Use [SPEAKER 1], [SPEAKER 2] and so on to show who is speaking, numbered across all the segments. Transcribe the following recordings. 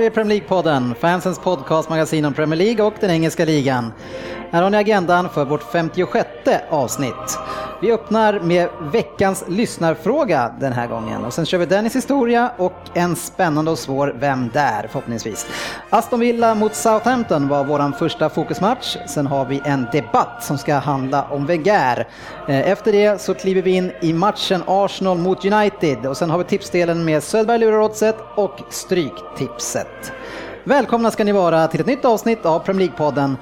[SPEAKER 1] Här är Premier League-podden, fansens podcastmagasin om Premier League och den engelska ligan. Här har ni agendan för vårt 56 avsnitt. Vi öppnar med veckans lyssnarfråga den här gången och sen kör vi Dennis historia och en spännande och svår Vem där? förhoppningsvis. Aston Villa mot Southampton var vår första fokusmatch. Sen har vi en debatt som ska handla om Wenger. Eh, efter det så kliver vi in i matchen Arsenal mot United och sen har vi tipsdelen med Söderberg lurar oddset och Stryktipset. Välkomna ska ni vara till ett nytt avsnitt av Premier League-podden.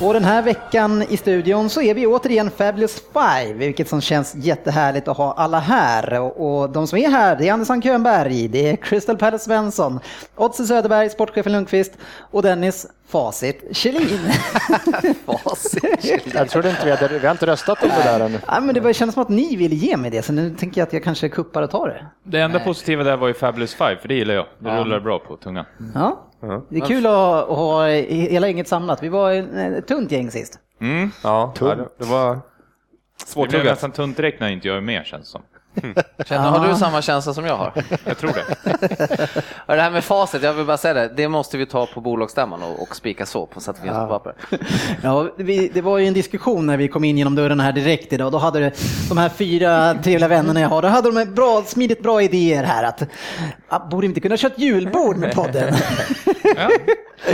[SPEAKER 1] Och den här veckan i studion så är vi återigen Fabulous Five, vilket som känns jättehärligt att ha alla här. Och, de som är här, det är Andersson Könberg, det är Crystal Palace Svensson, Otze Söderberg, sportchefen Lundqvist och Dennis Facit Kjellin.
[SPEAKER 2] Facit.
[SPEAKER 3] Jag trodde inte vi hade, vi har inte röstat om det där ännu.
[SPEAKER 1] ja, men det bara kändes som att ni ville ge mig det, så nu tänker jag att jag kanske kuppar och tar det.
[SPEAKER 2] Det enda positiva där var ju Fabulous Five, för det gillar jag. Det rullar bra på tungan.
[SPEAKER 1] Ja, det är kul att, att ha hela gänget samlat. Vi var ett tunt gäng sist.
[SPEAKER 2] Mm.
[SPEAKER 4] Ja, ja, det- var
[SPEAKER 2] Det blev nästan tunt direkt när inte jag är med känns som.
[SPEAKER 5] Känner, har du samma känsla som jag har?
[SPEAKER 2] Jag tror det.
[SPEAKER 5] Och det här med facit, jag vill bara säga det, det måste vi ta på bolagsstämman och, och spika så på så att det finns på papper.
[SPEAKER 1] Ja, vi, det var ju en diskussion när vi kom in genom dörren här direkt idag. Då hade det, de här fyra trevliga vännerna jag har, då hade de en bra, smidigt bra idéer här att ah, borde inte kunna köra ett julbord med podden.
[SPEAKER 2] Ja.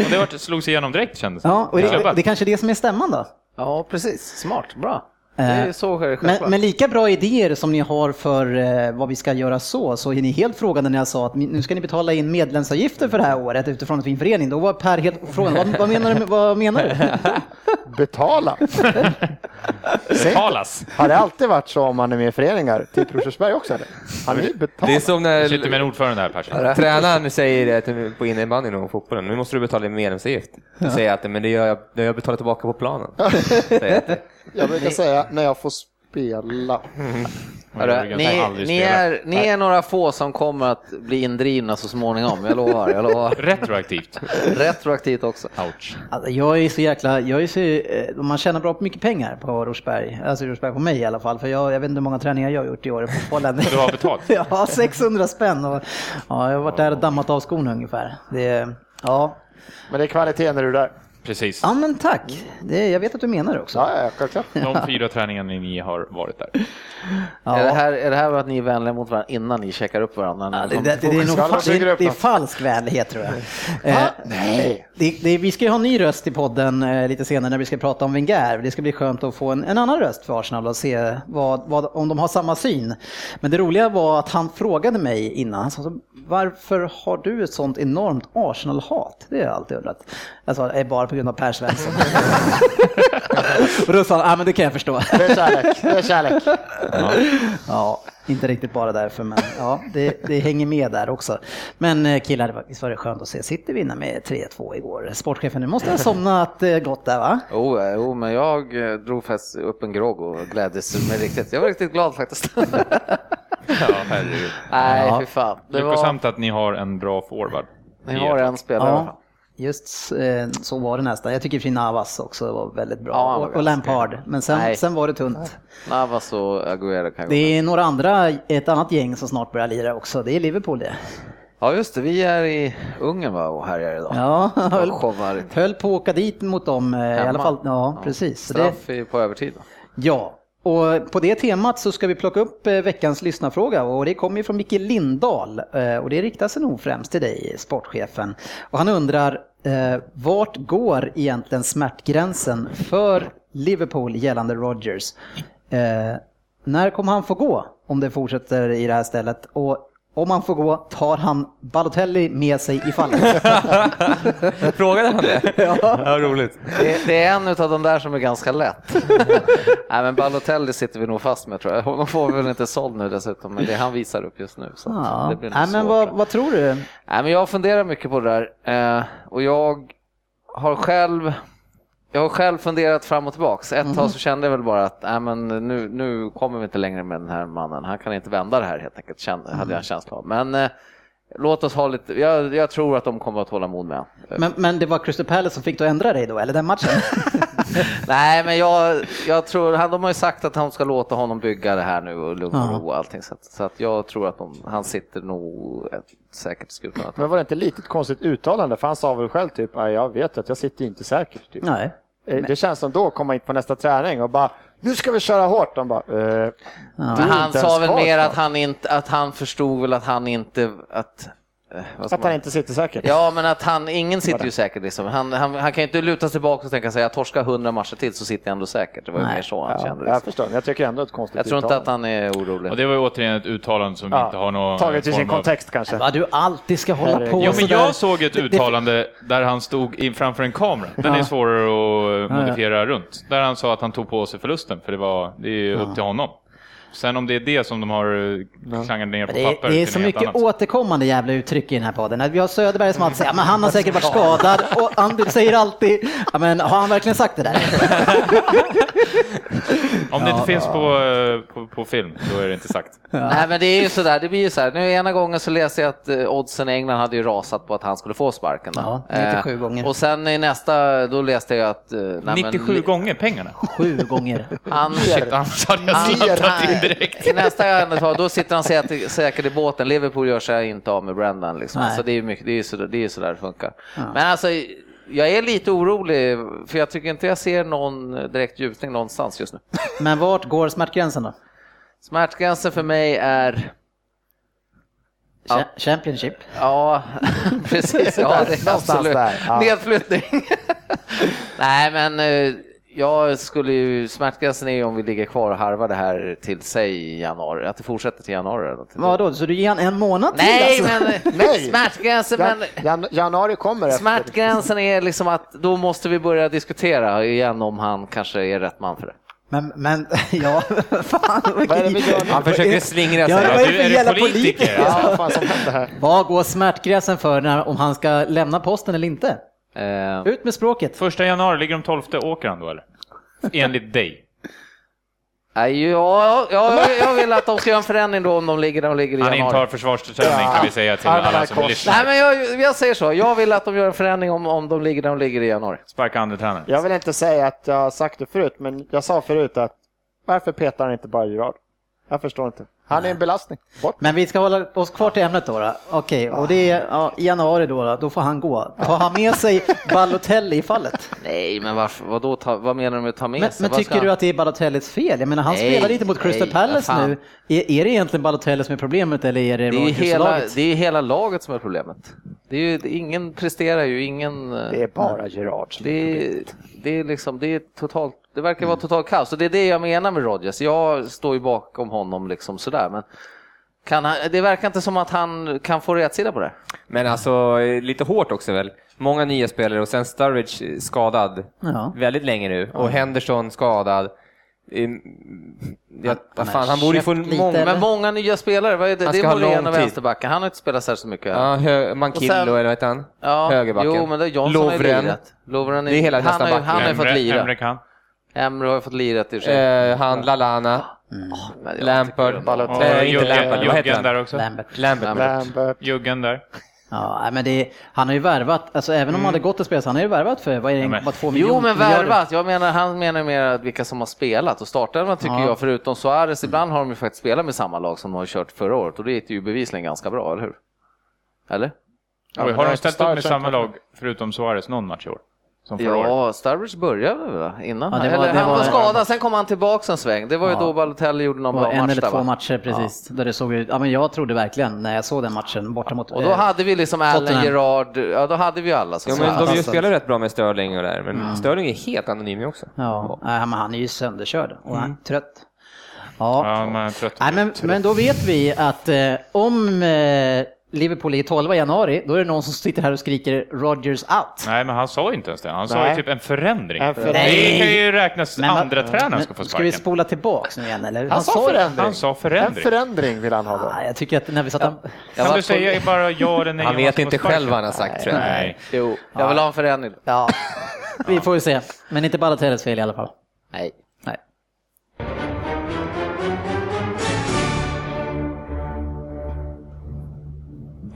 [SPEAKER 2] Och det var, slogs igenom direkt kändes det
[SPEAKER 1] Ja, och det, det är kanske är det som är stämman då.
[SPEAKER 5] Ja, precis. Smart, bra. Det är så är det
[SPEAKER 1] Men, men lika bra idéer som ni har för eh, vad vi ska göra så, så är ni helt frågande när jag sa att nu ska ni betala in medlemsavgifter för det här året utifrån att vi är en förening. Då var Per helt frågan, vad, vad menar du? Vad menar du?
[SPEAKER 3] Betala.
[SPEAKER 2] Betalas.
[SPEAKER 3] Har det alltid varit så om man är med i föreningar? Typ Rosersberg också eller? Har ni
[SPEAKER 4] Det är som
[SPEAKER 2] Jag sitter med
[SPEAKER 4] när
[SPEAKER 2] en ordförande här Persson.
[SPEAKER 4] tränaren säger det till- på innebandyn och fotbollen. Nu måste du betala din medlemsavgift. Då säger jag att men det gör jag, det har jag betalat tillbaka på planen. Jag.
[SPEAKER 3] Brukar säga när jag får spela.
[SPEAKER 5] Hörru,
[SPEAKER 2] Jag kan
[SPEAKER 5] ni, ni, är, ni är några få som kommer att bli indrivna så småningom, jag lovar. Jag lovar.
[SPEAKER 2] Retroaktivt.
[SPEAKER 5] Retroaktivt också.
[SPEAKER 2] Ouch.
[SPEAKER 1] Alltså, jag är så jäkla, jag är så, eh, man tjänar bra mycket pengar på Rosberg, alltså Rosberg på mig i alla fall, för jag, jag vet inte hur många träningar jag har gjort i år på fotbollen.
[SPEAKER 2] Du har betalt?
[SPEAKER 1] ja, 600 spänn och ja, jag har varit där och dammat av skorna ungefär. Det, ja.
[SPEAKER 3] Men det är kvalitet när du är där.
[SPEAKER 2] Precis.
[SPEAKER 1] ja, men tack. Det, jag vet att du menar det också.
[SPEAKER 3] Ja, ja, självklart.
[SPEAKER 2] De fyra träningarna ni har varit där.
[SPEAKER 1] Ja.
[SPEAKER 5] Är, det här, är det här att ni är vänliga mot varandra innan ni checkar upp varandra?
[SPEAKER 1] Ja, det, det, det, är nog det, är, det är falsk vänlighet tror jag. Eh,
[SPEAKER 3] Nej.
[SPEAKER 1] det, det, vi ska ju ha en ny röst i podden eh, lite senare när vi ska prata om Wenger. Det ska bli skönt att få en, en annan röst för Arsenal och se vad, vad, om de har samma syn. Men det roliga var att han frågade mig innan, han sa, varför har du ett sånt enormt Arsenal-hat? Det har jag alltid undrat. Det är bara på grund av Per Svensson. och då sa han, ja men det kan jag förstå.
[SPEAKER 3] Det är kärlek. Det är kärlek.
[SPEAKER 1] Ja, inte riktigt bara därför, men ja, det, det hänger med där också. Men eh, killar, det var- visst var det skönt att se City vinna med 3-2 igår. Sportchefen, nu måste ha somnat eh, gott där va?
[SPEAKER 5] Jo, eh, jo, men jag drog faktiskt upp en grogg och gläddes mig riktigt. Jag var riktigt glad faktiskt.
[SPEAKER 2] Ja, herregud.
[SPEAKER 5] Nej,
[SPEAKER 1] Ja.
[SPEAKER 5] fy fan. Det var,
[SPEAKER 2] Lyckosamt att ni har en bra forward.
[SPEAKER 5] ni har en spelare.
[SPEAKER 1] Ja, just eh, så var det nästan. Jag tycker Finavas också var väldigt bra.
[SPEAKER 5] Ja,
[SPEAKER 1] och, och Lampard. Men sen,
[SPEAKER 5] Nej.
[SPEAKER 1] sen var det tunt.
[SPEAKER 5] Navas och Agüero kan gå.
[SPEAKER 1] Det är några andra, ett annat gäng som snart börjar lira också. Det är Liverpool det.
[SPEAKER 5] Ja, just det. Vi är i Ungern va, och härjar idag.
[SPEAKER 1] Ja, höll, höll på att åka dit mot dem eh, i
[SPEAKER 5] Hemma.
[SPEAKER 1] alla fall. Ja, precis. Så det,
[SPEAKER 5] Straff i- på övertid. va?
[SPEAKER 1] Ja, och på det temat så ska vi plocka upp eh, veckans lyssnarfråga och det kommer ju från Micke Lindahl eh, och det riktar sig nog främst till dig, sportchefen. Och han undrar, eh, vart går egentligen smärtgränsen för Liverpool gällande Rodgers? Eh, när kommer han få gå om det fortsätter i det här stället? Och om han får gå, tar han Balotelli med sig i fallet?
[SPEAKER 4] Frågade han det? ja. roligt.
[SPEAKER 5] Det, det är en av de där som är ganska lätt. Nej, men Balotelli sitter vi nog fast med tror jag. Honom får vi väl inte såld nu dessutom, men det han visar upp just nu. Så
[SPEAKER 1] Ja.
[SPEAKER 5] det blir
[SPEAKER 1] Nej, men vad, vad tror du?
[SPEAKER 5] Nej, men jag funderar mycket på det där eh, och jag har själv jag har själv funderat fram och tillbaks. Ett tag så kände jag väl bara att nej, men nu, nu kommer vi inte längre med den här mannen. Han kan inte vända det här helt enkelt, kände, hade jag en känsla av. Men eh, låt oss ha lite, jag, jag tror att de kommer att hålla mod med.
[SPEAKER 1] Men, men det var Crystal Palace som fick dig att ändra dig då, eller den matchen?
[SPEAKER 5] Nej, men jag, jag tror, han, de har ju sagt att han ska låta honom bygga det här nu och lugn och ro och allting. Så att, så att jag tror att de, han sitter nog ett, säkert i skutan.
[SPEAKER 3] Men var det inte lite ett konstigt uttalande? För han sa väl själv typ, "Nej, jag vet att jag sitter inte säkert. Typ.
[SPEAKER 1] Nej.
[SPEAKER 3] Eh, Det känns som då komma in på nästa träning och bara, nu ska vi köra hårt. De bara, eh,
[SPEAKER 5] Men han sa väl mer att han, inte, att han förstod väl att han inte... Att,
[SPEAKER 3] Att han
[SPEAKER 5] man-
[SPEAKER 3] inte sitter säkert.
[SPEAKER 5] Ja, men att han, ingen sitter ju säkert liksom. Han, han, han kan ju inte luta sig tillbaka och tänka sig jag torskar 100 matcher till så sitter jag ändå säkert. Det var ju
[SPEAKER 1] Nej.
[SPEAKER 5] mer så han
[SPEAKER 3] Ja,
[SPEAKER 5] kände.
[SPEAKER 3] jag
[SPEAKER 5] Liksom.
[SPEAKER 3] förstår, men jag tycker ändå ett konstigt
[SPEAKER 5] Jag tror inte att
[SPEAKER 3] uttalande.
[SPEAKER 5] han är orolig.
[SPEAKER 2] Och det var ju återigen ett uttalande som inte har någon
[SPEAKER 3] Taget i sin
[SPEAKER 2] form av-
[SPEAKER 3] kontext kanske.
[SPEAKER 1] Vad du alltid ska hålla
[SPEAKER 3] Herregud.
[SPEAKER 1] på
[SPEAKER 2] Jo, men jag såg ett uttalande där han stod in framför en kamera. Den är svårare att modifiera runt. Där han sa att han tog på sig förlusten, för det, var, det är ju upp till honom. Sen om det är det som de har eh, klangat ner på
[SPEAKER 1] Det är,
[SPEAKER 2] papper,
[SPEAKER 1] det är så mycket
[SPEAKER 2] annat.
[SPEAKER 1] återkommande jävla uttryck i den här podden. Vi har Söderberg som alltid säger men han har säkert varit skadad och Andy säger alltid ja, men har han verkligen sagt det där?
[SPEAKER 2] Om det inte finns på, eh, på, på film, då är det inte sagt.
[SPEAKER 5] Nej men det är ju sådär, det blir ju så här. Nu ena gången så läste jag att eh, oddsen i England hade ju rasat på att han skulle få sparken. Då.
[SPEAKER 1] Ja, 97 gånger.
[SPEAKER 5] Och sen i nästa, då läste jag att... eh, nej,
[SPEAKER 2] 97
[SPEAKER 5] men,
[SPEAKER 2] gånger pengarna.
[SPEAKER 1] Sju gånger.
[SPEAKER 5] Han,
[SPEAKER 2] Shit, annars hade jag
[SPEAKER 5] han,
[SPEAKER 2] direkt.
[SPEAKER 5] I nästa andetag, då sitter han säkert, säkert i båten. Liverpool gör sig inte av med Brendan. Liksom.
[SPEAKER 1] Nej.
[SPEAKER 5] Så det är ju mycket, det är ju så, det är så där det funkar. Men alltså, jag är lite orolig, för jag tycker inte jag ser någon direkt ljusning någonstans just nu.
[SPEAKER 1] Men vart går smärtgränsen då?
[SPEAKER 5] Smärtgränsen för mig är
[SPEAKER 1] Cha- Championship?
[SPEAKER 5] Ja, precis. Ja, det är absolut.
[SPEAKER 3] där, ja.
[SPEAKER 5] Nedflyttning. Nej, men eh, jag skulle ju, smärtgränsen är ju om vi ligger kvar och harvar det här till sig i januari, att det fortsätter till januari. något.
[SPEAKER 1] Vadå, så du ger han en månad till
[SPEAKER 5] Nej,
[SPEAKER 1] alltså?
[SPEAKER 5] men
[SPEAKER 3] Nej.
[SPEAKER 5] smärtgränsen, men
[SPEAKER 3] jan, januari kommer efter.
[SPEAKER 5] smärtgränsen är liksom att då måste vi börja diskutera igen om han kanske är rätt man för det.
[SPEAKER 1] Men, men ja, fan.
[SPEAKER 4] Han försöker slingra
[SPEAKER 1] Ja,
[SPEAKER 4] sig.
[SPEAKER 1] det
[SPEAKER 2] Du, är du politiker?
[SPEAKER 1] politiker?
[SPEAKER 3] Ja, vad fan som här?
[SPEAKER 1] Vad går smärtgränsen för när, om han ska lämna posten eller inte?
[SPEAKER 5] Eh,
[SPEAKER 1] Ut med språket.
[SPEAKER 2] Första januari, ligger de 12 åker han då eller? Enligt dig.
[SPEAKER 5] nej, ja, ja, jag vill att de ska göra en förändring då om de ligger där de ligger i
[SPEAKER 2] Han
[SPEAKER 5] januari.
[SPEAKER 2] intar försvarsställning kan vi säga till
[SPEAKER 3] Armarna
[SPEAKER 2] alla som
[SPEAKER 3] kors.
[SPEAKER 2] lyssnar.
[SPEAKER 5] Nej, men jag, jag säger så. Jag vill att de gör en förändring om, om de ligger där de ligger i januari.
[SPEAKER 2] Sparka andra tränaren.
[SPEAKER 3] Jag vill inte säga att jag har sagt det förut, men jag sa förut att varför petar han inte bara Gerard? Jag förstår inte. Han är en belastning. Bort.
[SPEAKER 1] Men vi ska hålla oss kvar till ämnet då. då. Okej, och det är ja, i januari då, då, då får han gå. Tar han med sig Balotelli i fallet?
[SPEAKER 5] Nej, men varför, vadå, ta, vad menar du med ta med
[SPEAKER 1] Men,
[SPEAKER 5] sig?
[SPEAKER 1] men
[SPEAKER 5] Vad
[SPEAKER 1] tycker du att det är Balotellis fel? Jag menar, han
[SPEAKER 5] Nej,
[SPEAKER 1] spelar inte mot Crystal
[SPEAKER 5] nej,
[SPEAKER 1] Palace
[SPEAKER 5] vad
[SPEAKER 1] nu. Är, är det egentligen Balotelli som är problemet eller är det
[SPEAKER 5] det är, ju hela, det är hela laget som är problemet. Det är ju, ingen presterar ju, ingen... eh,
[SPEAKER 3] Det är bara Gerard som
[SPEAKER 5] det är, det är liksom, det är totalt, det verkar vara totalt kaos. Och det är det jag menar med Rodgers. Jag står ju bakom honom liksom sådär, men kan han, det verkar inte som att han kan få rätsida på det.
[SPEAKER 4] Men alltså, lite hårt också väl. Många nya spelare och sen Sturridge skadad
[SPEAKER 1] Ja.
[SPEAKER 4] väldigt länge nu. Och Henderson skadad. Ehm, Ja, vad
[SPEAKER 1] men
[SPEAKER 4] fan, han borde ju få många...
[SPEAKER 1] eller?
[SPEAKER 5] Men många nya spelare, vad är det?
[SPEAKER 4] Han
[SPEAKER 5] Det
[SPEAKER 4] ska
[SPEAKER 5] är
[SPEAKER 4] ha lång
[SPEAKER 5] Moreno,
[SPEAKER 4] tid.
[SPEAKER 5] vänsterbacken. Han har inte spelat särskilt mycket.
[SPEAKER 4] Ja, hö- Mankillo
[SPEAKER 5] sen-
[SPEAKER 4] eller vad heter han?
[SPEAKER 5] Ja,
[SPEAKER 4] Högerbacken.
[SPEAKER 5] Jo, men det är Johnson har ju
[SPEAKER 4] Lovren.
[SPEAKER 5] lirat. Lovren
[SPEAKER 4] Det är hela
[SPEAKER 5] han, har, han har ju fått lira.
[SPEAKER 2] Emre kan.
[SPEAKER 5] Emre har ju fått lirat i sig.
[SPEAKER 4] Eh, han, Lalana,
[SPEAKER 5] Men jag
[SPEAKER 4] Lampard. inte
[SPEAKER 2] Juggen,
[SPEAKER 4] Lampard, vad heter
[SPEAKER 2] Juggen
[SPEAKER 4] han?
[SPEAKER 2] där också.
[SPEAKER 1] Lambert.
[SPEAKER 4] Lambert.
[SPEAKER 3] Lambert.
[SPEAKER 2] Juggen där.
[SPEAKER 1] Ja, men det han har ju värvat, alltså även om han hade gått och spelat, så han har ju värvat för, vad är det,
[SPEAKER 2] Ja,
[SPEAKER 1] bara två miljoner?
[SPEAKER 5] Jo, men värvat. Jag menar, han menar mer att vilka som har spelat och startelvan tycker
[SPEAKER 1] Ja.
[SPEAKER 5] jag, förutom Suarez, ibland har de ju faktiskt spelat med samma lag som de har kört förra året och det gick ju bevisligen ganska bra, eller hur? Eller?
[SPEAKER 3] Men
[SPEAKER 2] har de ställt upp med samma lag förutom Suarez någon match i år? Som förra året?
[SPEAKER 5] Ja, Sturridge började väl va? innan?
[SPEAKER 1] Ja, var-
[SPEAKER 5] eller, han var
[SPEAKER 1] var-
[SPEAKER 5] skadad, sen kom han tillbaka en sväng. Det var ju
[SPEAKER 1] Ja.
[SPEAKER 5] då Balotelli gjorde någon bra
[SPEAKER 1] en
[SPEAKER 5] match
[SPEAKER 1] eller
[SPEAKER 5] där,
[SPEAKER 1] två
[SPEAKER 5] va?
[SPEAKER 1] matcher precis, där det såg ut, ja men jag trodde verkligen när jag såg den matchen borta mot
[SPEAKER 5] Och då
[SPEAKER 1] eh,
[SPEAKER 5] hade vi liksom Allen. Gerard, ja då hade vi alla. Så
[SPEAKER 4] Ja,
[SPEAKER 5] så-
[SPEAKER 4] men de ju spelar rätt bra med Sterling och där, men Sterling är helt anonym också.
[SPEAKER 1] Ja, nej, men han är ju sönderkörd och han är trött. Ja.
[SPEAKER 2] Ja, är trött.
[SPEAKER 1] Nej, men, men då vet vi att eh, om eh, Liverpool är 12 i januari, då är det någon som sitter här och skriker Rodgers out.
[SPEAKER 2] Nej, men han sa inte ens det. Han sa
[SPEAKER 3] Nej.
[SPEAKER 2] ju typ en förändring.
[SPEAKER 3] En förändring.
[SPEAKER 2] Det kan ju räknas
[SPEAKER 1] Men
[SPEAKER 2] andra tränaren ska få
[SPEAKER 1] Ska vi
[SPEAKER 2] sparken.
[SPEAKER 1] spola tillbaks nu igen eller?
[SPEAKER 3] Han sa förändring.
[SPEAKER 2] Han sa
[SPEAKER 3] En
[SPEAKER 2] förändring.
[SPEAKER 3] förändring vill han ha då.
[SPEAKER 1] Ah, jag tycker att när vi satt
[SPEAKER 5] Jag
[SPEAKER 2] Kan
[SPEAKER 5] var
[SPEAKER 2] du säga bara ja eller nej?
[SPEAKER 4] Han vet inte
[SPEAKER 2] sparken?
[SPEAKER 4] själv vad han har sagt tror jag.
[SPEAKER 2] Nej.
[SPEAKER 5] Jo, jag vill ha en förändring.
[SPEAKER 1] Ja, vi får ju se. Men inte Balotellis fel i alla fall.
[SPEAKER 5] Nej.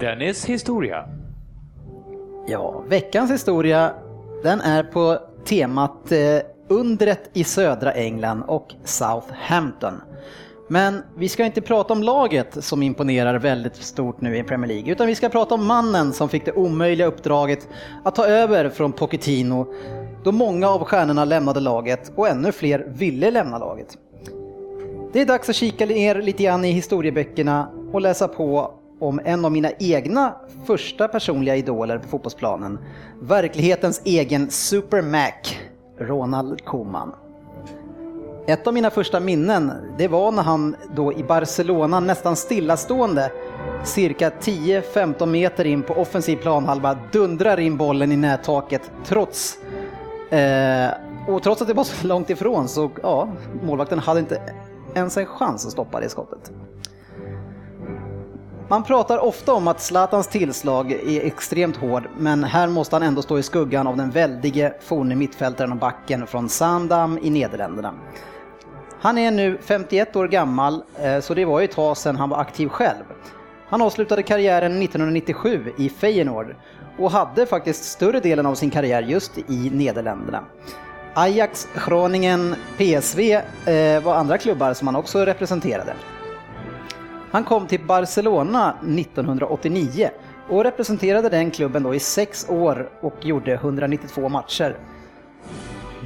[SPEAKER 2] Dennis historia.
[SPEAKER 1] Ja, veckans historia den är på temat eh, undret i södra England och Southampton. Men vi ska inte prata om laget som imponerar väldigt stort nu i Premier League, utan vi ska prata om mannen som fick det omöjliga uppdraget att ta över från Pochettino då många av stjärnorna lämnade laget och ännu fler ville lämna laget. Det är dags att kika ner lite grann i historieböckerna och läsa på om en av mina egna första personliga idoler på fotbollsplanen. Verklighetens egen Super Mac, Ronald Koeman. Ett av mina första minnen, det var när han då i Barcelona nästan stillastående, cirka 10-15 meter in på offensiv planhalva, dundrar in bollen i nättaket trots Eh, och trots att det var så långt ifrån så ja, målvakten hade inte ens en chans att stoppa det skottet. Man pratar ofta om att Zlatans tillslag är extremt hård, men här måste han ändå stå i skuggan av den väldige forne mittfältaren och backen från Sandam i Nederländerna. Han är nu 51 år gammal, eh, så det var ju ett tag sedan han var aktiv själv. Han avslutade karriären 1997 i Feyenoord och hade faktiskt större delen av sin karriär just i Nederländerna. Ajax, Groningen, PSV eh, var andra klubbar som han också representerade. Han kom till Barcelona 1989 och representerade den klubben då i sex år och gjorde 192 matcher.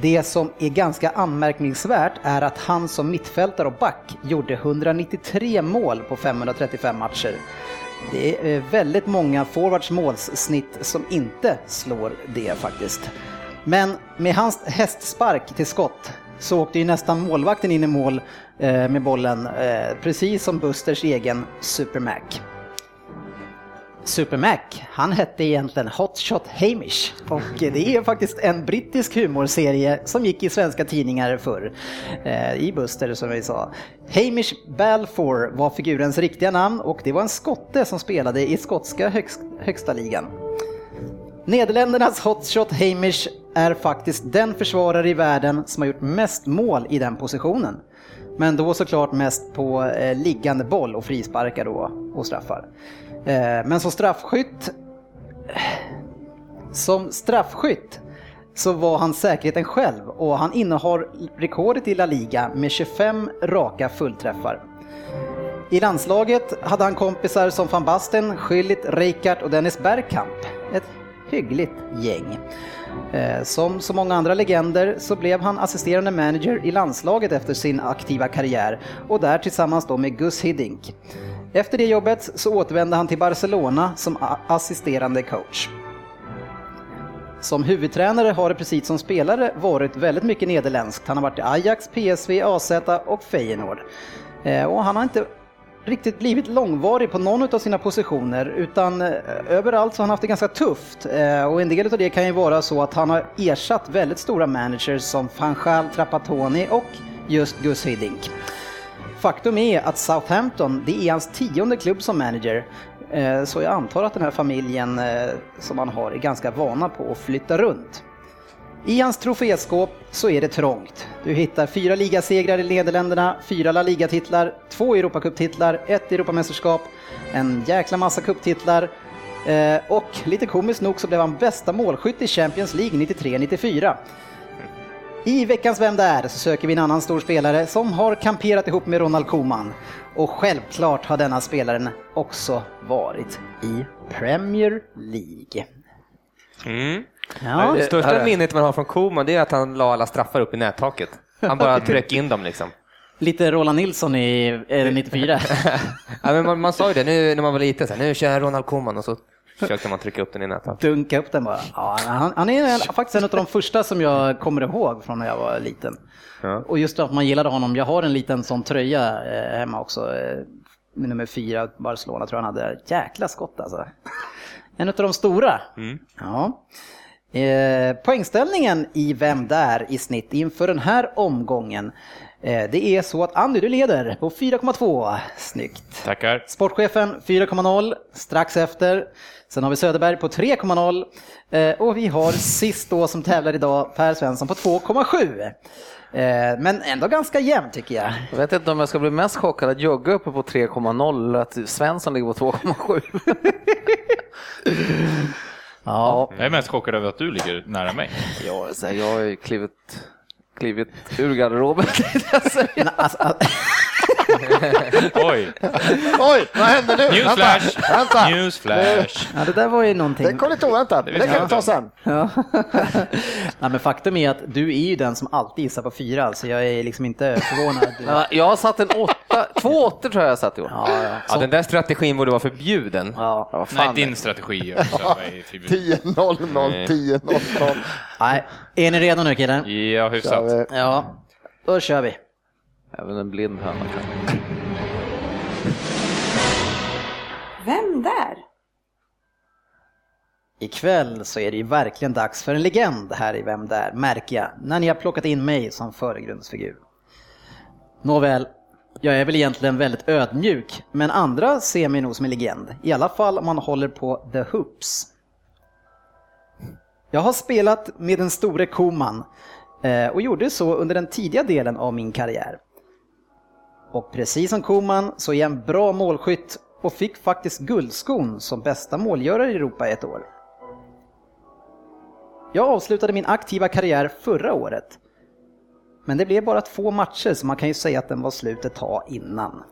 [SPEAKER 1] Det som är ganska anmärkningsvärt är att han som mittfältare och back gjorde 193 mål på 535 matcher. Det är väldigt många forwards målssnitt som inte slår det faktiskt. Men med hans hästspark till skott så åkte ju nästan målvakten in i mål Eh, med bollen, eh, precis som Busters egen Super Mac. Super Mac, han hette egentligen Hotshot Hamish och det är faktiskt en brittisk humorserie som gick i svenska tidningar förr, eh, i Buster som vi sa. Hamish Balfour var figurens riktiga namn och det var en skotte som spelade i skotska högst, högsta ligan. Nederländernas hotshot Hamish är faktiskt den försvarare i världen som har gjort mest mål i den positionen. Men då såklart mest på eh, liggande boll och frisparkar då och straffar. Eh, men som straffskytt eh, som straffskytt så var han säkerheten själv och han innehar rekordet i La Liga med 25 raka fullträffar. I landslaget hade han kompisar som van Basten, Schüllit, Reichardt och Dennis Bergkamp. Ett hyggligt gäng. Eh, som så många andra legender så blev han assisterande manager i landslaget efter sin aktiva karriär och där tillsammans då med Gus Hiddink. Efter det jobbet så återvände han till Barcelona som assisterande coach. Som huvudtränare har det precis som spelare varit väldigt mycket nederländskt. Han har varit i Ajax, PSV, AZ och Feyenoord. Eh, och han har inte riktigt blivit långvarig på någon av sina positioner utan eh, överallt så har han haft det ganska tufft. Eh, och en del av det kan ju vara så att han har ersatt väldigt stora managers som Fanchal Trapattoni och just Gus Hiddink. Faktum är att Southampton, det är hans tionde klubb som manager. Eh, så jag antar att den här familjen som han har är ganska vana på att flytta runt. I hans troféskåp så är det trångt. Du hittar fyra ligasegrar i Nederländerna, fyra La Liga-titlar, två Europacuptitlar, ett Europamästerskap, en jäkla massa cuptitlar eh, och lite komiskt nog så blev han bästa målskytt i Champions League 93-94. I veckans Vem där så söker vi en annan stor spelare som har kamperat ihop med Ronald Koeman. Och självklart har denna spelaren också varit i Premier League.
[SPEAKER 4] Mm.
[SPEAKER 1] Ja,
[SPEAKER 4] Det största minnet man har från Koman det är att han la alla straffar upp i nättaket. Han bara tryckte in dem liksom.
[SPEAKER 1] lite Roland Nilsson i är det 94.
[SPEAKER 4] Ja, men man, man sa ju det nu när man var liten, så här, nu kör jag Ronald Koeman och så Försökte man trycka upp den i nätet.
[SPEAKER 1] Dunka upp den bara. Ja, han, han är en- faktiskt en av de första som jag kommer ihåg från när jag var liten.
[SPEAKER 4] Ja.
[SPEAKER 1] Och just att man gillade honom. Jag har en liten sån tröja eh, hemma också. Eh, nummer fyra, Barcelona tror jag han hade. Jäkla skott alltså. En av de stora. Ja. Eh, poängställningen i Vem där i snitt inför den här omgången. Eh, det är så att Andy, du leder på 4,2. Snyggt.
[SPEAKER 2] Tackar.
[SPEAKER 1] Sportchefen 4,0 strax efter. Sen har vi Söderberg på 3,0 eh, och vi har sist då som tävlar idag Per Svensson på 2,7. Eh, men ändå ganska jämnt tycker jag.
[SPEAKER 5] Jag vet inte om jag ska bli mest chockad att Jogge är uppe på 3,0 eller att Svensson ligger på 2,7.
[SPEAKER 1] Ja,
[SPEAKER 2] Jag är mest chockad över att du ligger nära mig.
[SPEAKER 5] Jag, så här, jag har ju klivit, klivit ur garderoben.
[SPEAKER 1] alltså, alltså,
[SPEAKER 2] Oj!
[SPEAKER 3] Oj, vad hände nu?
[SPEAKER 2] Newsflash!
[SPEAKER 3] Vänta, vänta.
[SPEAKER 2] Newsflash!
[SPEAKER 1] ja, det där var ju någonting.
[SPEAKER 3] Det kom lite oväntat, det kan vi ta sen.
[SPEAKER 1] Ja. Nej, men faktum är att du är ju den som alltid gissar på fyra, så jag är liksom inte förvånad.
[SPEAKER 5] Ja, Jag har satt en åtta, två åttor tror jag jag satt i år.
[SPEAKER 1] Ja, ja.
[SPEAKER 4] Ja, den där strategin borde vara förbjuden.
[SPEAKER 1] Ja.
[SPEAKER 5] vad
[SPEAKER 2] Nej, din strategi är också är förbjuden.
[SPEAKER 3] 10-0-0, 10-0-0.
[SPEAKER 1] Nej. Är ni redo nu killar?
[SPEAKER 2] Ja, hyfsat.
[SPEAKER 1] Ja, då kör vi.
[SPEAKER 5] Även en blind höna kan.
[SPEAKER 6] Vem där?
[SPEAKER 1] Ikväll så är det ju verkligen dags för en legend här i Vem där, märker jag, när ni har plockat in mig som föregrundsfigur. Nåväl, jag är väl egentligen väldigt ödmjuk, men andra ser mig nog som en legend, i alla fall om man håller på The Hoops. Jag har spelat med den store Koman eh, och gjorde så under den tidiga delen av min karriär. Och precis som Koman så är jag en bra målskytt och fick faktiskt guldskon som bästa målgörare i Europa ett år. Jag avslutade min aktiva karriär förra året. Men det blev bara två matcher så man kan ju säga att den var slut ett tag innan.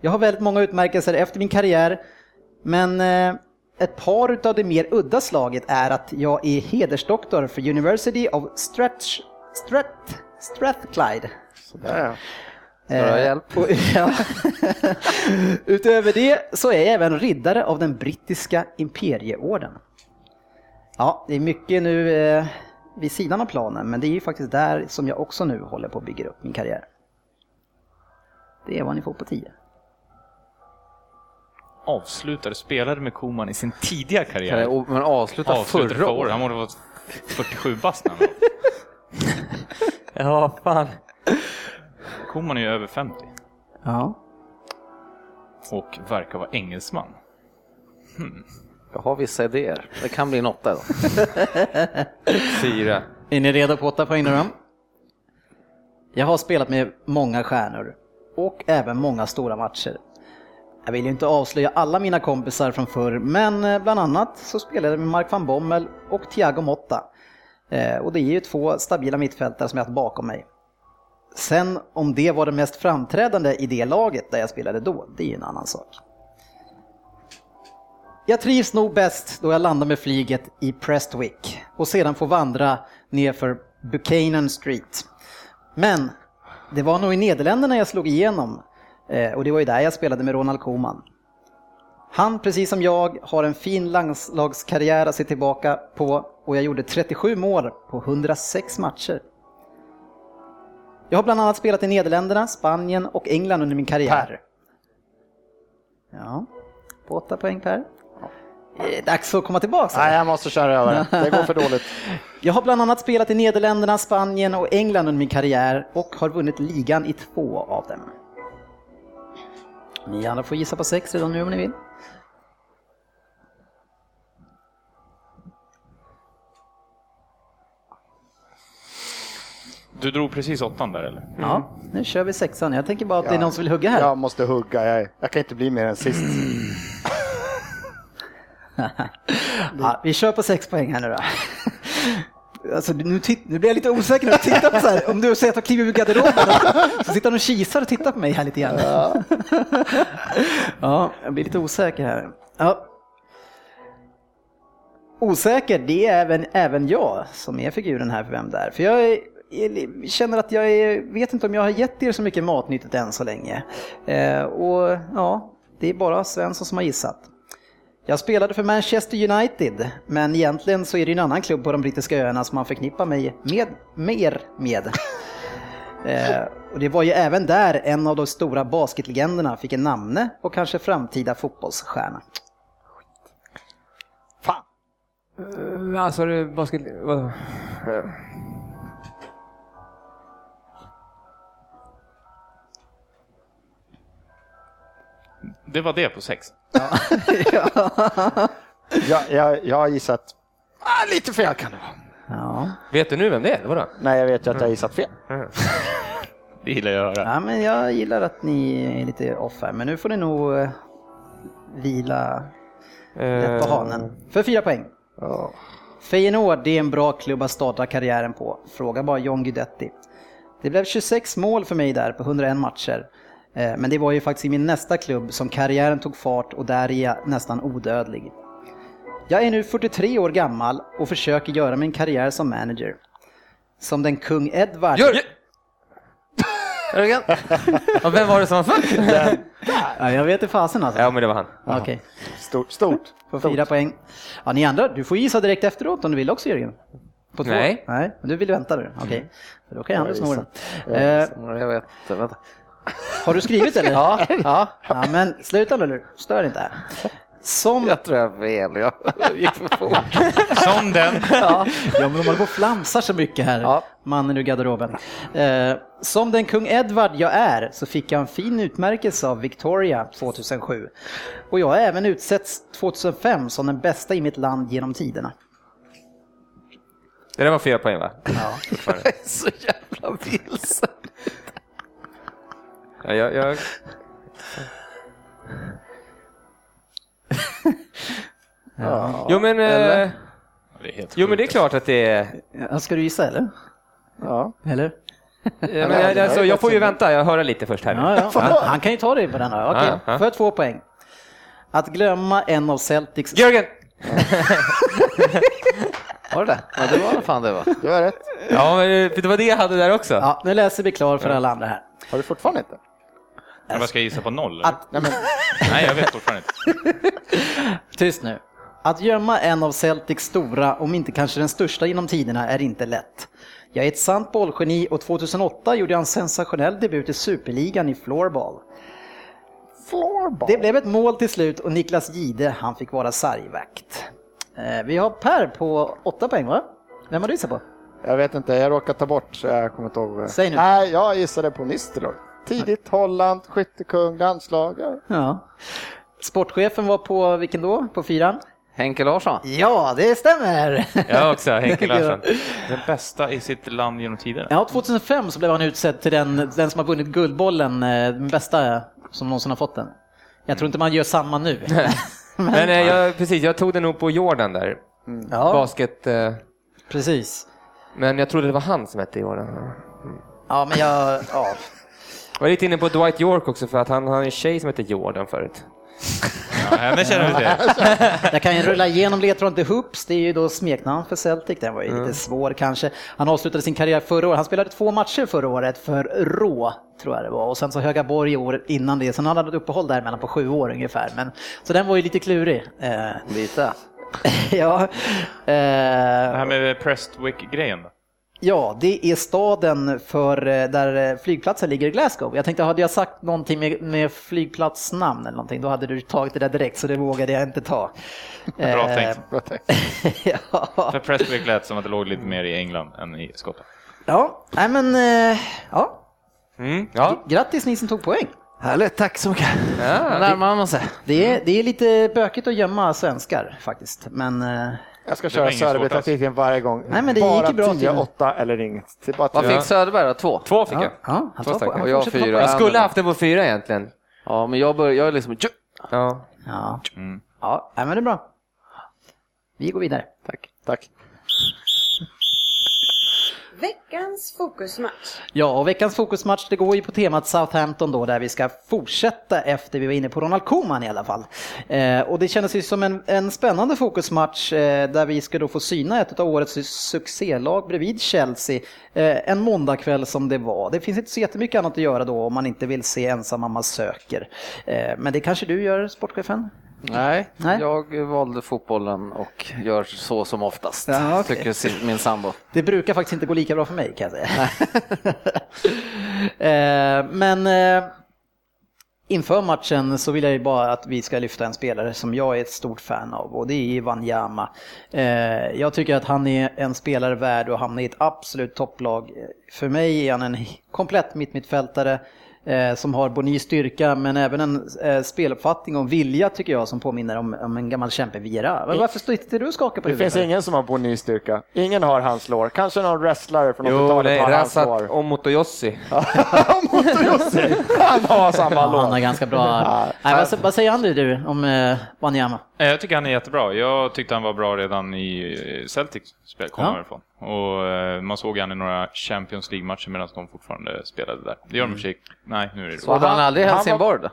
[SPEAKER 1] Jag har väldigt många utmärkelser efter min karriär, men eh, ett par utav det mer udda slaget är att jag är hedersdoktor för University of Stretch... Strat, Strathclyde.
[SPEAKER 3] Sådär ja.
[SPEAKER 5] Bra
[SPEAKER 1] Eh,
[SPEAKER 5] hjälp.
[SPEAKER 1] och- ja. Utöver det så är jag även riddare av den brittiska imperieorden. Ja, det är mycket nu eh, vid sidan av planen, men det är ju faktiskt där som jag också nu håller på att bygga upp min karriär. Det är vad ni får på 10.
[SPEAKER 2] Avslutade, spelade med Koman i sin tidiga karriär.
[SPEAKER 5] Men avsluta
[SPEAKER 2] Avslutade
[SPEAKER 5] förra
[SPEAKER 2] året. Han borde vara 47 bast när han var.
[SPEAKER 4] Ja, fan.
[SPEAKER 2] Koman är ju över 50
[SPEAKER 1] Ja.
[SPEAKER 2] och verkar vara engelsman.
[SPEAKER 5] Jag har vissa idéer. Det kan bli en åtta då.
[SPEAKER 4] Fyra.
[SPEAKER 1] Är ni redo på 8 poäng nu då? Jag har spelat med många stjärnor och även många stora matcher. Jag vill ju inte avslöja alla mina kompisar från förr, men eh, bland annat så spelade jag med Mark van Bommel och Thiago Motta. Eh, och det är ju två stabila mittfältare som jag har haft bakom mig. Sen om det var det mest framträdande i det laget där jag spelade då, det är ju en annan sak. Jag trivs nog bäst då jag landar med flyget i Prestwick och sedan får vandra nerför Buchanan Street. Men det var nog i Nederländerna jag slog igenom eh, och det var ju där jag spelade med Ronald Koeman. Han, precis som jag, har en fin landslagskarriär att se tillbaka på och jag gjorde 37 mål på 106 matcher. Jag har bland annat spelat i Nederländerna, Spanien och England under min karriär. Ja, på 8 poäng Per. Eh, Dags att komma tillbaka.
[SPEAKER 3] Nej, jag måste köra över det. Det går för dåligt.
[SPEAKER 1] Jag har bland annat spelat i Nederländerna, Spanien och England under min karriär och har vunnit ligan i två av dem. Ni andra får gissa på sex redan nu om ni vill.
[SPEAKER 2] Du drog precis åttan där eller?
[SPEAKER 1] Ja, nu kör vi sexan. Jag tänker bara att det är någon som vill hugga här.
[SPEAKER 3] Jag måste hugga. Jag, jag kan inte bli mer än sist.
[SPEAKER 1] Ja, vi kör på sex poäng här nu då. Alltså, nu, nu blir jag lite osäker när du tittar på så här. Om du säger att jag kliver ur garderoben så sitter han och kisar och tittar på mig här lite grann. Ja, jag blir lite osäker här. Ja. Osäker, det är även, även jag som är figuren här för vem det är. För jag är, känner att jag är, vet inte om jag har gett er så mycket matnyttigt än så länge. Eh, och ja, det är bara Svensson som har gissat. Jag spelade för Manchester United, men egentligen så är det en annan klubb på de brittiska öarna som man förknippar mig med, mer med. Eh, och det var ju även där en av de stora basketlegenderna fick en namne och kanske framtida fotbollsstjärna.
[SPEAKER 3] Fan.
[SPEAKER 4] Uh, alltså, det basket... Vadå?
[SPEAKER 2] Det var det på sex.
[SPEAKER 3] Jag, jag, jag har gissat ah, lite fel kan det vara.
[SPEAKER 1] Ja.
[SPEAKER 4] Vet du nu vem det är? Vadå?
[SPEAKER 3] Nej, jag vet ju att jag har gissat fel.
[SPEAKER 2] Det gillar jag att höra.
[SPEAKER 1] ja, men jag gillar att ni är lite off här, men nu får ni nog eh, vila rätt på hanen. För fyra poäng.
[SPEAKER 3] Ja.
[SPEAKER 1] Feyenoord, det är en bra klubb att starta karriären på. Fråga bara John Guidetti. Det blev 26 mål för mig där på 101 matcher. Eh, Men det var ju faktiskt i min nästa klubb som karriären tog fart och där är jag nästan odödlig. Jag är nu 43 år gammal och försöker göra min karriär som manager. Som den kung Edward...
[SPEAKER 4] Jörgen! Jörgen? Ja, vem var det som var först?
[SPEAKER 1] Ja, jag vet inte fasen alltså.
[SPEAKER 4] Ja, men det var han.
[SPEAKER 1] Okej,
[SPEAKER 3] Stort. stort.
[SPEAKER 1] på fyra poäng. Ja, ni andra, du får gissa direkt efteråt om du vill också Jörgen. På två?
[SPEAKER 4] Nej.
[SPEAKER 1] Nej, men du vill vänta nu. Okej, För då kan jag
[SPEAKER 3] Jag
[SPEAKER 1] andra snå den.
[SPEAKER 5] Jag vet inte, vänta.
[SPEAKER 1] Har du skrivit eller?
[SPEAKER 5] Ja, ja.
[SPEAKER 1] Ja, men sluta nu, stör inte här. Som,
[SPEAKER 5] Jag tror jag fel. Jag gick för fort.
[SPEAKER 2] Som den.
[SPEAKER 1] ja, ja, men de håller på och flamsar så mycket här,
[SPEAKER 5] Ja.
[SPEAKER 1] mannen ur garderoben. Eh, som den kung Edward jag är så fick jag en fin utmärkelse av Victoria 2007. Och jag har även utsetts 2005 som den bästa i mitt land genom tiderna.
[SPEAKER 4] Det där var fyra poäng va?
[SPEAKER 5] Jag är så jävla vilsen.
[SPEAKER 4] Ja, jag, jag... Jo men, eh, jo men det är klart att det är...
[SPEAKER 1] Ja, Ska du gissa eller?
[SPEAKER 3] Ja.
[SPEAKER 1] Eller?
[SPEAKER 4] Ja, men jag, alltså, jag får ju vänta, jag hör lite först här.
[SPEAKER 1] Ja, ja. Han, han kan ju ta dig på den här. Okej,
[SPEAKER 4] Ja, ja.
[SPEAKER 1] får jag två poäng? Att glömma en av Celtics...
[SPEAKER 4] Jörgen!
[SPEAKER 5] Var det det? Ja, det var fan det va?
[SPEAKER 3] Du har rätt.
[SPEAKER 4] Ja, men eh, det var det jag hade där också.
[SPEAKER 1] Ja, nu läser vi klar för alla andra här.
[SPEAKER 3] Har du fortfarande inte?
[SPEAKER 2] Men vad ska jag gissa på noll? eller?
[SPEAKER 1] Att,
[SPEAKER 3] Nej, men,
[SPEAKER 2] Nej, jag vet fortfarande inte.
[SPEAKER 1] tyst nu. Att gömma en av Celtics stora, om inte kanske den största genom tiderna, är inte lätt. Jag är ett sant bollgeni och 2008 gjorde jag en sensationell debut i Superligan i floorball.
[SPEAKER 3] floorball.
[SPEAKER 1] Det blev ett mål till slut och Niklas Gide, han fick vara sargvakt. Eh, Vi har Per på åtta poäng va? Vem har du gissat på?
[SPEAKER 3] Jag vet inte, jag råkade ta bort så jag kommer inte ihåg.
[SPEAKER 1] Säg nu.
[SPEAKER 3] Nej, jag gissade på Nistelrooy. Tidigt Holland, skyttekung, landslag. Ja.
[SPEAKER 1] Sportchefen var på vilken då? På fyran?
[SPEAKER 5] Henke Larsson.
[SPEAKER 1] Ja, det stämmer!
[SPEAKER 4] Jag också, Henke Larsson.
[SPEAKER 2] Den bästa i sitt land genom tiderna.
[SPEAKER 1] Ja, 2005 så blev han utsedd till den, den som har vunnit Guldbollen, eh, den bästa som någonsin har fått den. Jag tror inte man gör samma nu.
[SPEAKER 4] Men eh, jag, precis, jag tog det nog på Jordan där.
[SPEAKER 1] ja,
[SPEAKER 4] Basket. Eh,
[SPEAKER 1] precis.
[SPEAKER 4] men jag trodde det var han som hette Jordan.
[SPEAKER 1] Ja, men jag... Ja.
[SPEAKER 4] Jag var lite inne på Dwight York också för att han har en tjej som heter Jordan förut.
[SPEAKER 2] Ja, henne känner vi till.
[SPEAKER 1] Jag kan ju rulla igenom ledtråden till Hoops, det är ju då smeknamn för Celtic, den var ju lite svår kanske. Han avslutade sin karriär förra året, han spelade två matcher förra året för Rå, tror jag det var, och sen så Högaborg året innan det, sen hade han ett uppehåll däremellan på sju år ungefär. Men, så den var ju lite klurig. Eh,
[SPEAKER 5] Lite.
[SPEAKER 1] ja,
[SPEAKER 2] Det
[SPEAKER 1] eh,
[SPEAKER 2] här med Prestwick-grejen då?
[SPEAKER 1] Ja, det är staden för, eh, där eh, flygplatsen ligger i Glasgow. Jag tänkte, hade jag sagt någonting med, med flygplatsnamn eller någonting, då hade du tagit det där direkt, så det vågade jag inte ta.
[SPEAKER 2] Bra
[SPEAKER 1] Eh,
[SPEAKER 2] tänkt.
[SPEAKER 3] Bra tänkt.
[SPEAKER 1] ja.
[SPEAKER 2] För Prestwick lät som att det låg lite mer i England än i Skottland.
[SPEAKER 1] Ja, nej men eh, ja.
[SPEAKER 4] Mm, ja.
[SPEAKER 1] Grattis ni som tog poäng.
[SPEAKER 5] Härligt, tack så mycket.
[SPEAKER 4] ja.
[SPEAKER 5] Närmar man sig.
[SPEAKER 1] Det är, det är lite bökigt att gömma svenskar faktiskt, men eh,
[SPEAKER 3] Jag ska köra Söderby-taktiken varje gång.
[SPEAKER 1] Nej, men det
[SPEAKER 3] bara
[SPEAKER 1] gick ju bra
[SPEAKER 3] 10,
[SPEAKER 1] tydligen.
[SPEAKER 3] 8 eller inget. Det bara
[SPEAKER 5] Vad fick Söderberg då? Två?
[SPEAKER 4] Två fick
[SPEAKER 1] ja,
[SPEAKER 4] jag.
[SPEAKER 1] ja, han
[SPEAKER 4] Två
[SPEAKER 1] han
[SPEAKER 5] Och jag fyra.
[SPEAKER 4] Jag skulle haft det på fyra egentligen.
[SPEAKER 5] Ja, men jag, bör, jag är liksom...
[SPEAKER 4] Ja.
[SPEAKER 1] Ja,
[SPEAKER 2] Mm.
[SPEAKER 1] ja men det är bra. Vi går vidare.
[SPEAKER 5] Tack.
[SPEAKER 3] Tack.
[SPEAKER 6] Veckans fokusmatch.
[SPEAKER 1] Ja, och veckans fokusmatch det går ju på temat Southampton då, där vi ska fortsätta efter vi var inne på Ronald Koeman i alla fall. Eh, och det kändes ju som en, en spännande fokusmatch eh, där vi ska då få syna ett av årets succélag bredvid Chelsea eh, en måndagkväll som det var. Det finns inte så jättemycket annat att göra då om man inte vill se ensam mamma söker. Eh, men det kanske du gör, sportchefen?
[SPEAKER 5] Nej,
[SPEAKER 1] Nej.
[SPEAKER 5] jag valde fotbollen och gör så som oftast,
[SPEAKER 1] Ja, okej.
[SPEAKER 5] tycker min sambo.
[SPEAKER 1] Det brukar faktiskt inte gå lika bra för mig kan jag säga. Eh, Men eh, inför matchen så vill jag ju bara att vi ska lyfta en spelare som jag är ett stort fan av och det är Wanyama. Eh, Jag tycker att han är en spelare värd att hamna i ett absolut topplag. För mig är han en komplett mittmittfältare eh, som har Bonniers styrka men även en eh, speluppfattning och vilja tycker jag som påminner om, om en gammal kämpe Viera. Men Varför står inte du och skakar på
[SPEAKER 3] Det
[SPEAKER 1] huvudet?
[SPEAKER 3] finns
[SPEAKER 1] för?
[SPEAKER 3] ingen som har Bonniers styrka. Ingen har hans lår. Kanske någon wrestlare från
[SPEAKER 4] Jo,
[SPEAKER 3] 80-talet
[SPEAKER 4] nej,
[SPEAKER 3] har hans lår.
[SPEAKER 4] och Motoyossi.
[SPEAKER 3] Motorjossi, han har samma
[SPEAKER 1] Ja, han har
[SPEAKER 3] lår.
[SPEAKER 1] ganska bra... Nej, vad, vad säger André du om eh, Wanyama?
[SPEAKER 2] Eh, Jag tycker han är jättebra. Jag tyckte han var bra redan i eh, Celtics spel, kom
[SPEAKER 1] Ja.
[SPEAKER 2] han ifrån. Och eh, man såg han i några Champions League-matcher medan de fortfarande spelade där. Det gör de i sig. Nej, nu är det
[SPEAKER 5] Så hade han aldrig
[SPEAKER 3] han var-
[SPEAKER 5] Helsingborg då?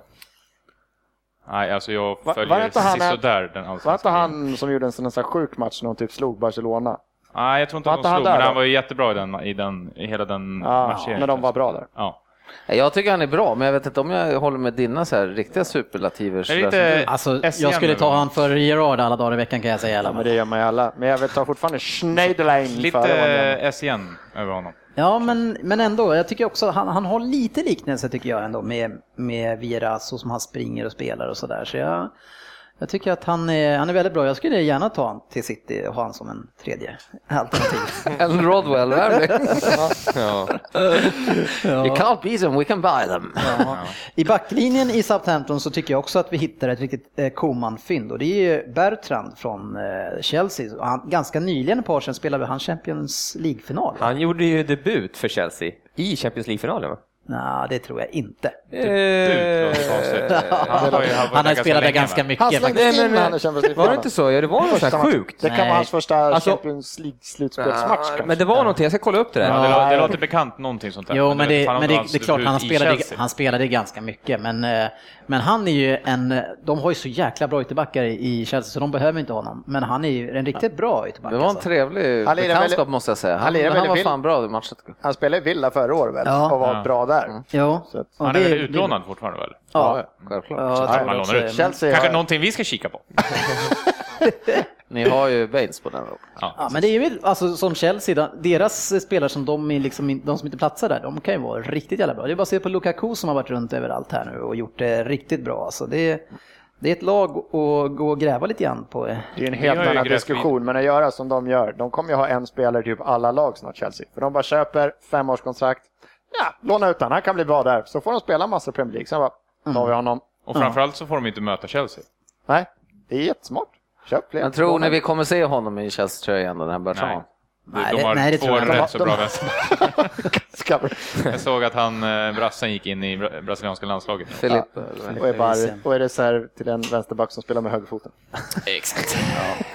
[SPEAKER 2] Nej, alltså jag följer
[SPEAKER 3] var inte han en-
[SPEAKER 2] sisådär den
[SPEAKER 3] Var inte
[SPEAKER 2] allsvenska
[SPEAKER 3] han som gjorde en sån här sjuk match när de typ slog Barcelona?
[SPEAKER 2] Nej, jag tror inte
[SPEAKER 3] Var
[SPEAKER 2] att de
[SPEAKER 3] han
[SPEAKER 2] slog,
[SPEAKER 3] där
[SPEAKER 2] men han var ju jättebra i, den, i, den, i hela den
[SPEAKER 3] Ja,
[SPEAKER 2] matchserien.
[SPEAKER 3] men de var bra där.
[SPEAKER 2] Ja.
[SPEAKER 5] Jag tycker han är bra, men jag vet inte om jag håller med dina så här riktiga superlativer.
[SPEAKER 2] Är inte
[SPEAKER 1] Alltså, jag skulle ta han för Gerard alla dagar i veckan kan jag säga. alla
[SPEAKER 3] Ja, men det gör man ju alla. Men jag vill ta fortfarande Schneiderlein
[SPEAKER 2] Lite SCN över honom.
[SPEAKER 1] Ja, men, men ändå. Jag tycker också han, han har lite liknelse tycker jag ändå med, med Vieira så som han springer och spelar och sådär. Så jag, jag tycker att han är, han är väldigt bra. Jag skulle gärna ta han till City och ha han som en tredje alternativ.
[SPEAKER 5] Ellen Rodwell, värvning.
[SPEAKER 4] Ja.
[SPEAKER 5] You can't beat them, we can buy them.
[SPEAKER 1] I backlinjen i Southampton så tycker jag också att vi hittar ett riktigt eh, Koman-fynd och det är ju Bertrand från eh, Chelsea. Han, ganska nyligen, ett par år sedan, spelade han Champions League-final.
[SPEAKER 4] Han gjorde ju debut för Chelsea i Champions League-finalen va?
[SPEAKER 1] Nej, det tror jag inte.
[SPEAKER 2] Han har ju
[SPEAKER 1] spelat där ganska mycket.
[SPEAKER 3] Han slängdes
[SPEAKER 4] Nej,
[SPEAKER 3] in när han
[SPEAKER 4] Var det inte så? Ja, det var något
[SPEAKER 3] Första
[SPEAKER 4] så här
[SPEAKER 3] match.
[SPEAKER 4] sjukt.
[SPEAKER 3] Det kan vara hans första
[SPEAKER 4] Alltså-
[SPEAKER 3] Champions League-slutspelsmatch.
[SPEAKER 4] Men det var någonting, jag ska kolla upp det där.
[SPEAKER 2] Ja, det, låter bekant, någonting sånt där.
[SPEAKER 1] Jo, men det, är klart, han spelade, han spelade ganska mycket. Men, eh, men han är ju en, de har ju så jäkla bra ytterbackar i Chelsea så de behöver inte honom. Men han är ju en riktigt bra ytterback.
[SPEAKER 5] Det var en
[SPEAKER 1] alltså.
[SPEAKER 5] trevlig bekantskap måste jag säga.
[SPEAKER 3] han
[SPEAKER 5] var fan bra i matchen.
[SPEAKER 3] Han spelade i Villa förra året väl? Och var bra där.
[SPEAKER 1] Jo.
[SPEAKER 3] Så att-
[SPEAKER 2] Han är
[SPEAKER 1] det-
[SPEAKER 2] väl utlånad fortfarande väl?
[SPEAKER 1] Ja,
[SPEAKER 5] Självklart.
[SPEAKER 1] ja,
[SPEAKER 3] Ja,
[SPEAKER 2] man
[SPEAKER 1] det
[SPEAKER 2] lånar ut.
[SPEAKER 3] Chelsea
[SPEAKER 2] Kanske
[SPEAKER 3] har-
[SPEAKER 2] någonting vi ska kika på.
[SPEAKER 5] Ni har ju Baines på den. då.
[SPEAKER 1] Ja, men det är ju alltså som Chelsea, deras spelare som de, är liksom, de som inte platsar där, de kan ju vara riktigt jävla bra. Det är bara att se på Lukaku som har varit runt överallt här nu och gjort det riktigt bra. Alltså det, är, det är ett lag att gå och gräva lite grann på.
[SPEAKER 3] Det är en helt annan diskussion, men att göra som de gör. De kommer ju ha en spelare i typ alla lag snart, Chelsea. För de bara köper femårskontrakt. Ja, låna ut han, han kan bli bra där. Så får de spela massor Premier League. Sen bara, tar vi honom.
[SPEAKER 2] Och framförallt så får de inte möta Chelsea.
[SPEAKER 3] Nej, det är jättesmart. Köp fler.
[SPEAKER 5] Men tror ni vi kommer se honom i Chelsea-tröjan den här Bertrand?
[SPEAKER 2] Nej. De
[SPEAKER 1] det-
[SPEAKER 2] har
[SPEAKER 1] nej, det
[SPEAKER 2] två
[SPEAKER 1] tror jag inte.
[SPEAKER 2] rätt så
[SPEAKER 3] De-
[SPEAKER 2] bra vänster.
[SPEAKER 3] Ska vi-
[SPEAKER 2] Jag såg att han, eh, brassen gick in i bra- brasilianska landslaget.
[SPEAKER 5] Filip?
[SPEAKER 3] Och är, bara, och är reserv till en vänsterback som spelar med högerfoten.
[SPEAKER 2] Exakt.
[SPEAKER 1] Eh,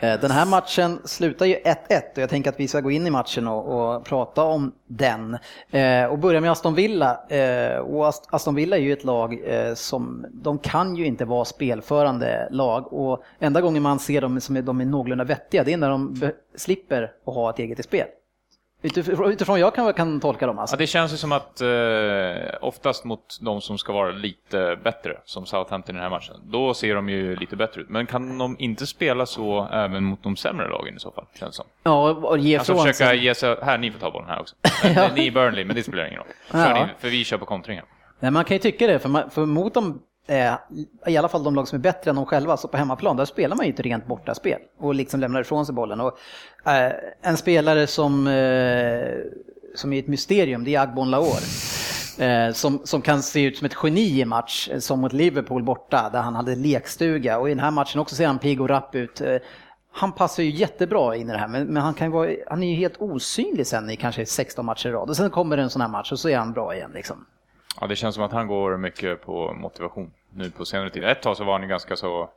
[SPEAKER 1] Eh, den här matchen slutar ju 1-1 och jag tänker att vi ska gå in i matchen och, och prata om den. Eh, och börja med Aston Villa. Eh, och Aston Villa är ju ett lag eh, som, de kan ju inte vara spelförande lag och enda gången man ser dem som är, de är någorlunda vettiga det är när de slipper att ha ett eget i spel. Utifrån, utifrån jag kan, kan tolka dem alltså.
[SPEAKER 2] Ja, det känns ju som att eh, oftast mot de som ska vara lite bättre, som Southampton i den här matchen, då ser de ju lite bättre ut. Men kan de inte spela så även mot de sämre lagen i så fall, känns det som?
[SPEAKER 1] Ja, och- ge
[SPEAKER 2] Alltså
[SPEAKER 1] från
[SPEAKER 2] försöka
[SPEAKER 1] sig.
[SPEAKER 2] ge sig, här, ni får ta bollen här också. Men, Ni Burnley, men det spelar ingen roll.
[SPEAKER 1] Ja.
[SPEAKER 2] ni, för vi kör på kontring här.
[SPEAKER 1] Nej, man kan ju tycka det, för, man, för mot dem, eh, i alla fall de lag som är bättre än de själva, så på hemmaplan, där spelar man ju ett rent bortaspel och liksom lämnar ifrån sig bollen. Och, eh, en spelare som, eh, som är ett mysterium, det är Agbon Laor. Eh, som, som kan se ut som ett geni i match, eh, som mot Liverpool borta, där han hade lekstuga. Och i den här matchen också ser han pigg och rapp ut. Eh, han passar ju jättebra in i det här, men, men han, kan ju vara, han är ju helt osynlig sen i kanske 16 matcher i rad. Och sen kommer det en sån här match och så är han bra igen. Liksom.
[SPEAKER 2] Ja, det känns som att han går mycket på motivation nu på senare tid. Ett tag så var han ju ganska så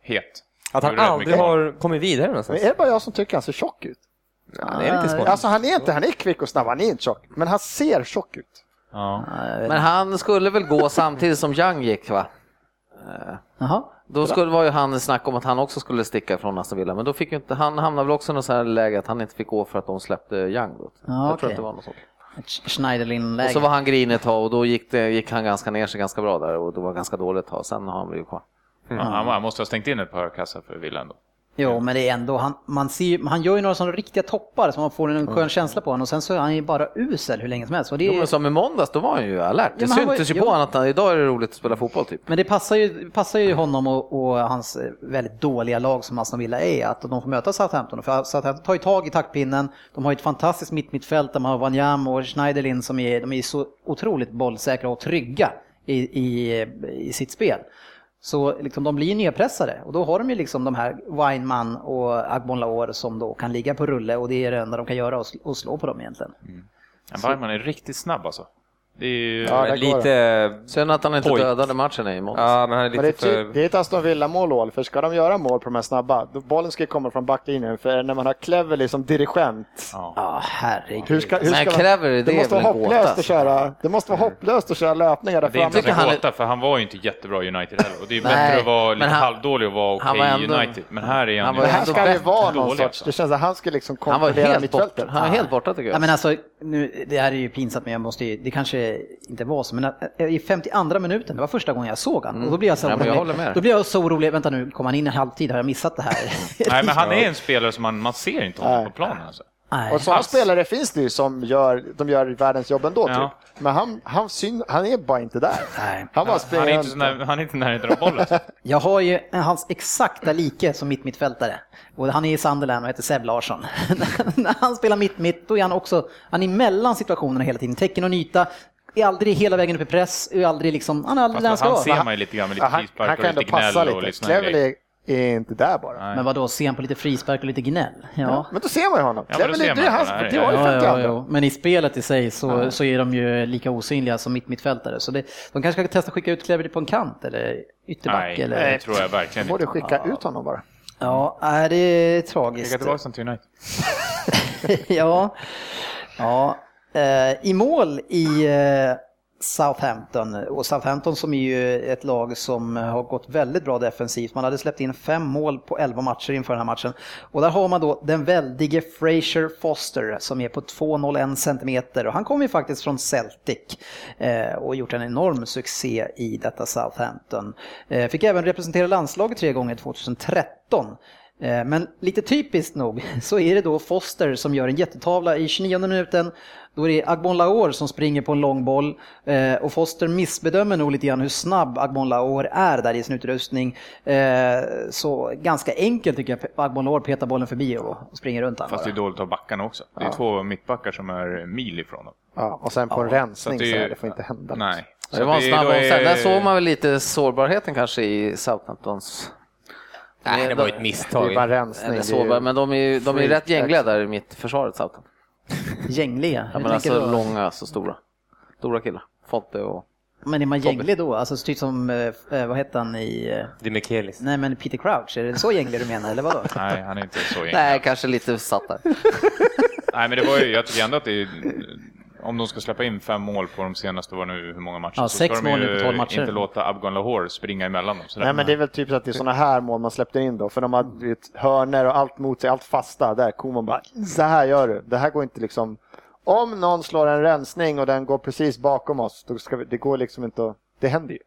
[SPEAKER 2] het.
[SPEAKER 4] Att han aldrig har kommit vidare någonstans.
[SPEAKER 3] Men är det bara jag som tycker han ser tjock ut?
[SPEAKER 4] Ja, det är lite smått.
[SPEAKER 3] Alltså han är inte, han är kvick och snabb, han är inte tjock. Men han ser tjock ut.
[SPEAKER 2] Ja.
[SPEAKER 5] Men han skulle väl gå samtidigt som Young gick va?
[SPEAKER 1] Jaha.
[SPEAKER 5] Då skulle, var ju han snack om att han också skulle sticka från Aston Villa, men då fick ju inte, han hamnade väl också i något så här läge att han inte fick gå för att de släppte Young. Då.
[SPEAKER 1] Ja,
[SPEAKER 5] jag tror
[SPEAKER 1] okej.
[SPEAKER 5] att det var något sånt.
[SPEAKER 1] Schneiderlin-läge.
[SPEAKER 5] Och så var han grinig ett tag och då gick, det, gick han ganska ner sig ganska bra där och det var ganska dåligt ett tag. Sen har han blivit kvar.
[SPEAKER 2] Ja, han, han måste ha stängt in ett par kassar för Villa ändå.
[SPEAKER 1] Jo, men det är ändå, han, man ser, han gör ju några sådana riktiga toppar som man får en skön känsla på honom och sen så är han ju bara usel hur länge som helst. Och det
[SPEAKER 5] Jo,
[SPEAKER 1] är,
[SPEAKER 5] men som i måndags, då var han ju alert. Det
[SPEAKER 1] Ja,
[SPEAKER 5] syntes ju
[SPEAKER 1] jo.
[SPEAKER 5] på honom att han, idag är det roligt att spela fotboll typ.
[SPEAKER 1] Men det passar ju, passar ju honom och, och hans eh, väldigt dåliga lag som Aston Villa är, att de får möta Southampton. För Southampton tar ju tag i taktpinnen, de har ju ett fantastiskt mittmittfält där man har Wanyam och Schneiderlin som är, de är så otroligt bollsäkra och trygga i, i, i sitt spel. Så liksom, de blir nedpressade och då har de ju liksom de här Weinman och Agbon Laor som då kan ligga på rulle och det är det enda de kan göra och, slå på dem egentligen.
[SPEAKER 2] Mm. Weinman är riktigt snabb alltså. Det är ju...
[SPEAKER 3] Ja,
[SPEAKER 4] Lite...
[SPEAKER 5] Sen att han inte
[SPEAKER 4] Pojk.
[SPEAKER 5] dödade matchen i måndags.
[SPEAKER 4] Ja, men han är
[SPEAKER 3] Men det är,
[SPEAKER 4] lite för...
[SPEAKER 3] det är ett Aston Villa-mål, Ål, för ska de göra mål på de här snabba, då bollen ska komma från backlinjen. För när man har Cleverley som dirigent,
[SPEAKER 2] Ja.
[SPEAKER 1] Ja, herregud.
[SPEAKER 3] hur ska, hur
[SPEAKER 5] Men
[SPEAKER 3] ska man-
[SPEAKER 5] Cleverley, det
[SPEAKER 3] det
[SPEAKER 5] är
[SPEAKER 3] måste
[SPEAKER 5] väl
[SPEAKER 3] vara
[SPEAKER 5] en
[SPEAKER 3] hopplöst att köra, det måste vara hopplöst att köra löpningar där
[SPEAKER 2] Det är inte
[SPEAKER 3] framme.
[SPEAKER 5] han är-
[SPEAKER 2] gåta, för han var ju inte jättebra i United heller. Och det är
[SPEAKER 5] Nej,
[SPEAKER 2] bättre att vara
[SPEAKER 5] men
[SPEAKER 2] lite
[SPEAKER 5] han-
[SPEAKER 2] halvdålig och vara okej
[SPEAKER 5] var
[SPEAKER 2] i
[SPEAKER 5] ändå-
[SPEAKER 2] United. Men här är han,
[SPEAKER 5] han
[SPEAKER 2] ju
[SPEAKER 3] Det här ska ju
[SPEAKER 5] bättre
[SPEAKER 3] vara någon sorts,
[SPEAKER 2] alltså.
[SPEAKER 3] det känns att han ska liksom
[SPEAKER 5] Han var
[SPEAKER 3] kontrollera
[SPEAKER 5] helt borta,
[SPEAKER 3] mittfältet.
[SPEAKER 5] han var helt borta tycker
[SPEAKER 1] Ja,
[SPEAKER 5] jag.
[SPEAKER 1] men alltså, nu, det här är ju pinsamt men jag måste ju, det kanske inte var så, men att- i 52 minuten, det var första gången jag såg han. Och då blir jag så
[SPEAKER 5] Ja,
[SPEAKER 1] orolig. Då blir jag så orolig, vänta nu, kom han in i halvtid, har jag missat det här?
[SPEAKER 2] Nej, men han är en spelare som man, man ser inte honom på planen. Alltså.
[SPEAKER 1] Nej.
[SPEAKER 3] Och sådana spelare finns det ju som gör, de gör världens jobb ändå
[SPEAKER 2] Ja.
[SPEAKER 3] typ. Men han, han, syn, han är bara inte där.
[SPEAKER 1] Nej.
[SPEAKER 3] Han bara
[SPEAKER 2] Han är, inte när, han är inte i närheten av bollen.
[SPEAKER 1] Jag har ju hans exakta like som mitt mittfältare. Och han är i Sunderland och heter Seb Larsson. När han spelar mitt mitt då är han också, han är mellan situationerna hela tiden. Täcker och yta, är aldrig hela vägen upp i press, är aldrig liksom, han är aldrig där han
[SPEAKER 2] Fast han
[SPEAKER 1] ska vara.
[SPEAKER 2] ser man ju lite grann med lite
[SPEAKER 3] han,
[SPEAKER 2] frispark
[SPEAKER 3] han kan
[SPEAKER 2] och lite
[SPEAKER 3] passa
[SPEAKER 2] gnäll och
[SPEAKER 3] lite.
[SPEAKER 2] grejer.
[SPEAKER 3] Är inte där bara.
[SPEAKER 2] Nej.
[SPEAKER 1] Men vad då ser han på lite frispark och lite gnäll? Ja.
[SPEAKER 3] Men då ser man ju honom.
[SPEAKER 2] Ja, men
[SPEAKER 3] det är hans,
[SPEAKER 2] honom.
[SPEAKER 3] det var ju
[SPEAKER 1] Ja,
[SPEAKER 3] 52.
[SPEAKER 1] ja, ja. Men i spelet i sig så, så är de ju lika osynliga som mitt mittfältare. Så det, de kanske ska testa att skicka ut Cleverly på en kant eller ytterback.
[SPEAKER 2] Nej,
[SPEAKER 1] eller...
[SPEAKER 2] det tror jag verkligen
[SPEAKER 3] Borde
[SPEAKER 2] inte.
[SPEAKER 3] skicka ut honom bara.
[SPEAKER 1] Ja, nej, det är tragiskt.
[SPEAKER 2] Skicka tillbaka honom till United.
[SPEAKER 1] ja, ja. Eh, I mål i eh, Southampton, och Southampton som är ju ett lag som har gått väldigt bra defensivt. Man hade släppt in fem mål på elva matcher inför den här matchen. Och där har man då den väldige Fraser Foster som är på 2,01 centimeter och han kommer ju faktiskt från Celtic eh, och gjort en enorm succé i detta Southampton. Eh, fick även representera landslaget tre gånger 2013. Eh, men lite typiskt nog så är det då Foster som gör en jättetavla i 29 minuten. Då är det Agbon Laor som springer på en lång boll eh, och Foster missbedömer nog lite grann hur snabb Agbon Laor är där i sin utrustning. Eh, Så ganska enkelt tycker jag Agbon Laor petar bollen förbi och springer runt
[SPEAKER 2] Fast det är dåligt av backarna också. Det är två mittbackar som är mil ifrån dem.
[SPEAKER 3] Ja, och sen på en
[SPEAKER 2] Så
[SPEAKER 3] rensning så
[SPEAKER 2] är
[SPEAKER 3] här,
[SPEAKER 2] ju-
[SPEAKER 3] det får inte hända.
[SPEAKER 2] Nej. Så
[SPEAKER 5] Det var en snabb
[SPEAKER 2] är-.
[SPEAKER 5] Där såg man väl lite sårbarheten kanske i Southamptons...
[SPEAKER 4] Nej, det var ju ett
[SPEAKER 3] Det är
[SPEAKER 4] misstag.
[SPEAKER 3] bara en rensning. Det är
[SPEAKER 5] sårbar, men de är ju de är rätt gängliga där i mitt försvaret Southampton.
[SPEAKER 1] Gängliga.
[SPEAKER 5] Ja, men alltså långa, så stora. Stora killar. Fonte och...
[SPEAKER 1] Men är man gänglig då? Alltså typ som, eh, vad heter han i... eh,
[SPEAKER 4] Det är Michaelis.
[SPEAKER 1] Nej men Peter Crouch, är det så gänglig du menar eller vadå?
[SPEAKER 2] Nej, han är inte så gänglig.
[SPEAKER 5] Nej, kanske lite satt där.
[SPEAKER 2] Nej, men det var ju, jag tycker ändå att det är, om de ska släppa in fem mål på de senaste, var nu hur många matcher,
[SPEAKER 1] Ja,
[SPEAKER 2] så
[SPEAKER 1] sex
[SPEAKER 2] ska de
[SPEAKER 1] mål
[SPEAKER 2] ju
[SPEAKER 1] nu på 12 matcher.
[SPEAKER 2] inte låta Abgon Lahore springa emellan dem. Så
[SPEAKER 3] Nej men det är väl typ så att det är sådana här mål man släppte in då. För de hade vet, hörner och allt mot sig, allt fasta. Där Koman bara, så här gör du. Det här går inte liksom. Om någon slår en rensning och den går precis bakom oss, då ska vi, det går liksom inte att, det händer ju.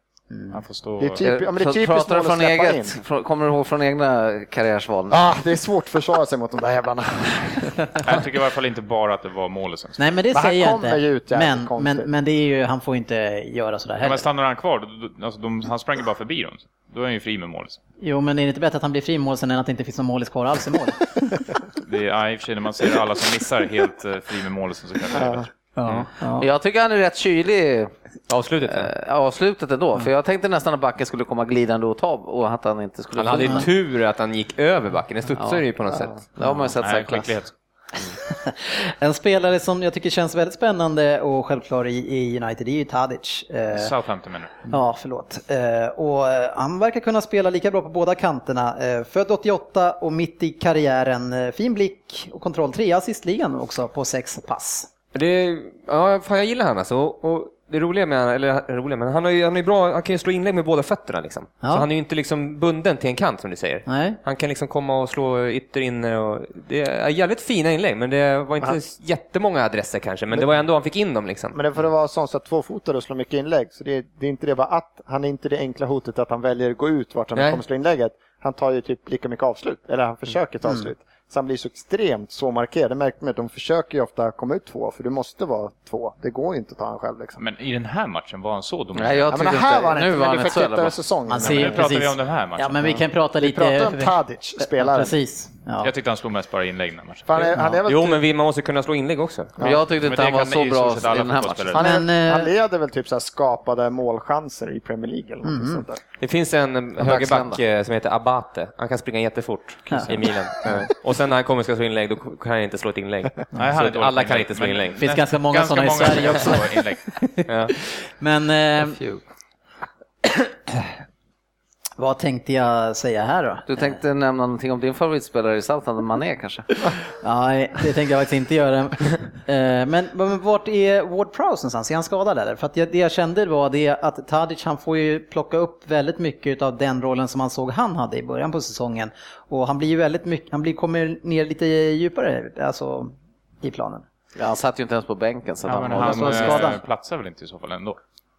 [SPEAKER 2] Får stå...
[SPEAKER 3] Det är typ- ja, men det är typiskt
[SPEAKER 5] pratar du från
[SPEAKER 3] släppa
[SPEAKER 5] eget,
[SPEAKER 3] in.
[SPEAKER 5] från, kommer du ihåg från egna karriärsval?
[SPEAKER 3] Ah, det är svårt att försvara sig mot de där jävlarna.
[SPEAKER 2] Jag tycker i alla fall inte bara att det var målet sen.
[SPEAKER 1] Nej men det
[SPEAKER 3] Men han
[SPEAKER 1] säger jag
[SPEAKER 3] ut
[SPEAKER 1] inte.
[SPEAKER 3] jävligt
[SPEAKER 1] Men, men, men det är ju, han får inte göra sådär heller.
[SPEAKER 2] men stannar han kvar, alltså, de, han sprang ju bara förbi dem. Då är han ju fri med målet.
[SPEAKER 1] Jo men är det inte bättre att han blir fri mål sen än att det inte finns någon målis kvar alls i mål?
[SPEAKER 2] Det är, ja, i och för sig när man ser alla som missar helt eh, fri med målet så kanske det är bättre.
[SPEAKER 1] ja. ja.
[SPEAKER 5] Jag tycker han är rätt kylig
[SPEAKER 4] Avslutet. ja.
[SPEAKER 5] eh, avslutet ändå. För jag tänkte nästan att backen skulle komma glidande och ta och att han inte skulle
[SPEAKER 4] Han hade ju tur att han gick över backen. Det studsade ju på något sätt.
[SPEAKER 5] Det har man ju sett
[SPEAKER 2] Nej,
[SPEAKER 5] klass.
[SPEAKER 2] skicklighet.
[SPEAKER 1] En spelare som jag tycker känns väldigt spännande och självklar i, i United är ju Tadic. Eh,
[SPEAKER 2] Southampton menar du?
[SPEAKER 1] Ja, förlåt. Eh, och eh, han verkar kunna spela lika bra på båda kanterna. Eh, född 88 och mitt i karriären. Eh, fin blick och kontroll. Tre assistligan också på sex pass.
[SPEAKER 4] Det, ja, fan, jag gillar han alltså. Och, och det roliga med han, eller roliga, men han, har ju, han, är bra, han kan ju slå inlägg med båda fötterna liksom.
[SPEAKER 1] Ja.
[SPEAKER 4] Så han är ju inte liksom bunden till en kant som du säger.
[SPEAKER 1] Nej.
[SPEAKER 4] Han kan liksom komma och slå ytter inne och det är jävligt fina inlägg men det var inte
[SPEAKER 3] han-
[SPEAKER 4] jättemånga adresser kanske men det var ändå han fick in dem liksom.
[SPEAKER 3] Men det får det vara sånt så att tvåfotade slår mycket inlägg. Så det är, det är inte det bara att han är inte det enkla hotet att han väljer att gå ut vart han
[SPEAKER 4] Nej.
[SPEAKER 3] kommer slå inlägget. Han tar ju typ lika mycket avslut, eller han försöker ta avslut. Så han blir så extremt så markerad. Det märkte man att de försöker ju ofta komma ut två, för du måste vara två. Det går ju inte att ta han själv liksom.
[SPEAKER 2] Men i den här matchen var han så dominerande?
[SPEAKER 5] Nej, jag
[SPEAKER 3] Ja, men här
[SPEAKER 5] inte,
[SPEAKER 3] var han
[SPEAKER 5] nu
[SPEAKER 3] inte,
[SPEAKER 5] var han
[SPEAKER 2] nu pratar vi om den här matchen.
[SPEAKER 1] Ja, men vi kan prata
[SPEAKER 3] Vi
[SPEAKER 1] lite...
[SPEAKER 3] pratar om Tadic,
[SPEAKER 1] Ja,
[SPEAKER 3] spelaren.
[SPEAKER 1] precis. Ja.
[SPEAKER 2] Jag tyckte han slog mest bara inlägg den här matchen.
[SPEAKER 3] Han, är, han, är väl
[SPEAKER 4] Jo
[SPEAKER 3] typ,
[SPEAKER 4] men vi, man måste kunna slå inlägg också.
[SPEAKER 5] Men jag tyckte inte
[SPEAKER 2] det
[SPEAKER 5] han var så
[SPEAKER 2] i
[SPEAKER 5] bra i den här matchen.
[SPEAKER 3] han, är,
[SPEAKER 1] Men, eh,
[SPEAKER 3] han leder väl typ så här skapade målchanser i Premier League eller något sånt där.
[SPEAKER 4] Det finns en eh, högerback eh, som heter Abate. Han kan springa jättefort i Milan. Eh, Och sen när han kommer och ska slå inlägg då kan han inte slå ett inlägg.
[SPEAKER 2] Nej,
[SPEAKER 4] alla kan inte slå inlägg.
[SPEAKER 1] Det finns ganska många sådana i Sverige också.
[SPEAKER 2] slår inlägg.
[SPEAKER 4] Ja.
[SPEAKER 1] Men eh. Vad tänkte jag säga här då?
[SPEAKER 5] Du tänkte nämna någonting om din favoritspelare i Southampton, Mané kanske?
[SPEAKER 1] Nej, det tänkte jag faktiskt inte göra. Eh, Men, men vart är Ward Prowse någonstans? Är han skadad eller? För det jag kände var det att Tadic han får ju plocka upp väldigt mycket av den rollen som man såg han hade i början på säsongen. Och han blir ju väldigt mycket, han blir, kommer ner lite djupare alltså, i planen.
[SPEAKER 5] Ja, han satt ju inte ens på bänken. Så
[SPEAKER 2] Ja,
[SPEAKER 5] han
[SPEAKER 2] men
[SPEAKER 5] var-
[SPEAKER 2] han
[SPEAKER 1] var skadad.
[SPEAKER 2] eh, platsar väl inte i så fall ändå?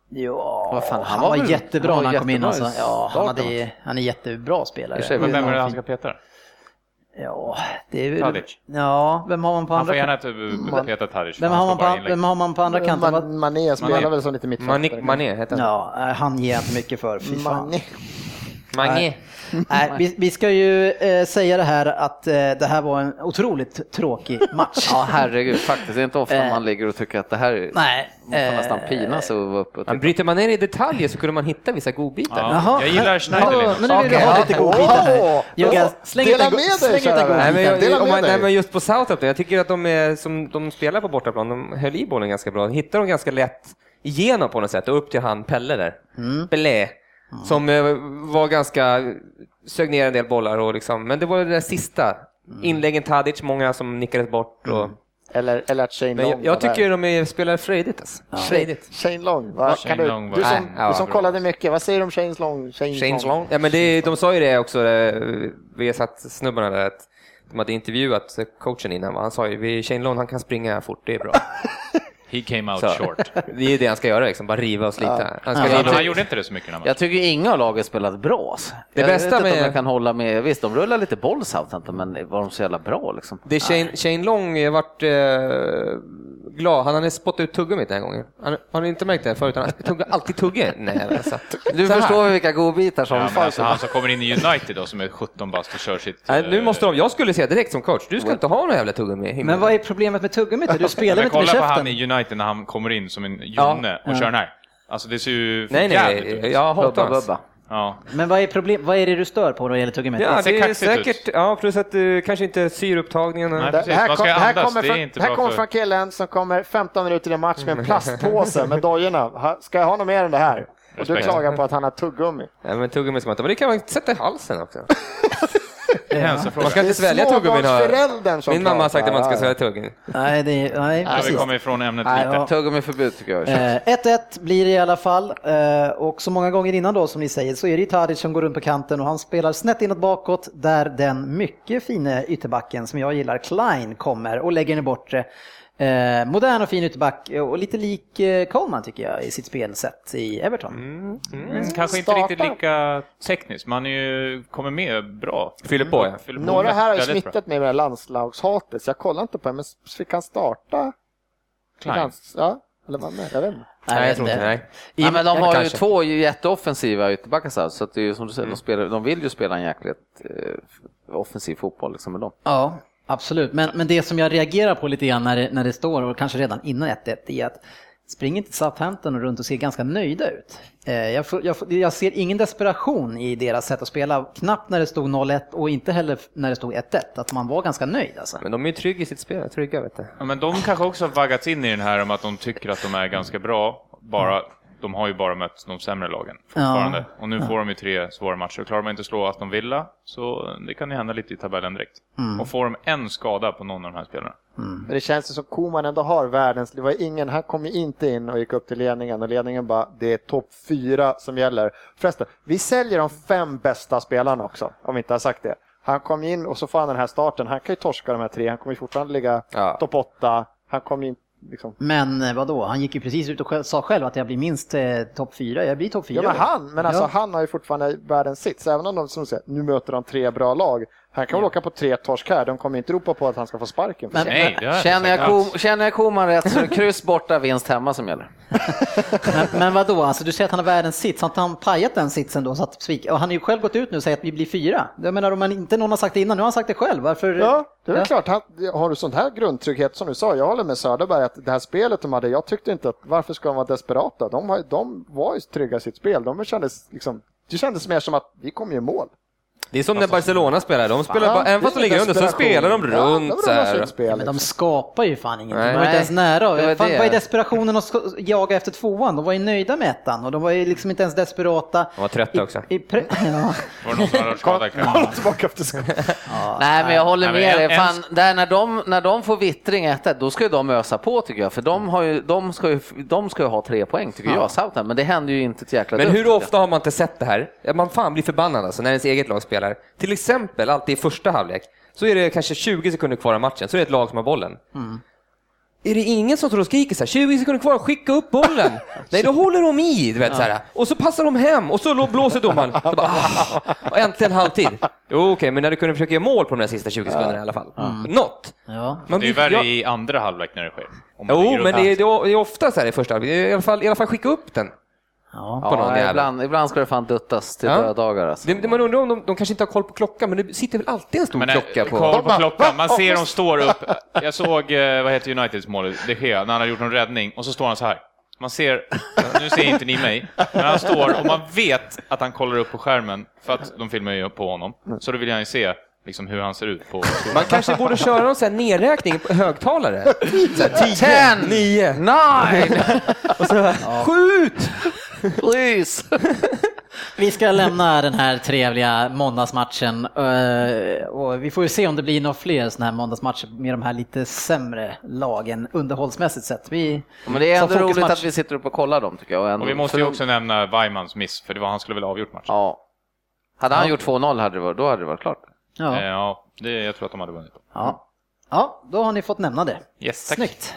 [SPEAKER 1] Ja,
[SPEAKER 5] Vad fan, han
[SPEAKER 1] han,
[SPEAKER 5] var
[SPEAKER 1] var, jättebra
[SPEAKER 5] han var
[SPEAKER 1] när han kom in. Alltså. Ja, han, hade, han är jättebra spelare.
[SPEAKER 2] Men vem är det han ska peta?
[SPEAKER 1] Ja, det är väl...
[SPEAKER 2] Tadic.
[SPEAKER 1] Ja, vem har man på
[SPEAKER 2] Han
[SPEAKER 1] andra
[SPEAKER 2] får gärna
[SPEAKER 1] kanten?
[SPEAKER 2] inte peta Tadic.
[SPEAKER 1] Vem
[SPEAKER 2] han
[SPEAKER 1] har, man på, vem har man på andra kanten?
[SPEAKER 3] Man, Mané spelar väl som lite mittfältare.
[SPEAKER 4] Mané heter han.
[SPEAKER 1] Ja, eh, han ger jag inte mycket för. Fy fan.
[SPEAKER 3] Mané.
[SPEAKER 4] Mané.
[SPEAKER 1] Nej, vi, vi ska ju eh, säga det här att eh, det här var en otroligt tråkig match.
[SPEAKER 5] Ja, herregud, faktiskt. Det är inte ofta
[SPEAKER 1] Eh.
[SPEAKER 5] man ligger och tycker att det här är...
[SPEAKER 1] Nej.
[SPEAKER 5] Man får nästan
[SPEAKER 1] eh,
[SPEAKER 5] pinas och vara uppe och
[SPEAKER 4] Men bryter man ner i detaljer så kunde man hitta vissa godbitar.
[SPEAKER 2] Ja,
[SPEAKER 1] Jaha,
[SPEAKER 2] jag gillar Schneiderlin.
[SPEAKER 1] Ja, Men nu vill du ha lite godbitar här.
[SPEAKER 3] Åh,
[SPEAKER 1] släng
[SPEAKER 3] dela med dig, kära.
[SPEAKER 4] Nej men, jag,
[SPEAKER 3] Dela med
[SPEAKER 4] man,
[SPEAKER 3] dig.
[SPEAKER 4] nej men just på Southampton, jag tycker att de, är, som de spelar på bortaplan, de höll i bollen ganska bra. Hittar de ganska lätt igenom på något sätt och upp till han Pelle där. Pelé. Som eh, var ganska, sög ner en del bollar och liksom, men det var det där sista. Inläggen Tadic, många som nickades bort. Och,
[SPEAKER 3] Eller, eller att Shane Long
[SPEAKER 4] jag, jag
[SPEAKER 3] var där.
[SPEAKER 4] tycker de är, spelar frejdigt alltså. Frejdigt.
[SPEAKER 3] Shane Long, vad,
[SPEAKER 2] Shane
[SPEAKER 3] kan du,
[SPEAKER 2] Long
[SPEAKER 3] du som,
[SPEAKER 4] Nej, ja,
[SPEAKER 3] du som kollade mycket, vad säger du om Shane Long? Shane
[SPEAKER 4] Shane's Long. Ja men det, de sa ju det också, eh, vi har satt snubbarna där, att de hade intervjuat coachen innan. va? Han sa ju, "Vi- Shane Long han kan springa fort, det är bra.
[SPEAKER 2] He came out
[SPEAKER 4] Så.
[SPEAKER 2] short.
[SPEAKER 4] Det är det han ska göra, liksom, bara riva och slita. Han ska
[SPEAKER 1] Ja,
[SPEAKER 4] riva.
[SPEAKER 2] han gjorde inte det så mycket den här matchen.
[SPEAKER 5] Jag tycker inga av lagen spelat bra. Alltså.
[SPEAKER 4] Det
[SPEAKER 5] jag
[SPEAKER 4] bästa
[SPEAKER 5] vet inte
[SPEAKER 4] med-
[SPEAKER 5] om jag kan hålla med. Visst, de rullar lite boll Southampton, men var de så jävla bra liksom?
[SPEAKER 4] Det är Shane, Shane Long har varit eh, glad, han hade spottat ut tuggummit den här gången. Han, har ni inte märkt det förut? Han tuggar alltid tugge. Nej, alltså.
[SPEAKER 5] Du
[SPEAKER 4] Så här.
[SPEAKER 5] förstår vilka godbitar som
[SPEAKER 2] Ja,
[SPEAKER 5] fanns.
[SPEAKER 2] alltså, han som kommer in i United då, som är 17 bast och kör sitt...
[SPEAKER 4] Nej, nu
[SPEAKER 2] eh,
[SPEAKER 4] måste de, jag skulle säga direkt som coach, du ska inte ha några jävla tuggummi.
[SPEAKER 1] Men vad är problemet med tuggummit? Du spelar inte med
[SPEAKER 2] kolla på
[SPEAKER 1] käften.
[SPEAKER 2] han i United när han kommer in som en Jonne och
[SPEAKER 1] Ja.
[SPEAKER 2] kör den här. Alltså det ser ju för
[SPEAKER 4] Nej, nej, jag hatar
[SPEAKER 5] bubba.
[SPEAKER 2] Ja.
[SPEAKER 1] Men vad är, problem, vad är det du stör på då gäller tuggummit?
[SPEAKER 4] Ja,
[SPEAKER 2] ser
[SPEAKER 4] det är
[SPEAKER 2] kaxigt ut.
[SPEAKER 4] säkert, ja, plus att uh, kanske inte syreupptagningen.
[SPEAKER 2] Nej.
[SPEAKER 3] Det,
[SPEAKER 2] Precis,
[SPEAKER 3] det här, kom, det här kommer
[SPEAKER 2] det
[SPEAKER 3] från, här kommer
[SPEAKER 2] för-
[SPEAKER 3] från killen som kommer 15 minuter i match med en plastpåse med dojorna. Ska jag ha något mer än det här? Och du klagar på att han har tuggummi.
[SPEAKER 4] Ja, men tuggummi ska man inte, men det kan man sätta i halsen också.
[SPEAKER 2] Det är en hälsofråga.
[SPEAKER 4] Man ska inte svälja tuggummin. Min mamma har sagt att man ska svälja tuggummi.
[SPEAKER 1] Nej, det är, nej
[SPEAKER 2] Ja, vi kommer ifrån ämnet
[SPEAKER 1] Nej,
[SPEAKER 2] lite.
[SPEAKER 1] ja.
[SPEAKER 5] Tuggummiförbud tycker jag. är kört.
[SPEAKER 1] Eh, 1-1 blir det i alla fall eh, och så många gånger innan då som ni säger så är det Tadic som går runt på kanten och han spelar snett inåt bakåt där den mycket fina ytterbacken som jag gillar, Klein, kommer och lägger den i bortre. Eh, modern och fin ytterback och lite lik eh, Coleman tycker jag i sitt spelsätt i Everton.
[SPEAKER 2] Mm, kanske inte
[SPEAKER 3] Starta.
[SPEAKER 2] riktigt lika tekniskt, men han är ju, kommer med bra.
[SPEAKER 4] Fyller på, ja.
[SPEAKER 2] Fyller på
[SPEAKER 3] Några här har ju smittat mig med det här landslagshatet, så jag kollar inte på det, men fick han starta?
[SPEAKER 2] Klein.
[SPEAKER 3] Ja, eller vad med? Jag vet inte.
[SPEAKER 4] Nej, jag tror inte nej.
[SPEAKER 5] Ja, men de har ju två jätteoffensiva ytterbackar så, att det är ju som du säger, de, spelar, de vill ju spela en jäkligt eh, offensiv fotboll liksom med dem.
[SPEAKER 1] Ja, absolut. Men, men det som jag reagerar på lite grann när det, när det står, och kanske redan innan 1-1, är att springer till Southampton och runt och ser ganska nöjda ut. Eh, Jag, får- jag, får- jag ser ingen desperation i deras sätt att spela, knappt när det stod 0-1 och inte heller när det stod 1-1, att man var ganska nöjd alltså.
[SPEAKER 4] Men de är ju trygga i sitt spel, trygga vet du.
[SPEAKER 2] Ja, men de kanske också har vaggats in i den här om att de tycker att de är ganska bra. Bara, de har ju bara mött de sämre lagen fortfarande. Och nu får de ju tre svåra matcher. Klarar man inte att slå Aston Villa så det kan ju hända lite i tabellen direkt. Och får de en skada på någon av de här spelarna.
[SPEAKER 3] Men det känns ju som Koman ändå har världens, det var ingen, han kom ju inte in och gick upp till ledningen och ledningen bara, det är topp fyra som gäller. Förresten, vi säljer de fem bästa spelarna också, om vi inte har sagt det. Han kom in och så får han den här starten, han kan ju torska de här tre, han kommer ju fortfarande ligga
[SPEAKER 4] Ja.
[SPEAKER 3] topp åtta, han kommer in liksom.
[SPEAKER 1] Men eh, vadå, han gick ju precis ut och sa själv att jag blir minst eh, topp fyra, jag blir topp fyra.
[SPEAKER 3] Ja men han, men alltså
[SPEAKER 1] Ja.
[SPEAKER 3] han har ju fortfarande världens sits, även om de som säger, nu möter de tre bra lag. Han kan väl åka på tre torsk här, de kommer inte ropa på att han ska få sparken.
[SPEAKER 1] Men-.
[SPEAKER 2] Nej,
[SPEAKER 5] Känner jag. Kom, känner jag Koman rätt så är det kryss borta, vinst hemma som gäller.
[SPEAKER 1] Men, men vadå, alltså, du säger att han har världens sits, har inte han pajat den sitsen då? Så att, svik- och han har ju själv gått ut nu och säger att vi blir fyra. Jag menar om man inte någon har sagt det innan, nu har han sagt det själv. Varför?
[SPEAKER 3] Ja, det är väl
[SPEAKER 1] Ja.
[SPEAKER 3] klart. Han, har du sån här grundtrygghet som du sa, jag håller med Söderberg att det här spelet de hade, jag tyckte inte att varför ska de vara desperata? De, de var ju trygga i sitt spel. De kändes liksom, det kändes mer som att vi kommer ju i mål.
[SPEAKER 4] Det är som när Barcelona spelar, de spelar bara, även fast de ligger under så spelar de
[SPEAKER 3] Ja,
[SPEAKER 4] runt
[SPEAKER 3] de
[SPEAKER 4] så här.
[SPEAKER 3] spel,
[SPEAKER 1] Men de skapar ju fan inget.
[SPEAKER 4] Nej.
[SPEAKER 1] De var inte ens nära.
[SPEAKER 5] Det var
[SPEAKER 1] Fan,
[SPEAKER 5] det.
[SPEAKER 1] vad är desperationen att jaga efter tvåan? De var ju nöjda med ettan och de var ju liksom inte ens desperata.
[SPEAKER 4] De var trötta också.
[SPEAKER 1] I, i pre- ja.
[SPEAKER 2] Var det någon som hade skadad ikväll?
[SPEAKER 3] Tillbaka efter skott.
[SPEAKER 5] Nej, men jag håller med dig. Fan, där när, de, när de får vittring 1 då ska ju de ösa på tycker jag. För de, har ju, de, ska, ju, de ska ju ha tre poäng tycker jag, Southampton. Men det händer ju inte ett jäkla
[SPEAKER 4] Men hur ofta har man inte sett det här? Man fan blir förbannad alltså när ens eget lag spelar. Till exempel alltid i första halvlek, så är det kanske 20 sekunder kvar av matchen, så är det ett lag som har bollen. Är det ingen som står och skriker så här, 20 sekunder kvar, skicka upp bollen! Nej, då håller de i, du vet så här. Och så passar de hem och så lå- blåser domaren. Så bara, ah, och äntligen halvtid. Jo, okej, men när du kunde försöka göra mål på de där sista 20 sekunderna i alla fall. Något.
[SPEAKER 1] Ja.
[SPEAKER 4] Man
[SPEAKER 2] Det är
[SPEAKER 4] blir-
[SPEAKER 2] värre
[SPEAKER 4] jag-
[SPEAKER 2] i andra halvlek när det sker.
[SPEAKER 4] Jo, men det är, det är ofta så här i första halvlek. I alla fall, i alla fall skicka upp den.
[SPEAKER 1] Ja.
[SPEAKER 4] på någon
[SPEAKER 5] Ja, ibland, ibland ska det fan duttas till
[SPEAKER 4] Ja.
[SPEAKER 5] dödagar alltså.
[SPEAKER 4] Det, det man undrar om de, de kanske inte har koll på klockan, men det sitter väl alltid en stor
[SPEAKER 2] Men, eh,
[SPEAKER 4] klocka på...
[SPEAKER 2] Koll på klockan, man ser dem står upp. Jag såg, eh, vad heter Uniteds mål, De Gea, när han har gjort en räddning och så står han så här. Man ser, nu ser inte ni mig, men han står och man vet att han kollar upp på skärmen för att de filmar ju på honom. Så då vill jag ju se liksom, hur han ser ut på
[SPEAKER 4] Man kanske borde köra någon sån här nedräkning på högtalare. Så här,
[SPEAKER 5] Ten!
[SPEAKER 4] 9,
[SPEAKER 5] Nine!
[SPEAKER 4] skjut!
[SPEAKER 5] Please!
[SPEAKER 1] Vi ska lämna den här trevliga måndagsmatchen eh, och vi får ju se om det blir några fler sådana här måndagsmatcher med de här lite sämre lagen underhållsmässigt sett. Vi,
[SPEAKER 5] Men det är ändå roligt att vi sitter upp och kollar dem tycker jag. Och,
[SPEAKER 2] vi måste ju
[SPEAKER 5] för-
[SPEAKER 2] också nämna Weimans miss, för det var han skulle väl ha avgjort matchen.
[SPEAKER 5] Ja. Hade han
[SPEAKER 1] Ja.
[SPEAKER 5] gjort 2-0 hade det varit, då hade det varit klart.
[SPEAKER 2] Eh,
[SPEAKER 1] Ja,
[SPEAKER 2] Ja, det, jag tror att de hade vunnit.
[SPEAKER 1] ja. ja, då har ni fått nämna det.
[SPEAKER 2] Yes, tack.
[SPEAKER 1] Snyggt.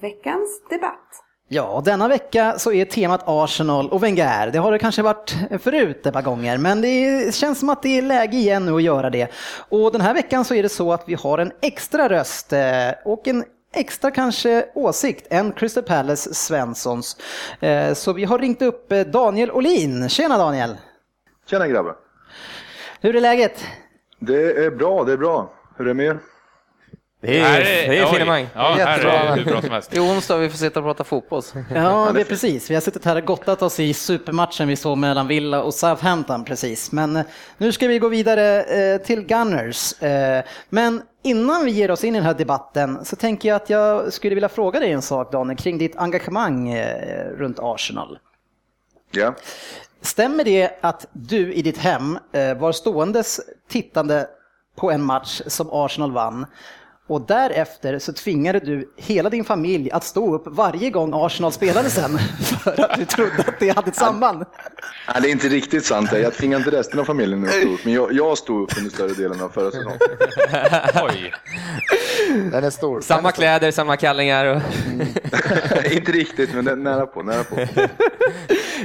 [SPEAKER 6] Veckans debatt.
[SPEAKER 1] Ja, denna vecka så är temat Arsenal och Wenger. Det har det kanske varit förut ett par gånger, men det känns som att det är läge igen nu att göra det. Och den här veckan så är det så att vi har en extra röst eh, och en extra kanske åsikt än Crystal Palace Svenssons. Eh, Så vi har ringt upp eh, Daniel Olin. Tjena Daniel!
[SPEAKER 7] Tjena grabbar.
[SPEAKER 1] Hur är läget?
[SPEAKER 7] Det är bra, det är bra. Hur är det med er?
[SPEAKER 4] Det är,
[SPEAKER 2] Här
[SPEAKER 4] det är
[SPEAKER 2] oj.
[SPEAKER 4] finemang.
[SPEAKER 2] Ja, här är
[SPEAKER 5] Jättebra.
[SPEAKER 2] det hur bra som helst.
[SPEAKER 5] Det är onsdag vi får sitta och prata fotboll.
[SPEAKER 1] Ja, det är precis. Vi har suttit här och gottat oss i supermatchen vi såg mellan Villa och Southampton precis. Men eh, nu ska vi gå vidare eh, till Gunners. Eh, Men innan vi ger oss in i den här debatten så tänker jag att jag skulle vilja fråga dig en sak Daniel kring ditt engagemang runt Arsenal.
[SPEAKER 7] Ja.
[SPEAKER 1] Stämmer det att du i ditt hem var ståendes tittande på en match som Arsenal vann och därefter så tvingade du hela din familj att stå upp varje gång Arsenal spelade sen för att du trodde att det hade ett samband?
[SPEAKER 7] Nej, det är inte riktigt sant. Jag tvingade inte resten av familjen att stå upp, men jag, jag stod upp under större delen av förra säsongen.
[SPEAKER 2] Oj.
[SPEAKER 3] Den är stor.
[SPEAKER 4] Samma kläder, samma kallingar. Och...
[SPEAKER 7] inte riktigt, men det är nära på. Nära på.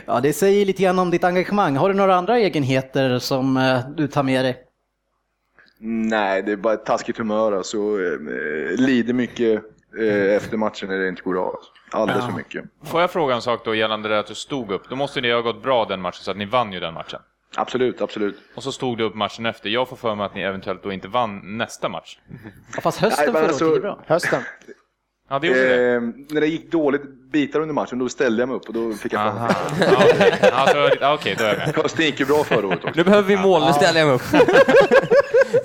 [SPEAKER 1] Ja, det säger lite grann om ditt engagemang. Har du några andra egenheter som eh, du tar med dig?
[SPEAKER 7] Nej, det är bara ett taskigt humör. Alltså. Eh, lider mycket eh, efter matchen när det inte går bra. Alltså. Alldeles för mycket.
[SPEAKER 2] Får jag fråga en sak då gällande det att du stod upp? Då måste det ha gått bra den matchen, så att ni vann ju den matchen.
[SPEAKER 7] Absolut, absolut.
[SPEAKER 2] Och så stod det upp matchen efter. Jag får för mig att ni eventuellt då inte vann nästa match.
[SPEAKER 1] Ja, fast hösten
[SPEAKER 7] Nej,
[SPEAKER 1] förra
[SPEAKER 7] alltså-
[SPEAKER 1] året gick bra.
[SPEAKER 3] Hösten.
[SPEAKER 2] Ja, det gjorde det.
[SPEAKER 7] Eh, när det gick dåligt bitar under matchen, då ställde jag mig upp och då fick jag
[SPEAKER 2] Aha.
[SPEAKER 7] fram
[SPEAKER 2] Ja, Okej, ja, ja, då är jag med.
[SPEAKER 7] Ju bra förra året också.
[SPEAKER 4] Nu behöver vi mål, nu ställer jag mig upp.
[SPEAKER 2] Då är jag med.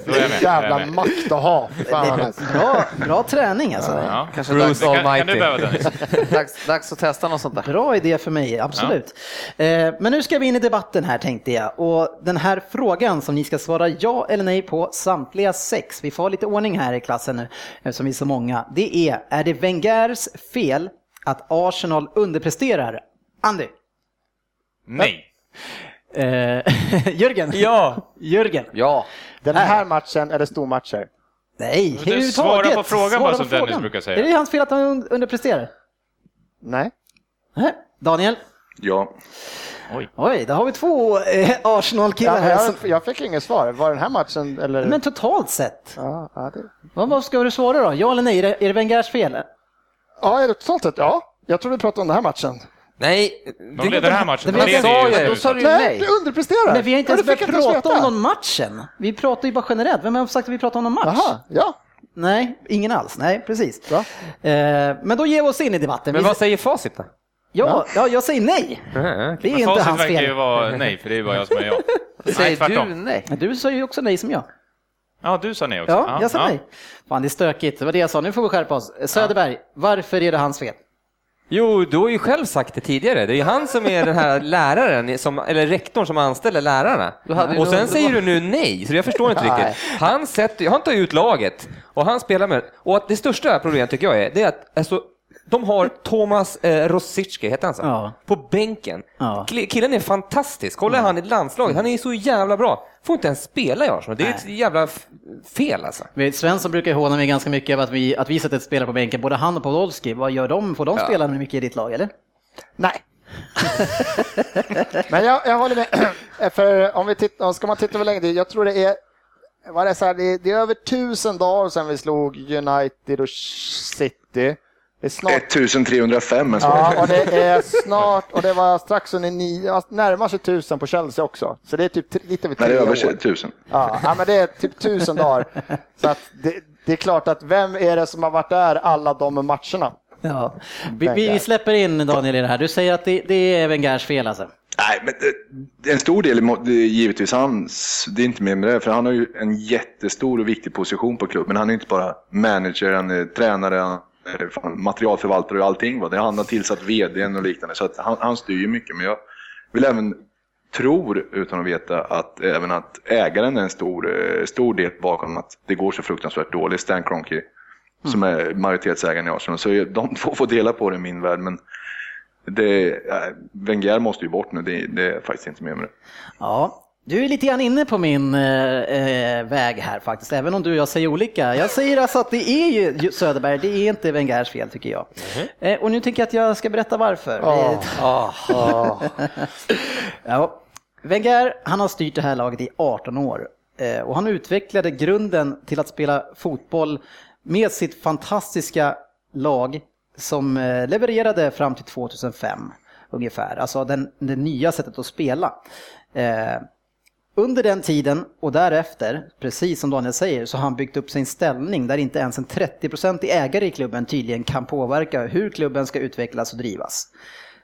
[SPEAKER 2] Då är jag
[SPEAKER 3] Jävla
[SPEAKER 2] med.
[SPEAKER 3] makt att ha. Nice.
[SPEAKER 1] Bra, bra träning alltså.
[SPEAKER 2] Ja.
[SPEAKER 5] Kanske
[SPEAKER 4] Bruce
[SPEAKER 5] dags,
[SPEAKER 2] kan, kan
[SPEAKER 5] dags, dags att testa något sånt där.
[SPEAKER 1] Bra idé för mig, absolut. Eh, men nu ska vi in i debatten här tänkte jag. Och den här frågan som ni ska svara ja eller nej på samtliga sex. Vi får lite ordning här i klassen nu eftersom vi är så många. Det är, är det Wengers fel att Arsenal underpresterar? Andy?
[SPEAKER 2] Nej.
[SPEAKER 1] Eh, Jörgen?
[SPEAKER 2] Ja.
[SPEAKER 1] Jörgen?
[SPEAKER 5] Ja,
[SPEAKER 3] Den här matchen det stormatcher.
[SPEAKER 1] Nej,
[SPEAKER 2] Du
[SPEAKER 1] överhuvudtaget.
[SPEAKER 2] svarar på frågan
[SPEAKER 1] Svara
[SPEAKER 2] bara som Dennis brukar säga.
[SPEAKER 1] Är det hans fel att han underpresterar?
[SPEAKER 3] Nej.
[SPEAKER 1] Nej. Daniel?
[SPEAKER 7] Ja.
[SPEAKER 1] Oj, där har vi två eh, Arsenal-killar
[SPEAKER 3] Ja,
[SPEAKER 1] här.
[SPEAKER 3] jag,
[SPEAKER 1] Som,
[SPEAKER 3] jag fick inget svar. Var den här matchen eller?
[SPEAKER 1] men totalt sett?
[SPEAKER 3] Ja, ja, det...
[SPEAKER 1] Vad, vad ska du svara då? Ja eller nej? Är det, är det Wengers fel?
[SPEAKER 3] Ja, är det totalt sett? Ja. Jag tror vi pratade om den här matchen.
[SPEAKER 4] Nej,
[SPEAKER 2] De leder den här matchen.
[SPEAKER 1] det
[SPEAKER 2] De
[SPEAKER 1] vet
[SPEAKER 2] leder
[SPEAKER 1] jag
[SPEAKER 2] ju
[SPEAKER 1] sa jag,
[SPEAKER 5] då sa du.
[SPEAKER 3] Nej, du underpresterar.
[SPEAKER 1] Men vi har inte ens
[SPEAKER 3] det
[SPEAKER 1] börjat prata om någon matchen. Vi pratar ju bara generellt. Vem har sagt att vi pratar om någon match?
[SPEAKER 3] Jaha, ja.
[SPEAKER 1] Nej, ingen alls. Nej, precis.
[SPEAKER 3] Bra.
[SPEAKER 1] Eh, men då ger vi oss in i debatten.
[SPEAKER 4] men
[SPEAKER 1] Vi-
[SPEAKER 4] vad säger facit då?
[SPEAKER 1] ja, ja, jag säger nej.
[SPEAKER 4] Mhm.
[SPEAKER 1] Det är
[SPEAKER 2] Men
[SPEAKER 1] inte
[SPEAKER 2] facit
[SPEAKER 1] hans
[SPEAKER 2] verkar ju
[SPEAKER 1] fel.
[SPEAKER 2] vara nej, för det är bara jag som är ja. Nej,
[SPEAKER 5] säger du nej?
[SPEAKER 1] Men du sa ju också nej som jag.
[SPEAKER 2] Ja, du sa nej också.
[SPEAKER 1] Ja, jag sa nej. Fan, det är stökigt. Det var det jag sa. Nu får vi skärpa oss. Söderberg, varför är det hans fel?
[SPEAKER 4] Jo, du har ju själv sagt det tidigare. Det är ju han som är den här läraren, som, eller rektorn som anställer lärarna.
[SPEAKER 5] Du hade ju
[SPEAKER 4] Och sen säger du nu nej, så jag förstår inte riktigt. Han, sätter, han tar ut laget och han spelar med... Och att det största problemet tycker jag är, det är att alltså, de har Thomas eh, Rosicki, heter han så?
[SPEAKER 1] Ja.
[SPEAKER 4] På bänken.
[SPEAKER 1] Ja.
[SPEAKER 4] Kille- Killen är fantastisk. Kolla han i landslaget, han är så jävla bra. Får inte ens spela i Arsenal. Det är ett jävla fel alltså.
[SPEAKER 1] Svensson brukar håna mig ganska mycket över att vi, att vi sätter ett spelare på bänken. Både han och Podolski. Vad gör de? Får de spela mycket i ditt lag, eller?
[SPEAKER 3] Nej. Men jag, jag håller med. För om vi tittar, ska man titta på längre, jag tror det är, vad det, är så här, det, är, det är över tusen dagar sedan vi slog United och City. Det är snart
[SPEAKER 7] 1305 är
[SPEAKER 3] Ja, och det är snart, och det var strax under nio, närmar sig tusen på Chelsea också. Så det är typ lite över
[SPEAKER 7] Nej, det
[SPEAKER 3] tre
[SPEAKER 7] är över 1000.
[SPEAKER 3] Ja, ja, men det är typ tusen dagar. Så att det, det är klart att vem är det som har varit där alla de matcherna?
[SPEAKER 1] Ja. Vi, vi, släpper in Daniel i det här. Du säger att det, det är Wengers fel alltså?
[SPEAKER 7] Nej, men det, en stor del är givetvis hans. Det är inte mer med det, för han har ju en jättestor och viktig position på klubben. Han är inte bara manager, han är tränare, fan materialförvaltare och allting. Va? Det han har tillsatt vdn och liknande, så han, han styr mycket. Men jag vill även tror, utan att veta, att även att ägaren är en stor, eh, stor del bakom att det går så fruktansvärt dåligt. Stan Kroenke, som är majoritetsägaren i Arsenal. Så de två får dela på det i min värld. Men det, äh, Wenger måste ju bort nu, det, det är faktiskt inte med med det.
[SPEAKER 1] Ja. Du är lite grann inne på min eh, eh, väg här faktiskt, även om du och jag säger olika. Jag säger alltså att det är ju Söderberg, det är inte Wengers fel tycker jag. Eh, och nu tänker jag att jag ska berätta varför.
[SPEAKER 3] Ja.
[SPEAKER 1] Ja. Wenger, han har styrt det här laget i 18 år eh, och han utvecklade grunden till att spela fotboll med sitt fantastiska lag som eh, levererade fram till 2005 ungefär, alltså den, det nya sättet att spela. Under den tiden och därefter, precis som Daniel säger, så har han byggt upp sin ställning där inte ens en 30-procentig ägare i klubben tydligen kan påverka hur klubben ska utvecklas och drivas.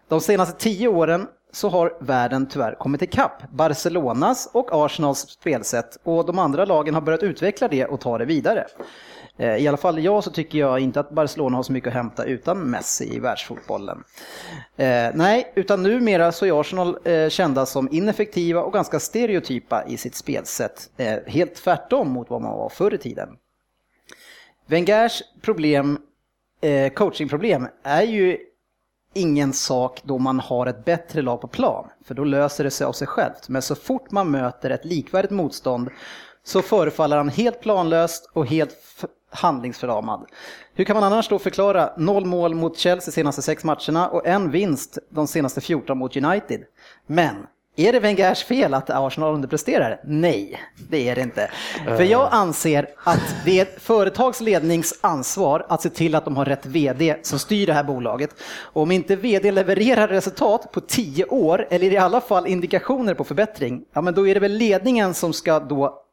[SPEAKER 1] De senaste tio åren så har världen tyvärr kommit ikapp Barcelonas och Arsenals spelsätt och de andra lagen har börjat utveckla det och ta det vidare. Eh, I alla fall jag så tycker jag inte att Barcelona har så mycket att hämta utan Messi i världsfotbollen. Eh, nej, utan numera så är Arsenal eh, kända som ineffektiva och ganska stereotypa i sitt spelsätt. Helt tvärtom mot vad man var förr i tiden. Wengers problem, coachingproblem är ju ingen sak då man har ett bättre lag på plan, för då löser det sig av sig självt. Men så fort man möter ett likvärdigt motstånd så förefaller han helt planlöst och helt handlingsförlamad. Hur kan man annars då förklara noll mål mot Chelsea senaste sex matcherna och en vinst de senaste 14 mot United? Men Är det Wengers fel att Arsenal underpresterar? Nej, det är det inte. För jag anser att det är ett företags lednings ansvar att se till att de har rätt VD som styr det här bolaget. Och om inte VD levererar resultat på tio år, eller i alla fall indikationer på förbättring, ja men då är det väl ledningen som ska då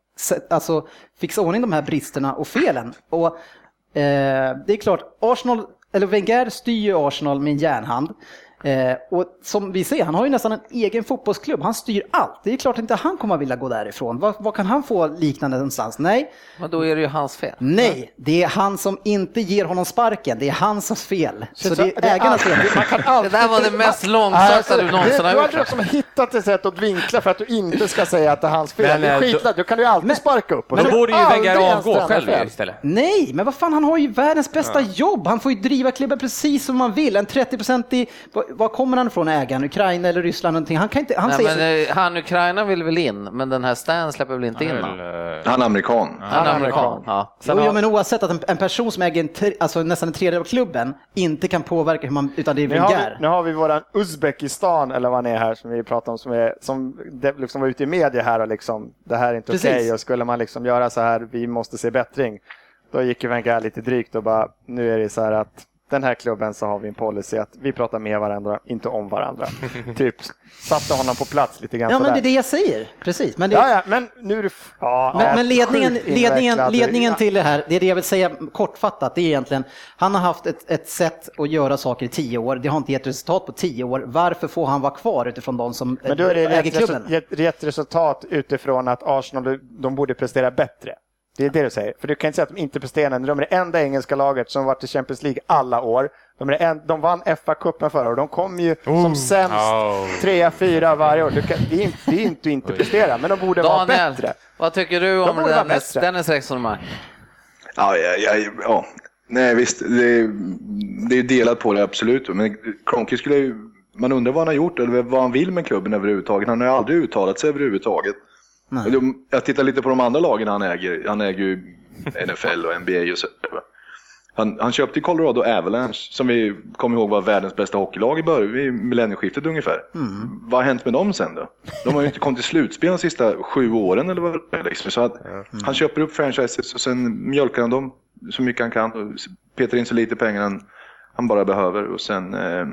[SPEAKER 1] alltså, fixa ordning de här bristerna och felen. Och eh, det är klart, Arsenal, eller Wenger styr ju Arsenal med en järnhand. Eh, och som vi ser, han har ju nästan en egen fotbollsklubb. Han styr allt. Det är klart inte han kommer att vilja gå därifrån. Vad, kan han få liknande någonstans? Nej,
[SPEAKER 5] Men då är det ju hans fel.
[SPEAKER 1] nej, det är han som inte ger honom sparken. Det är hans fel. Så,
[SPEAKER 3] Så
[SPEAKER 1] det är ägarnas fel.
[SPEAKER 3] Man kan
[SPEAKER 5] Det
[SPEAKER 3] alltid...
[SPEAKER 5] där var det mest långsökta du någonsin
[SPEAKER 3] du
[SPEAKER 5] har
[SPEAKER 3] har
[SPEAKER 5] gjort.
[SPEAKER 3] liksom hittat ett sätt att vinkla för att du inte ska säga att det är hans fel.
[SPEAKER 4] Men,
[SPEAKER 3] det är
[SPEAKER 4] eh,
[SPEAKER 3] skitlätt, då kan du ju alltid sparka upp. och
[SPEAKER 4] Men
[SPEAKER 3] det
[SPEAKER 4] då
[SPEAKER 3] är
[SPEAKER 4] borde ju Wenger avgå själv
[SPEAKER 3] fel.
[SPEAKER 4] istället.
[SPEAKER 1] Nej, men vad fan, han har ju världens bästa jobb. Han får ju driva klubben precis som man vill. En 30-procentig, var- kommer han ifrån ägaren? Ukraina eller Ryssland någonting? Han kan inte, han
[SPEAKER 5] Nej,
[SPEAKER 1] säger...
[SPEAKER 5] men, eh, han Ukraina vill väl in, men den här Stan släpper väl inte in
[SPEAKER 2] Han
[SPEAKER 5] honom?
[SPEAKER 2] är väl, eh,
[SPEAKER 7] Han är amerikan.
[SPEAKER 5] Han är amerikan. Ja.
[SPEAKER 1] Jo, jo, men oavsett att en, en person som äger en, tre- alltså nästan en tredjedel av klubben inte kan påverka hur man, utan det är
[SPEAKER 3] Nu har, vi, har vi våran Uzbekistan, eller vad han är här, som vi pratar om, som, är, som det liksom var ute i media här och liksom, det här är inte okej och skulle man liksom göra så här, vi måste se bättring. Då gick ju Wenger lite drygt och bara, nu är det så här att den här klubben så har vi en policy att vi pratar med varandra, inte om varandra. typ satte honom på plats lite grann
[SPEAKER 1] Ja, men det är det jag säger. Precis. Men, det,
[SPEAKER 3] Ja, ja, men nu är du... f- Ja,
[SPEAKER 1] men, men ledningen, ledningen, ledningen
[SPEAKER 3] Ja.
[SPEAKER 1] till det här, det är det jag vill säga kortfattat, det är egentligen, han har haft ett, ett sätt att göra saker i tio år, det har inte gett resultat på tio år. Varför får han vara kvar utifrån de som
[SPEAKER 3] Men då är det
[SPEAKER 1] äger
[SPEAKER 3] rätt,
[SPEAKER 1] klubben?
[SPEAKER 3] rätt resultat utifrån att Arsenal de borde prestera bättre. Det är det du säger. För du kan inte säga att de inte presterar. De är det enda engelska laget som varit i Champions League alla år. De, är en, de vann FA-cupen förra året. De kom ju som sämst
[SPEAKER 2] Oh.
[SPEAKER 3] trea, fyra varje år. Du kan, det, är inte, det är inte att inte prestera, men de borde vara
[SPEAKER 5] Daniel,
[SPEAKER 3] bättre.
[SPEAKER 5] vad tycker du om
[SPEAKER 3] borde vara
[SPEAKER 5] Dennis,
[SPEAKER 3] bättre.
[SPEAKER 5] Dennis resonemang?
[SPEAKER 7] Ja, ja, ja, ja. Nej, visst. Det är, det är delat på det, absolut. Men Kroenke skulle ju... Man undrar vad han har gjort eller vad han vill med klubben överhuvudtaget. Han har ju aldrig uttalat sig överhuvudtaget.
[SPEAKER 1] Nej.
[SPEAKER 7] Jag tittar lite på de andra lagen han äger. Han äger ju NFL och NBA och så. Han, han köpte Colorado Avalanche, som vi kommer ihåg var världens bästa hockeylag i början, vid millennieskiftet ungefär. Vad har hänt med dem sen då? De har ju inte kommit till slutspel de sista sju åren eller vad det är. Liksom. Så att Han köper upp franchises och sen mjölkar han dem så mycket han kan och petar in så lite pengar han, han bara behöver och sen eh,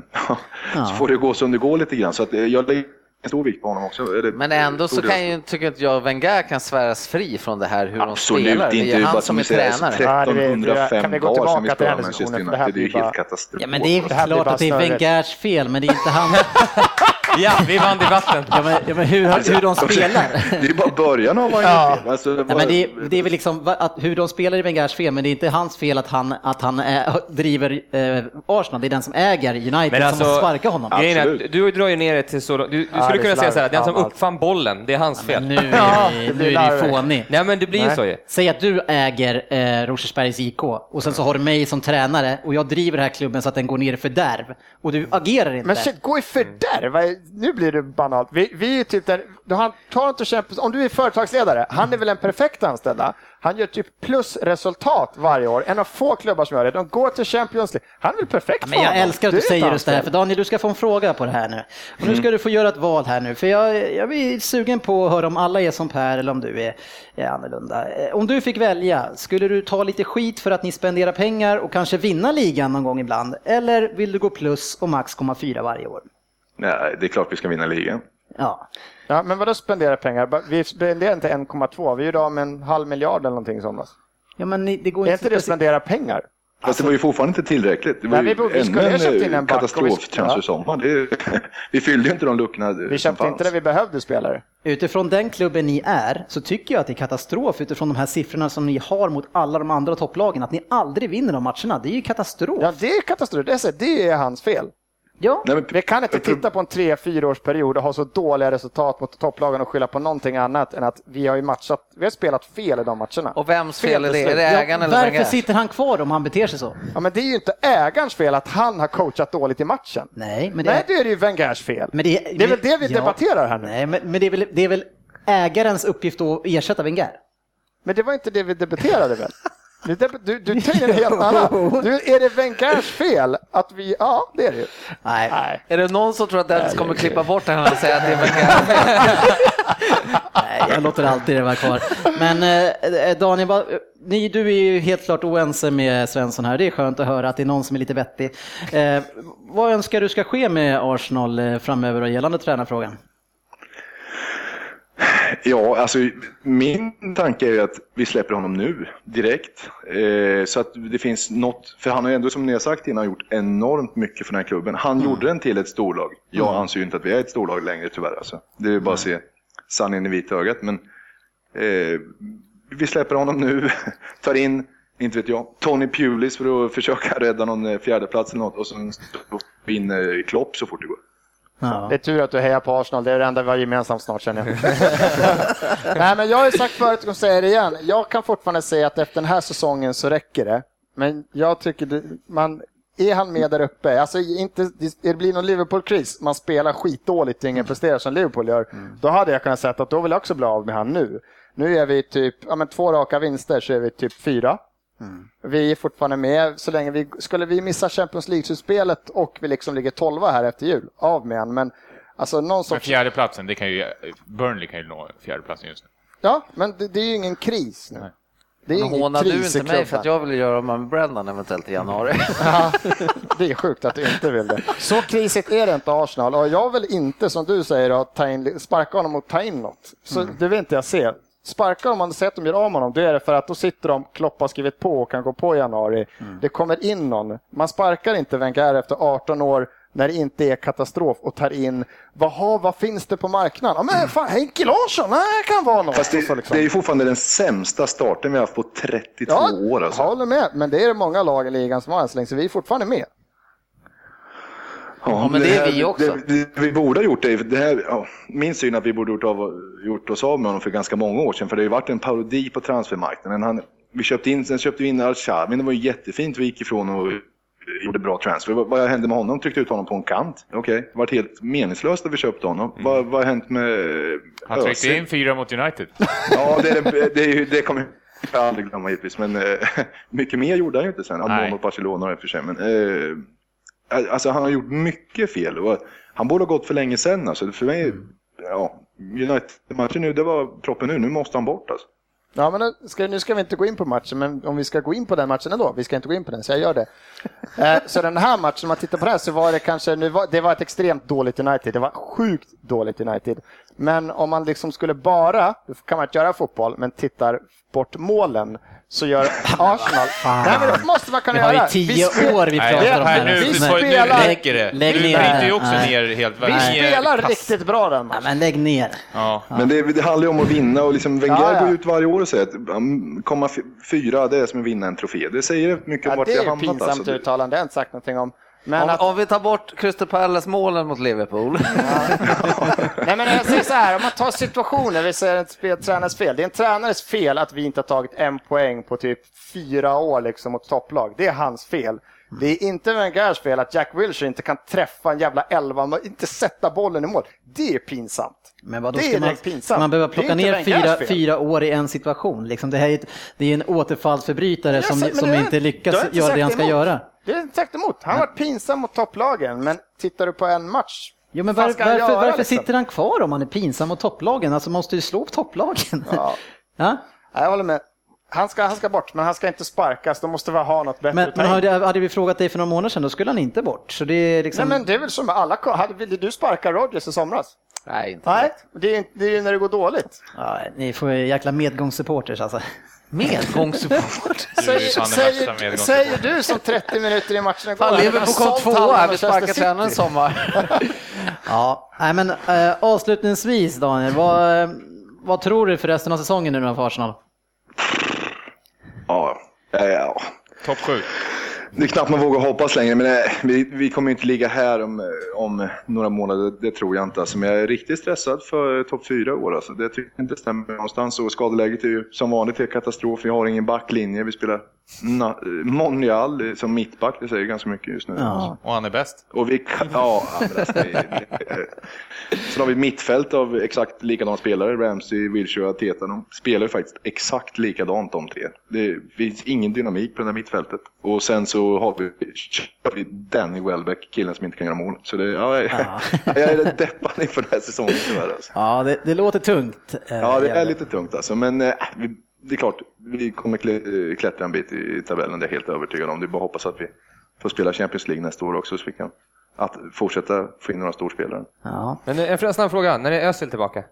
[SPEAKER 7] så får det gå som det går lite grann. Så att, eh, jag lägger stor vikt på honom också.
[SPEAKER 5] Men ändå så kan ju, tycker inte jag Wenger kan sväras fri från det här hur de
[SPEAKER 7] Absolut
[SPEAKER 5] spelar. Det
[SPEAKER 7] inte.
[SPEAKER 5] är han som är tränare.
[SPEAKER 3] Ja, det vet-
[SPEAKER 7] 1305
[SPEAKER 3] kan vi gå
[SPEAKER 7] dagar
[SPEAKER 3] tillbaka
[SPEAKER 7] vi
[SPEAKER 3] till den diskussionen, det här.
[SPEAKER 7] Det är ju helt katastrof.
[SPEAKER 1] Ja, men det är klart att det är. Wengers fel, men det är inte han.
[SPEAKER 4] Ja, vi vann debatten.
[SPEAKER 1] Ja, men, ja, men hur, hur de spelar.
[SPEAKER 7] Det är bara början av vad
[SPEAKER 3] Ja.
[SPEAKER 7] han alltså, det
[SPEAKER 1] Nej, men det, är, det är väl liksom att hur de spelar i Wengers fel, men det är inte hans fel att han, att han äh, driver eh, Arsenal. Det är den som äger United
[SPEAKER 4] Men
[SPEAKER 1] som
[SPEAKER 4] alltså,
[SPEAKER 1] måste sparka honom.
[SPEAKER 4] Är
[SPEAKER 7] Absolut.
[SPEAKER 4] att du drar ju ner det till så Du, du
[SPEAKER 3] Ja,
[SPEAKER 4] skulle kunna
[SPEAKER 3] är
[SPEAKER 4] säga så här, den som uppfann bollen, det är hans fel.
[SPEAKER 1] Nu är, det nu
[SPEAKER 3] blir
[SPEAKER 1] är fånig.
[SPEAKER 4] Nej men det blir ju så ju.
[SPEAKER 1] Säg att du äger eh, Rosersbergs IK och sen så har du mig som tränare och jag driver den här klubben så att den går ner i fördärv och du agerar inte.
[SPEAKER 3] Men shit, gå i fördärv! Nu blir det banalt. Vi, vi är typ där, han tar inte Champions, om du är företagsledare, han är väl en perfekt anställda. Han gör typ plusresultat varje år, en av få klubbar som gör det. De går till Champions League. Han är väl perfekt
[SPEAKER 1] Men jag
[SPEAKER 3] honom.
[SPEAKER 1] älskar att du
[SPEAKER 3] är
[SPEAKER 1] säger just det här, för. Daniel du ska få en fråga på det här nu. Och nu ska du få göra ett val här nu, för jag, jag blir sugen på att höra om alla är som Per eller om du är, är annorlunda. Eh, Om du fick välja, skulle du ta lite skit för att ni spenderar pengar och kanske vinna ligan någon gång ibland? Eller vill du gå plus och max komma fyra varje år?
[SPEAKER 7] Nej, det är klart vi ska vinna ligan.
[SPEAKER 1] Ja.
[SPEAKER 3] Ja, men vadå spendera pengar? Vi spenderar inte 1,2, vi gjorde av med en halv miljard eller någonting i somras.
[SPEAKER 1] Ja, men ni- det går
[SPEAKER 3] Är
[SPEAKER 1] inte...
[SPEAKER 3] inte det spendera pengar?
[SPEAKER 7] Fast det var ju fortfarande inte tillräckligt. Det var
[SPEAKER 3] Nej,
[SPEAKER 7] ju
[SPEAKER 3] vi vi
[SPEAKER 7] ännu
[SPEAKER 3] en
[SPEAKER 7] en
[SPEAKER 3] vi-
[SPEAKER 7] katastroftransfersommar. Det- Vi fyllde ju inte de luckorna
[SPEAKER 3] Vi köpte inte
[SPEAKER 7] fanns.
[SPEAKER 3] det vi behövde spelare.
[SPEAKER 1] Utifrån den klubben ni är så tycker jag att det är katastrof utifrån de här siffrorna som ni har mot alla de andra topplagen. Att ni aldrig vinner de matcherna, det är ju katastrof.
[SPEAKER 3] Ja, det är katastrof. Det är, det är hans fel.
[SPEAKER 1] Ja.
[SPEAKER 7] Nej, men-
[SPEAKER 3] Vi kan inte titta på en tre, fyra års period och ha så dåliga resultat mot topplagen och skylla på någonting annat än att vi har ju matchat, vi har spelat fel i de matcherna.
[SPEAKER 5] Och vems fel är det? Är det
[SPEAKER 1] Ja,
[SPEAKER 5] ägaren eller
[SPEAKER 1] varför sitter han kvar om han beter sig så?
[SPEAKER 3] Ja, men det är ju inte ägarens fel att han har coachat dåligt i matchen.
[SPEAKER 1] Nej, men det,
[SPEAKER 3] Nej, det är ju Wengers fel.
[SPEAKER 1] men det,
[SPEAKER 3] det är väl det vi
[SPEAKER 1] ja.
[SPEAKER 3] debatterar här nu.
[SPEAKER 1] Nej, men, men det, är väl, det är väl ägarens uppgift att ersätta Wenger?
[SPEAKER 3] Men det var inte det vi debatterade väl? Du, du, du tar en helt annan. Du, är det Wengers fel att vi... Ja, det är det ju.
[SPEAKER 1] Nej.
[SPEAKER 3] Nej.
[SPEAKER 5] Är det någon som tror att Dennis kommer klippa bort det här och säga att det är väl
[SPEAKER 1] Nej, jag låter alltid det vara kvar. Men eh, Daniel, vad, ni, du är ju helt klart oense med Svensson här. Det är skönt att höra att det är någon som är lite vettig. Eh, vad önskar du ska ske med Arsenal eh, framöver och gällande tränarfrågan?
[SPEAKER 7] Ja, alltså min tanke är att vi släpper honom nu, direkt. Eh, så att det finns något, för han har ju ändå som ni har sagt innan gjort enormt mycket för den här klubben. Han
[SPEAKER 1] Mm.
[SPEAKER 7] gjorde den till ett storlag. Jag anser ju inte att vi är ett storlag längre tyvärr. Alltså. Det är bara att se sanningen i vitögat. Men eh, vi släpper honom nu, tar in, inte vet jag, Tony Pulis för att försöka rädda någon eh, fjärdeplats eller något och sen vinner Klopp så fort det går.
[SPEAKER 1] Ja.
[SPEAKER 3] Det är tur att du hejar på Arsenal, det är det enda vi har gemensamt snart känner jag. Nej, men jag har ju sagt förut och säga det igen. Jag kan fortfarande säga att efter den här säsongen så räcker det. Men jag tycker det, man, är han med där uppe, alltså inte, det blir någon Liverpool-kris, man spelar skitdåligt och ingen presterar som Liverpool gör, då hade jag kunnat säga att då vill jag också bli av med han nu. Nu är vi typ, ja men två raka vinster så är vi typ fyra. Vi är fortfarande med, så länge vi, skulle vi missa Champions League-slutspelet och vi liksom ligger tolva här efter jul, av med han. Men alltså någon
[SPEAKER 2] Men
[SPEAKER 3] sorts...
[SPEAKER 2] fjärdeplatsen, det kan ju, Burnley kan ju nå fjärdeplatsen just nu.
[SPEAKER 3] Ja, men det, det är ju ingen kris nu.
[SPEAKER 2] Nej.
[SPEAKER 3] Det är
[SPEAKER 5] Men
[SPEAKER 3] ingen
[SPEAKER 5] hånar du inte mig för att jag vill göra med Brendan eventuellt i januari?
[SPEAKER 3] Ja, det är sjukt att du inte vill det. Så krisigt är det inte Arsenal och jag vill inte som du säger att ta in, sparka honom och ta in något. Så det vill inte jag se. Sparka dem, om man säger att de gör av med honom, då är det för att då sitter de, Klopp har skrivit på och kan gå på i januari. Det kommer in någon. Man sparkar inte Wenger efter 18 år när det inte är katastrof och tar in, vad, har, vad finns det på marknaden? Ja, men fan, Henke Larsson, nej, kan vara något.
[SPEAKER 7] Fast
[SPEAKER 3] Och så
[SPEAKER 7] det,
[SPEAKER 3] liksom.
[SPEAKER 7] det är ju fortfarande den sämsta starten vi har haft på 32
[SPEAKER 3] Ja,
[SPEAKER 7] år. Alltså.
[SPEAKER 3] jag håller med, men det är det många lag i ligan som har än så länge, så vi är fortfarande med.
[SPEAKER 5] Ja, men det är vi också.
[SPEAKER 7] Det, det, vi borde ha gjort det. det här, ja, min syn är att vi borde gjort, av, gjort oss av med honom för ganska många år sedan. För det har ju varit en parodi på transfermarknaden. Han, vi köpte in, sen köpte vi in Al-Shabin. Det var ju jättefint. Vi gick ifrån och gjorde bra transfer. Vad, vad hände med honom? Tryckte ut honom på en kant. Okej, det var helt meningslöst att vi köpte honom. Vad, vad har hänt med
[SPEAKER 2] Han tryckte in fyra mot United.
[SPEAKER 7] Ja, det, är, det, det, det kommer jag aldrig glömma givetvis. Men eh, mycket mer gjorde han ju inte sen. Han mot Barcelona i och för sig. Men, eh, alltså han har gjort mycket fel. Och han borde ha gått för länge sedan. Alltså, för mig, ja, United-matchen nu, det var proppen nu. Nu måste han bort alltså.
[SPEAKER 3] Ja, men nu ska, nu ska vi inte gå in på matchen, men om vi ska gå in på den matchen ändå, vi ska inte gå in på den, så jag gör det. Eh, så den här matchen, om man tittar på det här, så var det kanske, nu var, det var ett extremt dåligt United, det var sjukt dåligt United. Men om man liksom skulle bara, då kan man inte göra fotboll, men tittar bort målen, så gör Arsenal... Nej, men det måste man kunna
[SPEAKER 1] Vi har
[SPEAKER 3] göra.
[SPEAKER 1] i tio
[SPEAKER 3] spe-
[SPEAKER 1] år vi
[SPEAKER 2] Nej,
[SPEAKER 1] pratar om
[SPEAKER 2] här,
[SPEAKER 1] det.
[SPEAKER 2] nu,
[SPEAKER 3] Vi spelar-
[SPEAKER 2] nu räcker det.
[SPEAKER 1] Lägg
[SPEAKER 2] nu
[SPEAKER 1] ner
[SPEAKER 2] bryter
[SPEAKER 1] det.
[SPEAKER 2] ju också
[SPEAKER 1] Nej.
[SPEAKER 2] ner helt
[SPEAKER 3] Vi
[SPEAKER 2] är
[SPEAKER 3] spelar
[SPEAKER 2] kass.
[SPEAKER 3] riktigt bra den matchen.
[SPEAKER 1] men lägg ner.
[SPEAKER 2] Ja.
[SPEAKER 7] Men det, det handlar ju om att vinna och liksom Wenger
[SPEAKER 3] Ja, ja.
[SPEAKER 7] går ut varje år och säger att komma fyra, det är som att vinna en trofé. Det säger mycket om
[SPEAKER 3] Ja,
[SPEAKER 7] vart
[SPEAKER 3] det
[SPEAKER 7] vi
[SPEAKER 3] är
[SPEAKER 7] har
[SPEAKER 3] ju
[SPEAKER 7] hamnat.
[SPEAKER 3] pinsamt
[SPEAKER 7] Alltså. Det-
[SPEAKER 3] uttalande, det har jag inte sagt någonting om. Men
[SPEAKER 5] Om,
[SPEAKER 3] att,
[SPEAKER 5] om vi tar bort Crystal Palace-målen mot Liverpool.
[SPEAKER 3] Nej, men jag säger så här, om man tar situationen, vi säger ett spel, tränarens fel. Det är en tränares fel att vi inte har tagit en poäng på typ fyra år liksom mot topplag. Det är hans fel. Det är inte Wengers fel att Jack Wilshere inte kan träffa en jävla elva, men inte sätta bollen i mål. Det är pinsamt.
[SPEAKER 1] Men vadå,
[SPEAKER 3] Det är
[SPEAKER 1] ska man,
[SPEAKER 3] pinsamt.
[SPEAKER 1] ska man behöva
[SPEAKER 3] Det är
[SPEAKER 1] plocka ner fyra, fyra år i en situation? Liksom, det här är, ett, det är en återfallsförbrytare som, som
[SPEAKER 3] det-
[SPEAKER 1] inte lyckas
[SPEAKER 3] inte
[SPEAKER 1] göra det han ska
[SPEAKER 3] emot.
[SPEAKER 1] göra.
[SPEAKER 3] Det är exakt emot. Han har varit pinsam mot topplagen, men tittar du på en match,
[SPEAKER 1] Jo, men var, varför,
[SPEAKER 3] göra,
[SPEAKER 1] varför
[SPEAKER 3] liksom?
[SPEAKER 1] sitter han kvar om han är pinsam mot topplagen? Alltså måste ju slå topplagen.
[SPEAKER 3] Ja.
[SPEAKER 1] Ja?
[SPEAKER 3] Jag håller med. Han ska, han ska bort, men han ska inte sparkas. Då måste vi ha något bättre
[SPEAKER 1] Men, men hade, hade vi frågat dig för några månader sedan, då skulle han inte bort. Så det är liksom...
[SPEAKER 3] Nej, men det är väl som alla... Hade, ville du sparka Rodgers i somras?
[SPEAKER 5] Nej, inte
[SPEAKER 3] Nej, det är, det är ju när det går dåligt.
[SPEAKER 1] ja, ni får ju jäkla medgångssupporters alltså.
[SPEAKER 2] Är
[SPEAKER 3] Säger, säger, du som 30 minuter i matchen igår.
[SPEAKER 5] Liverpool kom tvåa vi sparkar tränaren i sommar.
[SPEAKER 1] Ja, nej, men äh, avslutningsvis Daniel, vad, eh, vad tror du för resten av säsongen nu för Arsenal?
[SPEAKER 7] Ja, ja, ja.
[SPEAKER 2] Topp sju
[SPEAKER 7] det är knappt man vågar hoppas längre, men nej, vi, vi kommer inte ligga här om, eh, om några månader, det tror jag inte. Alltså, men jag är riktigt stressad för eh, topp fyra i år. Alltså. Det tycker jag inte stämmer någonstans. Och skadeläget är ju som vanligt är katastrof. Vi har ingen backlinje. Vi spelar na, Monreal som mittback, det säger ganska mycket just nu.
[SPEAKER 1] Ja.
[SPEAKER 2] Och han är bäst.
[SPEAKER 7] Och vi ja, alltså, Sen har vi ett mittfält av exakt likadana spelare. Ramsey, Wilshere och Teta. De spelar ju faktiskt exakt likadant de tre. Det finns ingen dynamik på det här mittfältet. Och sen så har vi, kör vi Danny Welbeck, killen som inte kan göra mål. Så det, ja, jag, jag är deppad inför den här säsongen tyvärr. Alltså.
[SPEAKER 1] Ja, det, det låter tungt. eh,
[SPEAKER 7] Ja, det är lite tungt alltså. Men eh, vi, det är klart, vi kommer klä- klättra en bit i tabellen. Det är jag helt övertygad om. Det är bara att hoppas att vi får spela Champions League nästa år också så vi kan att fortsätta få in några storspelare.
[SPEAKER 1] Ja.
[SPEAKER 4] Men en snabb fråga, när är Özil tillbaka?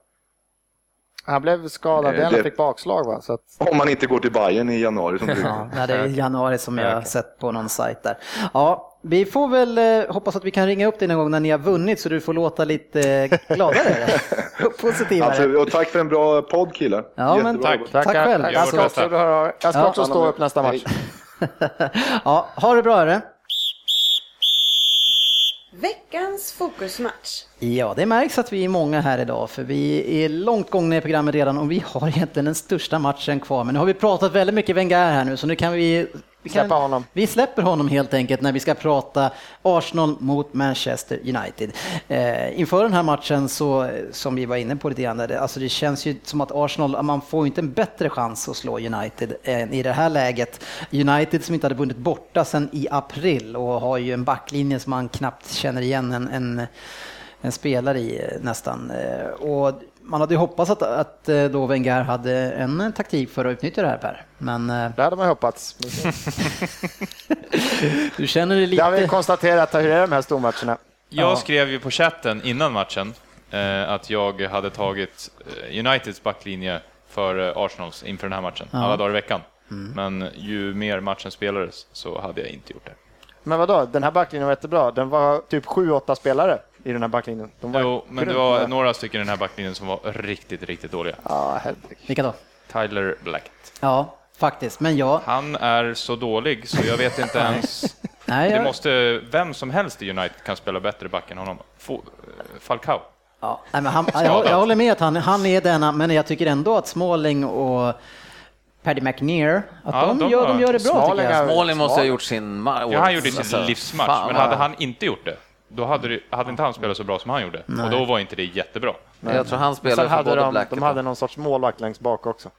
[SPEAKER 3] Han blev skadad igen
[SPEAKER 7] det-
[SPEAKER 3] och fick bakslag va? Så att,
[SPEAKER 7] Om man inte går till Bayern i januari som du.
[SPEAKER 1] Ja, nej, det är januari som jag har sett på någon sajt där. Ja, vi får väl eh, hoppas att vi kan ringa upp dig någon gång när ni har vunnit så du får låta lite eh, gladare och positivare.
[SPEAKER 7] Absolut. Och tack för en bra podd killar.
[SPEAKER 1] Ja, men
[SPEAKER 2] tack.
[SPEAKER 7] jobbat.
[SPEAKER 1] Tack själv.
[SPEAKER 3] Jag ska också, jag ska
[SPEAKER 1] Ja.
[SPEAKER 3] också stå upp nästa match.
[SPEAKER 1] Ja, ha det bra hörru.
[SPEAKER 6] Veckans fokusmatch.
[SPEAKER 1] Ja, det märks att vi är många här idag för vi är långt gångna i programmet redan och vi har egentligen den största matchen kvar. Men nu har vi pratat väldigt mycket Wenger här nu så nu kan vi... vi kan,
[SPEAKER 3] honom.
[SPEAKER 1] Vi släpper honom helt enkelt när vi ska prata Arsenal mot Manchester United. Eh, inför den här matchen så, som vi var inne på lite grann, det- alltså det känns ju som att Arsenal, man får ju inte en bättre chans att slå United än i det här läget. United som inte hade vunnit borta sedan i april och har ju en backlinje som man knappt känner igen en, en en spelare i eh, nästan. Eh, Och man hade ju hoppats att, att eh, då Wenger hade en taktik för att utnyttja det här Per. Men eh,
[SPEAKER 3] Det hade man ju hoppats.
[SPEAKER 1] du känner dig
[SPEAKER 3] Det har vi
[SPEAKER 1] lite...
[SPEAKER 3] konstaterat. Hur är de här stormatcherna?
[SPEAKER 2] Jag skrev ju på chatten innan matchen eh, att jag hade tagit eh, Uniteds backlinje för Arsenals inför den här matchen, alla dagar i veckan. Men ju mer matchen spelades så hade jag inte gjort det.
[SPEAKER 3] Men vadå, den här backlinjen var jättebra. Den var typ 7-8 spelare i den här backlinjen. De var
[SPEAKER 2] Jo, men det var några stycken i den här backlinjen som var riktigt, riktigt dåliga.
[SPEAKER 3] Ja, herregud.
[SPEAKER 1] Vilka då?
[SPEAKER 2] Tyler Blackett.
[SPEAKER 1] Ja, faktiskt. Men jag...
[SPEAKER 2] Han är så dålig så jag vet inte ens...
[SPEAKER 1] Nej,
[SPEAKER 2] Det
[SPEAKER 1] jag...
[SPEAKER 2] måste, vem som helst i United kan spela bättre back än honom. Eh, Falcao.
[SPEAKER 1] Ja, nej, men han, jag, jag håller med att han, han är denna, men jag tycker ändå att Smalling och Paddy McNear, att
[SPEAKER 2] Ja,
[SPEAKER 1] de,
[SPEAKER 2] de
[SPEAKER 1] gör, de gör det bra
[SPEAKER 3] Smalling
[SPEAKER 1] tycker jag.
[SPEAKER 5] Smalling måste ha gjort sin ma-
[SPEAKER 2] Ja, han gjorde sin
[SPEAKER 5] alltså,
[SPEAKER 2] livsmatch,
[SPEAKER 5] fan,
[SPEAKER 2] men hade han inte gjort det, då hade, det, hade inte han spelat så bra som han gjorde. Och då var inte det jättebra.
[SPEAKER 5] Jag tror han spelar för
[SPEAKER 3] hade
[SPEAKER 5] både
[SPEAKER 3] de,
[SPEAKER 5] Black
[SPEAKER 3] de hade någon sorts målvakt längst bak också.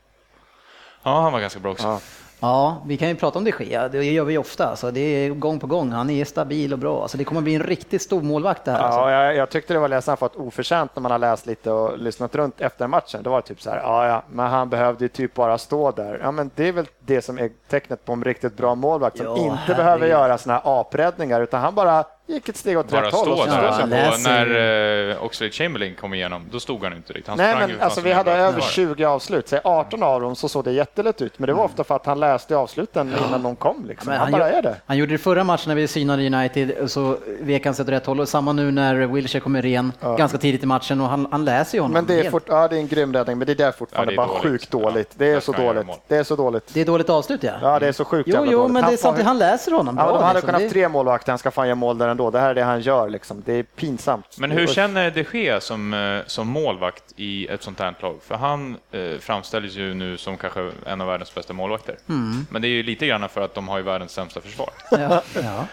[SPEAKER 2] Ja, han var ganska bra också.
[SPEAKER 3] Ja.
[SPEAKER 1] Ja, vi kan ju prata om det Gea, det gör vi ofta. Alltså, det är gång på gång, han är stabil och bra. Alltså, det kommer bli en riktigt stor målvakt det här. Alltså.
[SPEAKER 3] Ja, jag, jag tyckte det var ledsamt för att oförtjänt när man har läst lite och lyssnat runt efter matchen. Då var det typ så här, ja, ja, men han behövde ju typ bara stå där. Ja, men det är väl det som är tecknet på en riktigt bra målvakt som
[SPEAKER 1] Ja,
[SPEAKER 3] inte
[SPEAKER 1] herregud.
[SPEAKER 3] behöver göra såna här apräddningar utan han bara gick ett steg åt
[SPEAKER 2] Bara
[SPEAKER 3] rätt håll.
[SPEAKER 2] där.
[SPEAKER 3] stod
[SPEAKER 1] Ja,
[SPEAKER 3] han.
[SPEAKER 2] när eh, Oxlade Chamberlain kom igenom, då stod han inte riktigt. Han
[SPEAKER 3] Nej, men alltså vi hade över
[SPEAKER 2] kvar.
[SPEAKER 3] 20 avslut, säg 18 av dem så såg det jättelätt ut. Men det var ofta för att han läste avsluten innan de kom. Liksom.
[SPEAKER 1] Men
[SPEAKER 3] han, bara är det.
[SPEAKER 1] Han gjorde det förra matchen när vi synade United, så vek han sig åt rätt håll. Och samma nu när Wilshere kommer ren ganska tidigt i matchen och han, han läser ju honom.
[SPEAKER 3] Men det är, fort, ja, det är en grym räddning, men det där är fortfarande
[SPEAKER 2] Ja, det är
[SPEAKER 3] bara
[SPEAKER 2] dåligt.
[SPEAKER 3] sjukt dåligt. Det
[SPEAKER 2] Ja,
[SPEAKER 3] är
[SPEAKER 2] där
[SPEAKER 3] så
[SPEAKER 2] han
[SPEAKER 3] dåligt. Det är så dåligt.
[SPEAKER 1] det är dåligt avslut ja.
[SPEAKER 3] Ja, det är så sjukt
[SPEAKER 1] Jo,
[SPEAKER 3] jävla
[SPEAKER 1] jo,
[SPEAKER 3] dåligt.
[SPEAKER 1] men
[SPEAKER 3] Han
[SPEAKER 1] det är samtidigt, han läser honom
[SPEAKER 3] Ja,
[SPEAKER 1] bra.
[SPEAKER 3] de hade
[SPEAKER 1] liksom.
[SPEAKER 3] kunnat haft tre målvakter, han ska fan göra mål där ändå. Det här är det han gör liksom. Det är pinsamt.
[SPEAKER 2] Men hur känner de Gea som, eh, som målvakt i ett sånt här lag? För han eh, framställs ju nu som kanske en av världens bästa målvakter.
[SPEAKER 1] Mm.
[SPEAKER 2] Men det är ju lite grann för att de har ju världens sämsta försvar.
[SPEAKER 1] Ja, ja.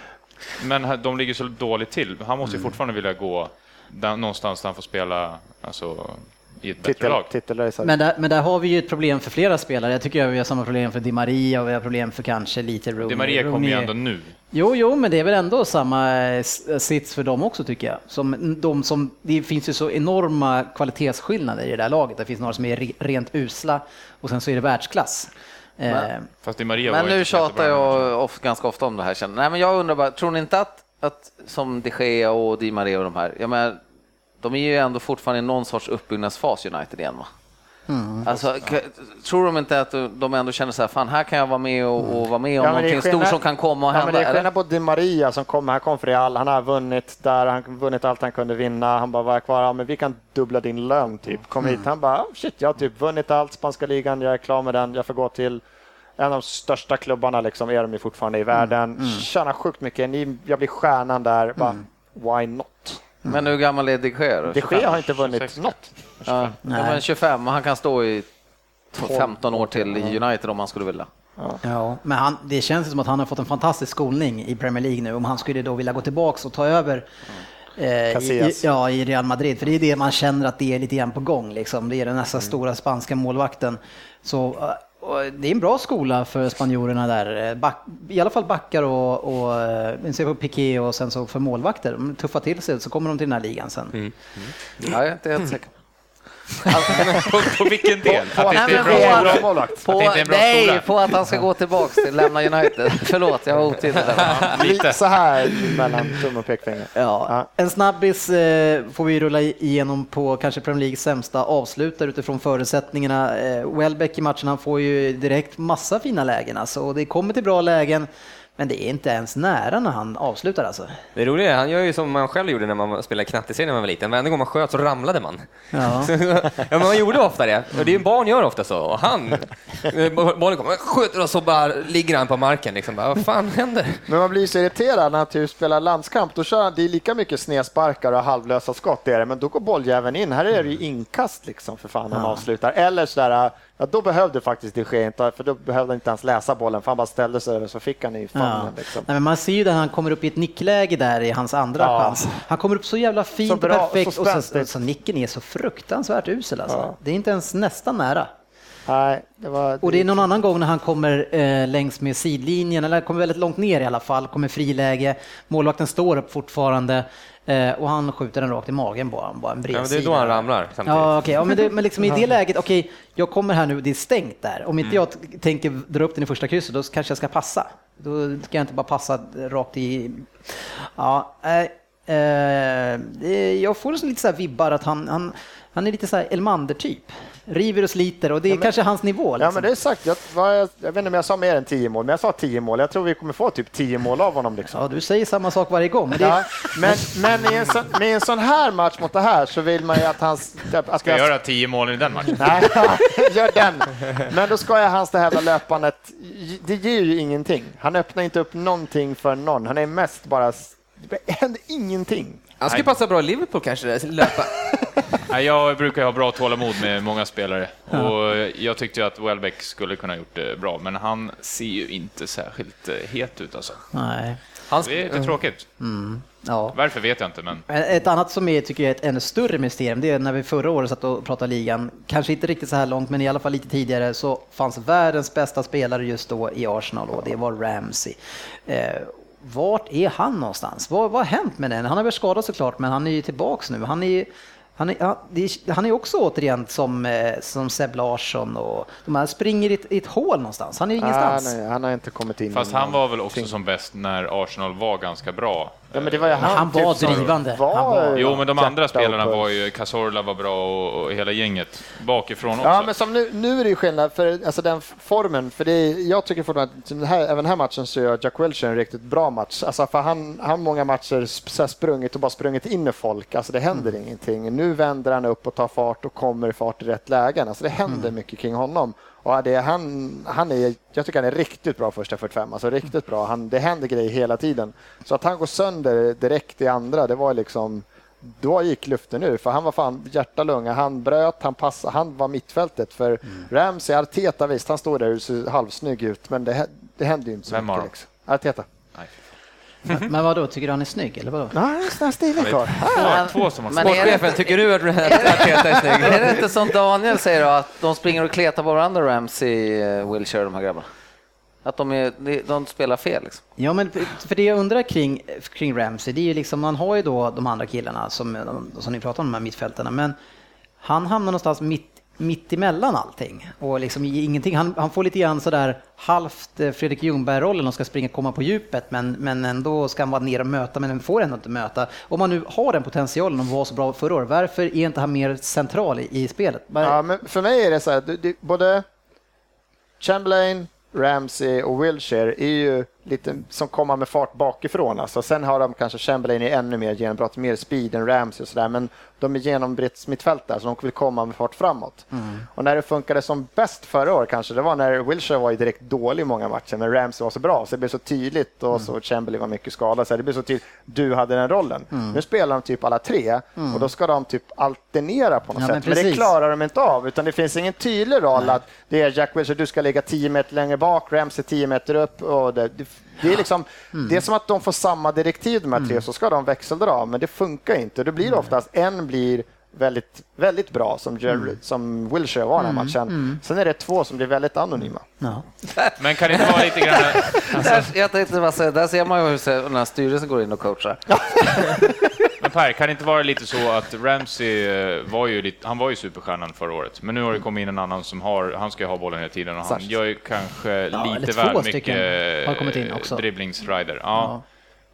[SPEAKER 2] Men de ligger så dåligt till. Han måste ju
[SPEAKER 3] Mm.
[SPEAKER 2] fortfarande vilja gå där, någonstans där han får spela alltså, i ett bättre lag.
[SPEAKER 1] Men, där, men där har vi ju ett problem för flera spelare. Jag tycker vi har samma problem för Di Maria och vi har problem för kanske lite Rooney.
[SPEAKER 2] Di Maria kommer ju ändå nu.
[SPEAKER 1] Jo, jo, men det är väl ändå samma eh, sits för dem också tycker jag. Som de som, det finns ju så enorma kvalitetsskillnader i det där laget. Det finns några som är re- rent usla och sen så är det världsklass. Eh,
[SPEAKER 2] Maria var
[SPEAKER 5] Men nu tjatar jag of, ganska ofta om det här. Nej, men jag undrar bara, tror ni inte att, att som de Gea och Di Maria och de här, jag menar, de är ju ändå fortfarande i någon sorts uppbyggnadsfas United igen va? Alltså, k- tror de inte att de ändå känner så här, fan här kan jag vara med och, och vara med om
[SPEAKER 3] Ja,
[SPEAKER 5] någonting stort
[SPEAKER 3] skillnad-
[SPEAKER 5] som kan komma och
[SPEAKER 3] Ja,
[SPEAKER 5] hända?
[SPEAKER 3] men det är skillnad på Di Maria som kommer, han kom för Real, han har vunnit där, han har vunnit allt han kunde vinna. Han bara, vad är kvar? Ja, men vi kan dubbla din lön typ. Kom hit, han bara, oh, shit, jag har typ vunnit allt, spanska ligan, jag är klar med den, jag får gå till en av de största klubbarna liksom är de ju fortfarande i världen. Tjänar sjukt mycket. Ni, jag blir stjärnan där. Bara, Why not?
[SPEAKER 5] Men hur gammal är de Gea då?
[SPEAKER 3] De Gea har inte vunnit
[SPEAKER 2] 26.
[SPEAKER 3] något.
[SPEAKER 5] Ja, ja, men 25 och han kan stå i 15 år till i United om han skulle vilja.
[SPEAKER 1] Ja, men han, det känns som att han har fått en fantastisk skolning i Premier League nu om han skulle då vilja gå tillbaks och ta över eh, i,
[SPEAKER 3] Casillas.
[SPEAKER 1] ja, i Real Madrid. För det är det man känner att det är lite grann på gång. Liksom. Det är den nästa stora spanska målvakten. Så eh, det är en bra skola för spanjorerna där. Back, I alla fall backar och, och eh, ser på Piqué och sen så för målvakter. De tuffar till sig så kommer de till den här ligan sen. Mm. Mm.
[SPEAKER 5] Ja, jag är inte helt säker
[SPEAKER 2] på, på vilken del? Att det
[SPEAKER 5] Nej,
[SPEAKER 2] inte är bra
[SPEAKER 5] på-. På,
[SPEAKER 2] det inte är en bra
[SPEAKER 5] nej,
[SPEAKER 2] skola.
[SPEAKER 5] på att han ska gå tillbaks till lämna United. Förlåt, jag var otydlig där.
[SPEAKER 3] Så här mellan tumme och pekfinger.
[SPEAKER 1] Ja. En snabbis eh, får vi rulla igenom på kanske Premier Leagues sämsta avslutare utifrån förutsättningarna. Eh, Welbeck i matchen, han får ju direkt massa fina lägen alltså, och det kommer till bra lägen. Men det är inte ens nära när han avslutar alltså.
[SPEAKER 4] Det roliga är, han gör ju som man själv gjorde när man spelade knatteserie när man var liten. Varenda gång man sköt så ramlade man.
[SPEAKER 1] Ja.
[SPEAKER 4] ja, men man gjorde ofta det. Och det är barn gör ofta så. Och han, eh, bollen kommer, skjuter och så bara ligger han på marken. Liksom. Bara, Vad fan händer?
[SPEAKER 3] Men man blir ju så irriterad när han typ spelar landskamp. Då kör han, det är lika mycket snedsparkar och halvlösa skott är det, men då går bolljäveln in. Här är det ju inkast liksom för fan han avslutar. Eller sådär, ja då behövde faktiskt de Gea inte, för då behövde inte ens läsa bollen, för han bara ställde sig över så fick han i famnen.
[SPEAKER 1] Ja.
[SPEAKER 3] Liksom.
[SPEAKER 1] Nej, men man ser ju när han kommer upp i ett nickläge där i hans andra
[SPEAKER 3] Ja.
[SPEAKER 1] chans. Han kommer upp så jävla fint
[SPEAKER 3] Så
[SPEAKER 1] och
[SPEAKER 3] bra,
[SPEAKER 1] perfekt
[SPEAKER 3] så
[SPEAKER 1] och så,
[SPEAKER 3] spänstigt.
[SPEAKER 1] så nicken är så fruktansvärt usel alltså.
[SPEAKER 3] Ja.
[SPEAKER 1] Det är inte ens nästan nära.
[SPEAKER 3] Nej, det var...
[SPEAKER 1] Och det är någon annan gång när han kommer eh, längs med sidlinjen, eller kommer väldigt långt ner i alla fall, kommer friläge, målvakten står upp fortfarande eh, och han skjuter den rakt i magen på honom, bara en
[SPEAKER 4] Ja, men det är
[SPEAKER 1] bredsida.
[SPEAKER 4] då han ramlar samtidigt.
[SPEAKER 1] Ja, okej. Ja, men, det, men liksom i det läget, okej, jag kommer här nu, det är stängt där. Om
[SPEAKER 4] Mm.
[SPEAKER 1] inte jag t- tänker dra upp den i första krysset, då kanske jag ska passa. Då ska jag inte bara passa rakt i... Ja. Eh, det- jag får lite så här vibbar att han, han, han är lite så här Elmander-typ. River och sliter och det är kanske hans nivå. Liksom.
[SPEAKER 3] Ja, men det är sagt. Jag, vad jag, jag vet inte om jag sa mer än tio mål, men jag sa tio mål. Jag tror vi kommer få typ tio mål av honom. Liksom.
[SPEAKER 1] Ja, du säger samma sak varje gång. Men det,
[SPEAKER 3] Ja, men men i en sån, med en sån här match mot det här så vill man ju att hans... Att
[SPEAKER 2] Ska jag göra tio mål i den matchen?
[SPEAKER 3] Nej, gör den. Men då ska jag hans det här jävla löpandet. Det ger ju ingenting. Han öppnar inte upp någonting för någon. Han är mest bara... Det händer ingenting.
[SPEAKER 4] Han skulle passa bra i Liverpool kanske, löpa.
[SPEAKER 2] Nej, jag brukar ha bra tålamod med många spelare och jag tyckte att Welbeck skulle kunna gjort det bra, men han ser ju inte särskilt eh, het ut alltså.
[SPEAKER 1] nej.
[SPEAKER 4] Han,
[SPEAKER 2] Det är lite tråkigt.
[SPEAKER 1] Ja.
[SPEAKER 2] Varför vet jag inte, men
[SPEAKER 1] Ett annat som är, tycker jag är ett ännu större mysterium, det är när vi förra året satt och pratade ligan, kanske inte riktigt så här långt, men i alla fall lite tidigare, så fanns världens bästa spelare just då i Arsenal och det var Ramsey. Eh, vart är han någonstans? Vad, vad har hänt med den? Han har varit skadad såklart, men han är ju tillbaks nu. Han är han är, han, är, han är också återigen som, eh, som Seb Larsson och de här springer i ett, i ett hål någonstans. Han är ju
[SPEAKER 3] Ah,
[SPEAKER 1] ingenstans.
[SPEAKER 3] nej, han har inte kommit in.
[SPEAKER 2] fast han var väl också som bäst när Arsenal var ganska bra.
[SPEAKER 3] Ja, men det var ju han,
[SPEAKER 1] han var
[SPEAKER 3] typ
[SPEAKER 1] drivande.
[SPEAKER 3] Var,
[SPEAKER 1] Han var-
[SPEAKER 2] Jo, men de andra spelarna var ju, Cazorla var bra och, och hela gänget bakifrån också.
[SPEAKER 3] Ja, men som nu, nu är det ju skillnad för alltså den formen. För det är, jag tycker fortfarande att den här, även den här matchen så gör Jack Wilshere en riktigt bra match. Alltså för han har många matcher så sprungit och bara sprungit in i folk. Alltså det händer ingenting. Nu vänder han upp och tar fart och kommer i fart i rätt lägen. Alltså det händer mycket kring honom. Och det är, han, han är, jag tycker han är riktigt bra första 45. Alltså riktigt bra. Han, det händer grejer hela tiden. Så att han går sönder direkt i andra, det var liksom då gick luften ur, för han var fan hjärta lunga. Han bröt, han passade, han var mittfältet. För Ramsey, Arteta visst, han står där och ser halvsnygg ut, men det, det händer ju inte så
[SPEAKER 2] Vem
[SPEAKER 3] mycket. Liksom. Arteta.
[SPEAKER 1] Men vad då tycker du han är snygg eller vadå?
[SPEAKER 3] Nej, han är stilig karl.
[SPEAKER 2] Två, två som har
[SPEAKER 5] Men är det,
[SPEAKER 4] Sportchefen, tycker du att Arteta är snygg?
[SPEAKER 5] är det inte som Daniel säger då, att de springer och kletar på varandra, Ramsey, eh, Wilshire, de här grabbarna? Att de, är, de, de spelar fel liksom.
[SPEAKER 1] Ja, men för det jag undrar kring, kring Ramsey, det är ju liksom, man har ju då de andra killarna som, som ni pratar om, de här mittfältarna, men han hamnar någonstans mitt, mitt emellan allting. Och liksom ingenting, han, han får lite grann sådär halvt eh, Fredrik Ljungberg-rollen och ska springa och komma på djupet, men, men ändå ska han vara ner och möta, men får ändå inte möta. Om man nu har den potentialen och var så bra förra året, varför är inte han mer central i, i spelet?
[SPEAKER 3] Ja, men för mig är det så här, både Chamberlain, Ramsey och Wilshire är ju lite, som kommer med fart bakifrån. Alltså. Sen har de kanske Chamberlain i ännu mer genombrott, mer speed än Ramsey och sådär, men de är genombrittsmittfältare så de vill komma med fart framåt.
[SPEAKER 1] Mm.
[SPEAKER 3] Och när det funkade som bäst förra året kanske, det var när Wilshire var ju direkt dålig i många matcher, men Ramsey var så bra, så det blev så tydligt och
[SPEAKER 1] Mm.
[SPEAKER 3] så Chamberlain var mycket skadad, så det blev så tydligt, du hade den rollen.
[SPEAKER 1] Mm.
[SPEAKER 3] Nu spelar de typ alla tre och då ska de typ alternera på något
[SPEAKER 1] Ja, men
[SPEAKER 3] sätt, men, det
[SPEAKER 1] precis.
[SPEAKER 3] klarar de inte av, utan det finns ingen tydlig roll att det är Jack Wilshere, du ska ligga 10 meter längre bak, Ramsey 10 meter upp och det, det, det är liksom,
[SPEAKER 1] Mm.
[SPEAKER 3] det är som att de får samma direktiv de här tre, så ska de växeldra, men det funkar inte. Då blir det oftast en blir väldigt, väldigt bra som, Jerry,
[SPEAKER 1] Mm.
[SPEAKER 3] som Wilshire var den här matchen. Sen är det två som blir väldigt anonyma.
[SPEAKER 1] Ja.
[SPEAKER 2] Men kan det inte vara lite grann...
[SPEAKER 5] Där, jag tänkte bara säga, där ser man ju hur här styrelsen går in och coachar.
[SPEAKER 2] Men Per, kan det inte vara lite så att Ramsey eh, var ju lite, han var ju superstjärnan förra året, men nu har det kommit in en annan som har, han ska ju ha bollen hela tiden och han
[SPEAKER 3] Sanchez.
[SPEAKER 2] gör ju kanske
[SPEAKER 1] eller
[SPEAKER 2] lite väl mycket
[SPEAKER 1] har kommit in också.
[SPEAKER 2] dribblingsrider. Ja.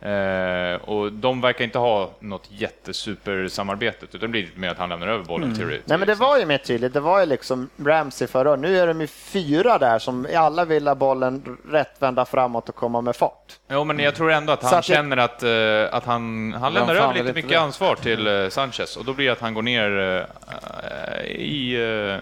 [SPEAKER 2] Eh, och de verkar inte ha något jättesupersamarbete, utan det blir mer att han lämnar över bollen till, till
[SPEAKER 3] Nej, men det var ju mer tydligt. Det var ju liksom Ramsey förra året. Nu är de ju fyra där som alla vill ha bollen rätt vända framåt och komma med fart.
[SPEAKER 2] Jo, men jag tror ändå att han
[SPEAKER 3] att det-
[SPEAKER 2] känner att, eh, att han, han lämnar över lite mycket
[SPEAKER 5] det?
[SPEAKER 2] ansvar till eh, Sanchez och då blir det att han går ner eh, i, eh,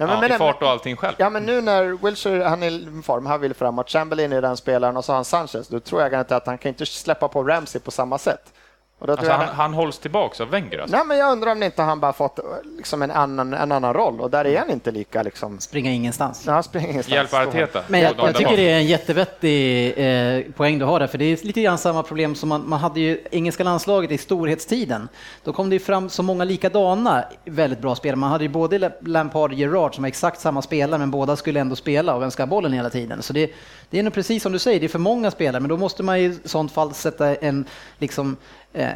[SPEAKER 3] Ja, men-
[SPEAKER 2] ja,
[SPEAKER 3] men-
[SPEAKER 2] i fart och allting själv.
[SPEAKER 3] Ja, men nu när Wilshire, han är i form, han vill framåt, Chamberlain är den spelaren och så har han Sanchez, då tror jag inte att han kan inte släppa på Ramsey på samma sätt. Och då tror
[SPEAKER 2] Alltså,
[SPEAKER 3] jag
[SPEAKER 2] han, han hålls tillbaks av Wenger alltså.
[SPEAKER 3] Nej, men jag undrar om inte han bara fått liksom en, annan, en annan roll och där är han inte lika liksom...
[SPEAKER 1] Springa ingenstans.
[SPEAKER 3] Han springer ingenstans.
[SPEAKER 2] Hjälpa Arteta.
[SPEAKER 1] Men jag, jag tycker det är en jättevettig eh, poäng du har där, för det är lite grann samma problem som man, man hade ju engelska landslaget i storhetstiden. Då kom det ju fram så många likadana väldigt bra spelare. Man hade ju både Lampard och Gerrard som var exakt samma spelare, men båda skulle ändå spela och vem ska ha bollen hela tiden? Så det, det är nog precis som du säger, det är för många spelare, men då måste man i sånt fall sätta en liksom eh,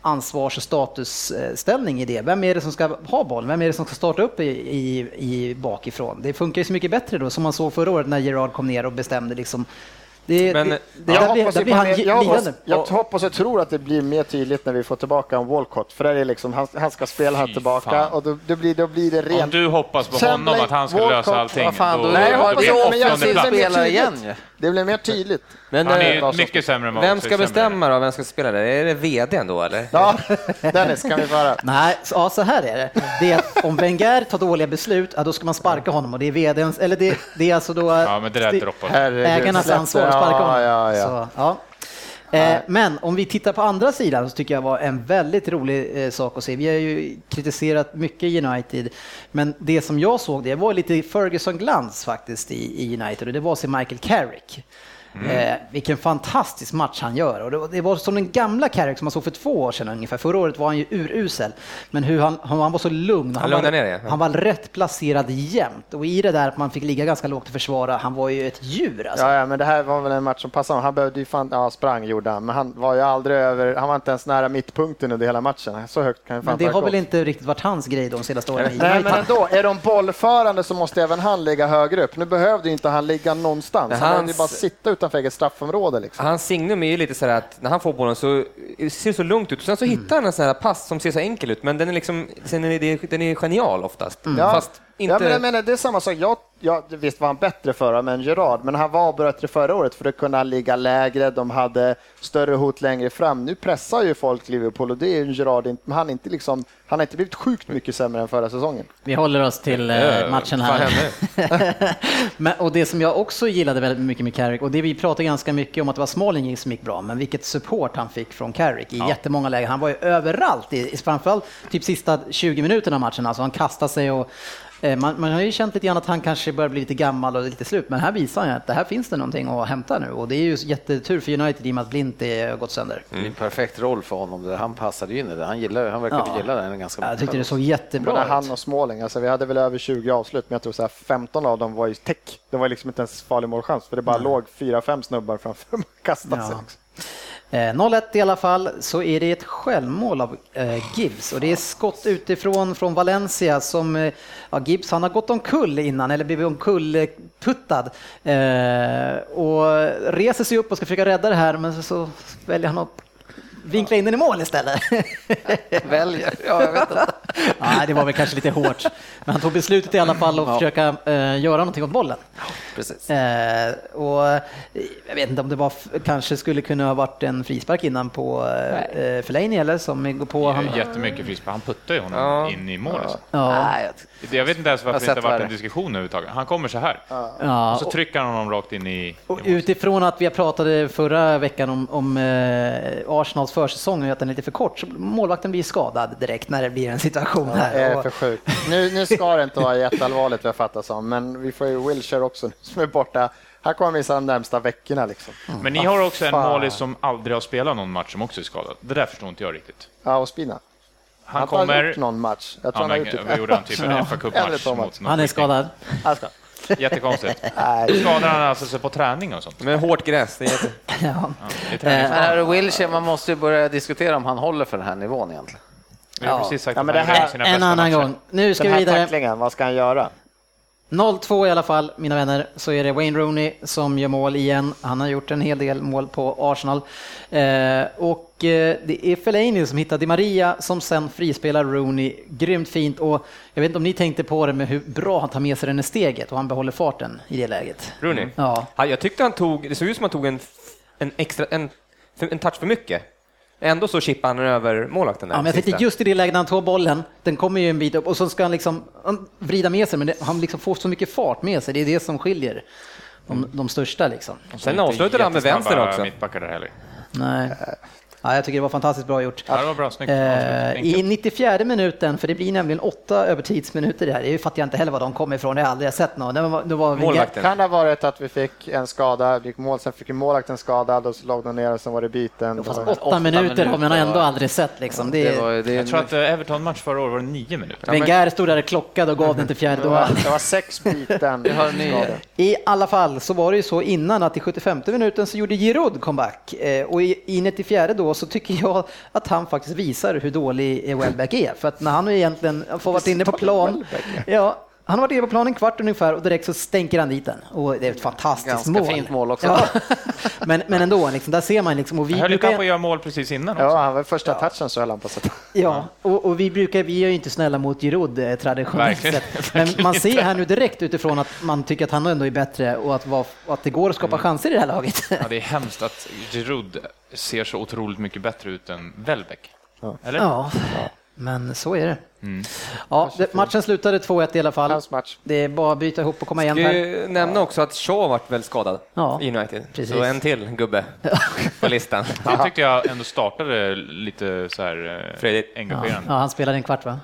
[SPEAKER 1] ansvars och statusställning i det. Vem är det som ska ha bollen? Vem är det som ska starta upp i, i, i bakifrån? Det funkar ju så mycket bättre då, som man såg förra året när Gerard kom ner och bestämde liksom. Det,
[SPEAKER 4] Men-
[SPEAKER 1] det, det,
[SPEAKER 3] Jag
[SPEAKER 1] där blir,
[SPEAKER 3] hoppas,
[SPEAKER 1] blir han
[SPEAKER 3] jag, hoppas, jag hoppas och tror att det blir mer tydligt när vi får tillbaka en Walcott, för där är liksom, han, han ska spela här tillbaka
[SPEAKER 2] fan.
[SPEAKER 3] och då, då, blir, då blir det
[SPEAKER 2] Om
[SPEAKER 3] rent...
[SPEAKER 2] du hoppas på
[SPEAKER 3] Chamberlain,
[SPEAKER 2] honom att han ska
[SPEAKER 3] Walcott,
[SPEAKER 2] lösa allting,
[SPEAKER 5] fan, då,
[SPEAKER 2] då,
[SPEAKER 3] Nej, jag
[SPEAKER 5] då
[SPEAKER 3] hoppas
[SPEAKER 5] blir det åttonde
[SPEAKER 3] tydligt.
[SPEAKER 5] igen.
[SPEAKER 3] Det blir mer tydligt.
[SPEAKER 4] Men
[SPEAKER 2] han är
[SPEAKER 4] eh,
[SPEAKER 2] ju mycket sämre än vad
[SPEAKER 4] vem ska bestämma då? Vem ska spela där? Är det vdn då eller?
[SPEAKER 3] Ja, Dennis, kan vi få höra?
[SPEAKER 1] Nej, så, ja, så här är det. det är att om Wenger tar dåliga beslut, ja, då ska man sparka honom och det är vdns, eller det, det är alltså då
[SPEAKER 2] Ja, men det där
[SPEAKER 1] det- ägarnas
[SPEAKER 3] det.
[SPEAKER 1] ansvar att sparka honom.
[SPEAKER 3] Ja, ja, ja.
[SPEAKER 1] Så, ja. Eh, men om vi tittar på andra sidan så tycker jag var en väldigt rolig eh, sak att se. Vi har ju kritiserat mycket United, men det som jag såg det var lite Ferguson-glans faktiskt i, i United och det var att se Michael Carrick. Eh, vilken fantastisk match han gör. Och det, var- det var som den gamla Carrick som man såg för två år sedan ungefär. Förra året var han ju urusel. Men hur han, han, han var så lugn.
[SPEAKER 4] Han
[SPEAKER 1] var,
[SPEAKER 4] lugnade ner ja.
[SPEAKER 1] han var rätt placerad jämt. Och i det där att man fick ligga ganska lågt och försvara, han var ju ett djur alltså.
[SPEAKER 3] Ja, ja, men det här var väl en match som passade. Han behövde ju fan, ja, sprang gjorde han, men han var ju aldrig över, han var inte ens nära mittpunkten under hela matchen. Så högt kan ju fan
[SPEAKER 1] Men det har
[SPEAKER 3] ha
[SPEAKER 1] väl inte riktigt varit hans grej de senaste åren i
[SPEAKER 3] Nej, men ändå, är de bollförande så måste även han ligga högre upp. Nu behövde ju inte han ligga någonstans.
[SPEAKER 4] Men
[SPEAKER 3] Han behövde ju bara sitta utanför eget straffområde. Liksom.
[SPEAKER 4] Hans signum är ju lite så här att när han får bollen så ser det så lugnt ut. Sen så
[SPEAKER 3] Mm.
[SPEAKER 4] hittar han en sån här pass som ser så enkel ut, men den är liksom, sen är den är genial oftast.
[SPEAKER 3] Ja.
[SPEAKER 4] Fast inte...
[SPEAKER 3] Ja, men jag menar, det är samma sak. Jag, jag, visst var han bättre förra med Gerard, men han var bättre förra året för att kunna ligga lägre. De hade större hot längre fram. Nu pressar ju folk Liverpool och det är ju Gerard inte, men han, är inte liksom, han har inte blivit sjukt mycket sämre än förra säsongen.
[SPEAKER 1] Vi håller oss till Eh, matchen här. men, och det som jag också gillade väldigt mycket med Carrick, och det vi pratade ganska mycket om att det var Smalling som gick bra, men vilket support han fick från Carrick i jättemånga lägen. Han var ju överallt, i, i- framförallt typ sista 20 minuterna av matchen. Alltså han kastade sig och man, man har ju känt lite grann att han kanske börjar bli lite gammal och lite slut, men här visar han ju att det här finns det någonting att hämta nu och det är ju jättetur för United i och med att Blint är gått sönder.
[SPEAKER 5] Det är en perfekt roll för honom. Där han passade ju in i det. Han, gillar, han verkar
[SPEAKER 1] Ja.
[SPEAKER 5] gilla den ganska
[SPEAKER 1] Jag tyckte det såg
[SPEAKER 3] Både
[SPEAKER 1] jättebra
[SPEAKER 3] han
[SPEAKER 1] ut.
[SPEAKER 3] och Småling, alltså vi hade väl över 20 avslut, men jag tror så här 15 av dem var ju täck. Det var liksom inte ens farlig målchans, för det bara låg fyra, fem snubbar framför och kastade sig.
[SPEAKER 1] Ja.
[SPEAKER 3] Liksom.
[SPEAKER 1] Eh, 0-1 i alla fall, så är det ett självmål av eh, Gibbs. Och det är skott utifrån från Valencia som, eh, ja Gibbs han har gått omkull innan eller blivit omkullputtad. Eh, och reser sig upp och ska försöka rädda det här men så, så väljer han att vinkla in den i mål istället.
[SPEAKER 5] Väljer, ja jag vet inte.
[SPEAKER 1] Nej, det var väl kanske lite hårt. Men han tog beslutet i alla fall att försöka eh, göra någonting åt bollen.
[SPEAKER 5] Precis.
[SPEAKER 1] Eh, och eh, jag vet inte om det var, kanske skulle kunna ha varit en frispark innan på eh, Fellaini eller som går på han.
[SPEAKER 2] Jättemycket frispark. Han puttar ju honom
[SPEAKER 1] Ja.
[SPEAKER 2] in i mål. alltså.
[SPEAKER 1] Ja.
[SPEAKER 5] Jag-
[SPEAKER 2] vet inte ens varför det inte varit en diskussion överhuvudtaget. Han kommer så här.
[SPEAKER 1] Ja,
[SPEAKER 2] Och så trycker han honom rakt in i...
[SPEAKER 1] Och utifrån att vi pratade förra veckan om, om eh, Arsenals försäsong och att den är lite för kort, så målvakten blir skadad direkt när det blir en situation
[SPEAKER 3] Det
[SPEAKER 1] här.
[SPEAKER 3] är
[SPEAKER 1] Och-
[SPEAKER 3] för sjukt. Nu, nu ska det inte vara jätteallvarligt vad jag fattar som, men vi får ju Wilshire också som är borta. Han kommer missa de närmsta veckorna liksom.
[SPEAKER 2] Men ni har också en målis som aldrig har spelat någon match som också är skadad. Det där förstår inte jag riktigt.
[SPEAKER 3] Ja, och Spina.
[SPEAKER 2] Han
[SPEAKER 3] har inte
[SPEAKER 2] kommer...
[SPEAKER 3] gjort någon match. Jag tror
[SPEAKER 2] Ja,
[SPEAKER 3] han har gjort typ
[SPEAKER 2] gjorde han? Typ en
[SPEAKER 1] Ja.
[SPEAKER 2] fa någon
[SPEAKER 1] Han är skadad.
[SPEAKER 3] Han ska.
[SPEAKER 2] Jättekonstigt. Skadar han alltså sig på träning och sånt?
[SPEAKER 4] Men hårt gräs, det är jätte...
[SPEAKER 1] Ja.
[SPEAKER 2] Ja, det är
[SPEAKER 5] är Wilshire, man måste ju börja diskutera om han håller för den här nivån egentligen.
[SPEAKER 2] Vi har precis sagt
[SPEAKER 3] Ja,
[SPEAKER 2] att
[SPEAKER 3] men
[SPEAKER 2] han
[SPEAKER 3] det här-
[SPEAKER 1] En annan
[SPEAKER 2] matcher.
[SPEAKER 1] gång. Nu ska
[SPEAKER 3] Den
[SPEAKER 1] vi
[SPEAKER 3] här
[SPEAKER 1] vidare.
[SPEAKER 3] tacklingen, vad ska han göra?
[SPEAKER 1] 0-2 i alla fall, mina vänner, så är det Wayne Rooney som gör mål igen. Han har gjort en hel del mål på Arsenal. Eh, och eh, det är Fellaini som hittar Di Maria som sen frispelar Rooney grymt fint. Och jag vet inte om ni tänkte på det med hur bra han tar med sig den i steget och han behåller farten i det läget.
[SPEAKER 4] Rooney?
[SPEAKER 1] Ja.
[SPEAKER 4] Ja, jag tyckte han tog, det såg ut som han tog en, en extra, en, en touch för mycket. Ändå så chippade han över målvakten där.
[SPEAKER 1] Ja, men jag tänkte just i det läget när han tar bollen, den kommer ju en bit upp och så ska han liksom han vrida med sig, men det, han liksom får så mycket fart med sig. Det är det som skiljer de, de största liksom.
[SPEAKER 4] Sen avslutade han med vänster också.
[SPEAKER 2] mittbackar där heller.
[SPEAKER 1] Nej. Ja, jag tycker det var fantastiskt bra gjort.
[SPEAKER 2] Ja, det var bra. Snyggt.
[SPEAKER 1] Eh. I 94 minuten, för det blir nämligen åtta övertidsminuter det här, det fattar jag inte heller var de kom ifrån, det har jag aldrig sett någon. Det var, det var
[SPEAKER 4] Målvakten.
[SPEAKER 3] Kan det ha varit att vi fick en skada, vi gick mål, sen fick målvakten skadad och så låg de ner och sen var det byten.
[SPEAKER 1] Fast
[SPEAKER 3] var-
[SPEAKER 1] åtta, minuter har man ändå
[SPEAKER 5] var-
[SPEAKER 1] aldrig sett liksom. Det,
[SPEAKER 5] Det var, det är
[SPEAKER 2] Jag tror att eh, Everton-match förra året var det nio minuter.
[SPEAKER 1] Wenger stod där och klockade och gav den till fjärde
[SPEAKER 3] det, var, det var sex byten.
[SPEAKER 1] I alla fall så var det ju så innan att i 75 minuten så gjorde Giroud comeback eh, och i, i 94 då så tycker jag att han faktiskt visar hur dålig Welbeck är. För att när han egentligen får varit inne på plan, ja, han har varit inne på plan en kvart ungefär och direkt så stänker han dit den. Och det är ett fantastiskt
[SPEAKER 5] Ganska
[SPEAKER 1] mål.
[SPEAKER 5] fint mål också.
[SPEAKER 1] Ja. men, men ändå, liksom, där ser man liksom. Och vi
[SPEAKER 2] höll
[SPEAKER 1] brukar,
[SPEAKER 2] på att göra mål precis innan också.
[SPEAKER 3] Ja, han var första touchen så höll han på att.
[SPEAKER 1] Ja, och, och vi brukar, vi är ju inte snälla mot Giroud eh, traditionellt sett. Men man ser här nu direkt utifrån att man tycker att han ändå är bättre och att, vad- att det går att skapa chanser i det här laget.
[SPEAKER 2] Ja, det är hemskt att Giroud ser så otroligt mycket bättre ut än Welbeck. Eller?
[SPEAKER 1] Ja, men så är det. Ja, det, matchen slutade 2-1 i alla fall. Det är bara att byta ihop och komma igen
[SPEAKER 4] Ska nämna också att Shaw varit väl skadad
[SPEAKER 1] Ja,
[SPEAKER 4] i United.
[SPEAKER 1] precis.
[SPEAKER 4] Så en till gubbe på listan.
[SPEAKER 2] Jag tyckte jag ändå startade lite så här eh.
[SPEAKER 1] Ja,
[SPEAKER 2] engagerande.
[SPEAKER 1] ja, han spelade en kvart va?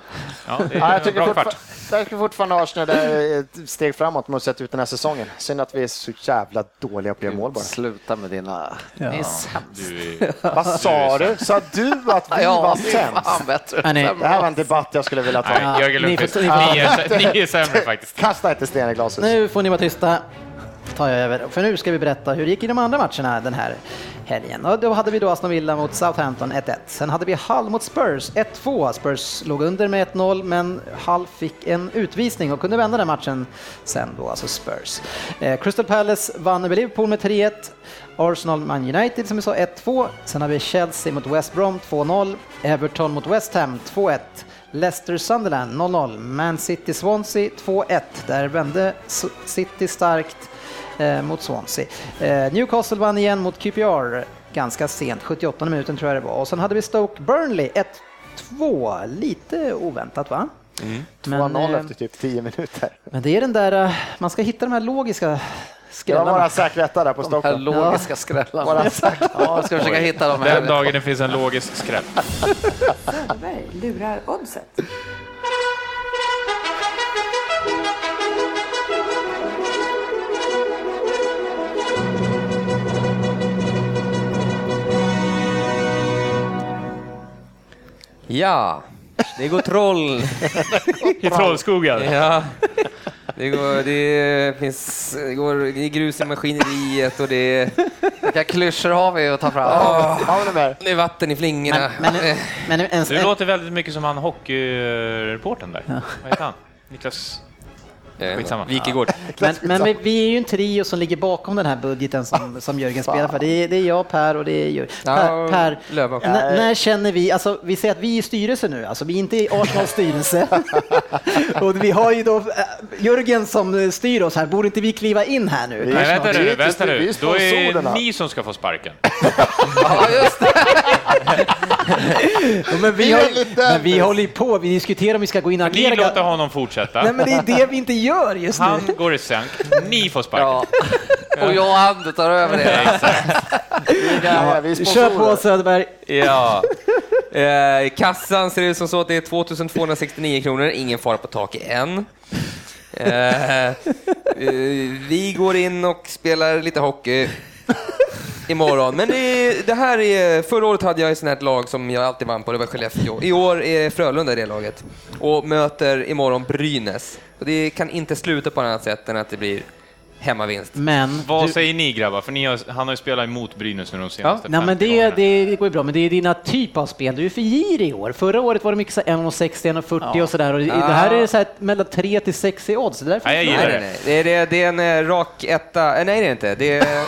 [SPEAKER 2] Ja, det är
[SPEAKER 3] Ja, jag tycker
[SPEAKER 2] bra kvart.
[SPEAKER 3] jag tycker fortfarande Arsenal är ett steg framåt mot sett ut den här säsongen. Synd att vi är så jävla dåliga på att mål bara.
[SPEAKER 5] Sluta med dina... Ni är sämst.
[SPEAKER 3] Vad sa du? Sa du att vi
[SPEAKER 5] Ja,
[SPEAKER 3] var sämst?
[SPEAKER 1] nej.
[SPEAKER 3] Det här var en debatt jag skulle vilja ta.
[SPEAKER 2] Nej, Jörgen
[SPEAKER 1] ni
[SPEAKER 2] Lundqvist,
[SPEAKER 1] får-
[SPEAKER 2] ni,
[SPEAKER 1] ni får-
[SPEAKER 2] är, ni är sämre faktiskt.
[SPEAKER 3] Kasta inte sten i glaset.
[SPEAKER 1] Nu får ni vara tysta. tar jag över. För nu ska vi berätta hur det gick i de andra matcherna den här helgen. Och då hade vi då Aston Villa mot Southampton 1-1. Sen hade vi Hull mot Spurs 1-2. Spurs låg under med 1-0 men Hull fick en utvisning och kunde vända den matchen sen då, alltså Spurs. Eh, Crystal Palace vann över Liverpool med 3-1. Arsenal Man United som vi sa 1-2. Sen har vi Chelsea mot West Brom 2-0. Everton mot West Ham 2-1. Leicester Sunderland 0-0. Man City Swansea 2-1. Där vände City starkt eh, mot Swansea. Eh, Newcastle vann igen mot QPR ganska sent, 78 minuten tror jag det var. Och sen hade vi Stoke Burnley 1-2. Lite oväntat va? Men,
[SPEAKER 3] 2-0
[SPEAKER 1] eh,
[SPEAKER 3] efter typ 10 minuter.
[SPEAKER 1] men det är den där, eh, man ska hitta de här logiska
[SPEAKER 3] Det var
[SPEAKER 1] skrällarna.
[SPEAKER 3] våra säkra etta där på
[SPEAKER 5] De här
[SPEAKER 3] Stockholm.
[SPEAKER 5] logiska skrällarna.
[SPEAKER 3] Våra.
[SPEAKER 5] Ja, jag ska försöka hitta dem
[SPEAKER 2] Den
[SPEAKER 5] här.
[SPEAKER 2] dagen det finns en logisk skräp.
[SPEAKER 6] Söderberg lurar oddset.
[SPEAKER 4] Ja, det går troll.
[SPEAKER 2] I Trollskogen.
[SPEAKER 4] Ja. Det, går, det finns det går det är grus i maskineriet och det är,
[SPEAKER 5] Vilka klyschor har vi att ta fram?
[SPEAKER 3] Har mer?
[SPEAKER 4] det är vatten i flingorna.
[SPEAKER 1] Men, men, men en,
[SPEAKER 2] Du låter väldigt mycket som han hockeyreportern där. Vad heter han? Niklas?
[SPEAKER 4] Eh,
[SPEAKER 2] Skitsamma.
[SPEAKER 4] Wikegård.
[SPEAKER 1] Men, men vi- vi är ju en trio som ligger bakom den här budgeten som, som Jörgen spelar för. Det är, det är jag, Per och det är Jörgen. Per, per
[SPEAKER 4] Löv också.
[SPEAKER 1] n- när känner vi, alltså vi säger att vi är i styrelse nu, alltså vi är inte i Arsenals styrelse. och vi har ju då äh, Jörgen som eh, styr oss här, borde inte vi kliva in här nu?
[SPEAKER 2] Nej, vänta nu, vänta nu. Då är
[SPEAKER 3] sponsorerna.
[SPEAKER 2] ni som ska få sparken.
[SPEAKER 5] Ja, just det.
[SPEAKER 1] Men vi, har, men vi håller ju på, vi diskuterar om vi ska gå in och
[SPEAKER 2] Ni
[SPEAKER 1] agera.
[SPEAKER 2] låter honom fortsätta.
[SPEAKER 1] Nej men det är det vi inte gör just nu.
[SPEAKER 2] Han går i sänk. Ni får sparken.
[SPEAKER 5] Ja. Och jag och Ander tar över det.
[SPEAKER 3] Ja,
[SPEAKER 1] Kör på. Söderberg.
[SPEAKER 4] Ja. Eh, kassan ser ut som så att det är 2269 kronor, ingen fara på taket än. Eh, eh, vi går in och spelar lite hockey imorgon. Men det, det här är, förra året hade jag ett sånt här lag som jag alltid vann på, det var Skellefteå. I år är Frölunda det laget och möter imorgon Brynäs. Och det kan inte sluta på annat sätt än att det blir hemmavinst.
[SPEAKER 1] Men,
[SPEAKER 2] Vad
[SPEAKER 1] du,
[SPEAKER 2] säger ni grabbar? För ni har, han har ju spelat emot Brynäs nu de senaste
[SPEAKER 1] nej, men
[SPEAKER 2] 50
[SPEAKER 1] det, det går ju bra, men det är dina typ av spel. Du är för girig i år. Förra året var det mycket så här 1,60, 1,40 och sådär. Och det, det här är så här mellan 3 till 6 i odds. Det där
[SPEAKER 2] Nej, jag gillar
[SPEAKER 1] det.
[SPEAKER 4] Nej, nej, nej. Det är, det, är en eh, rak etta. Eh, Nej, det är det inte. Det är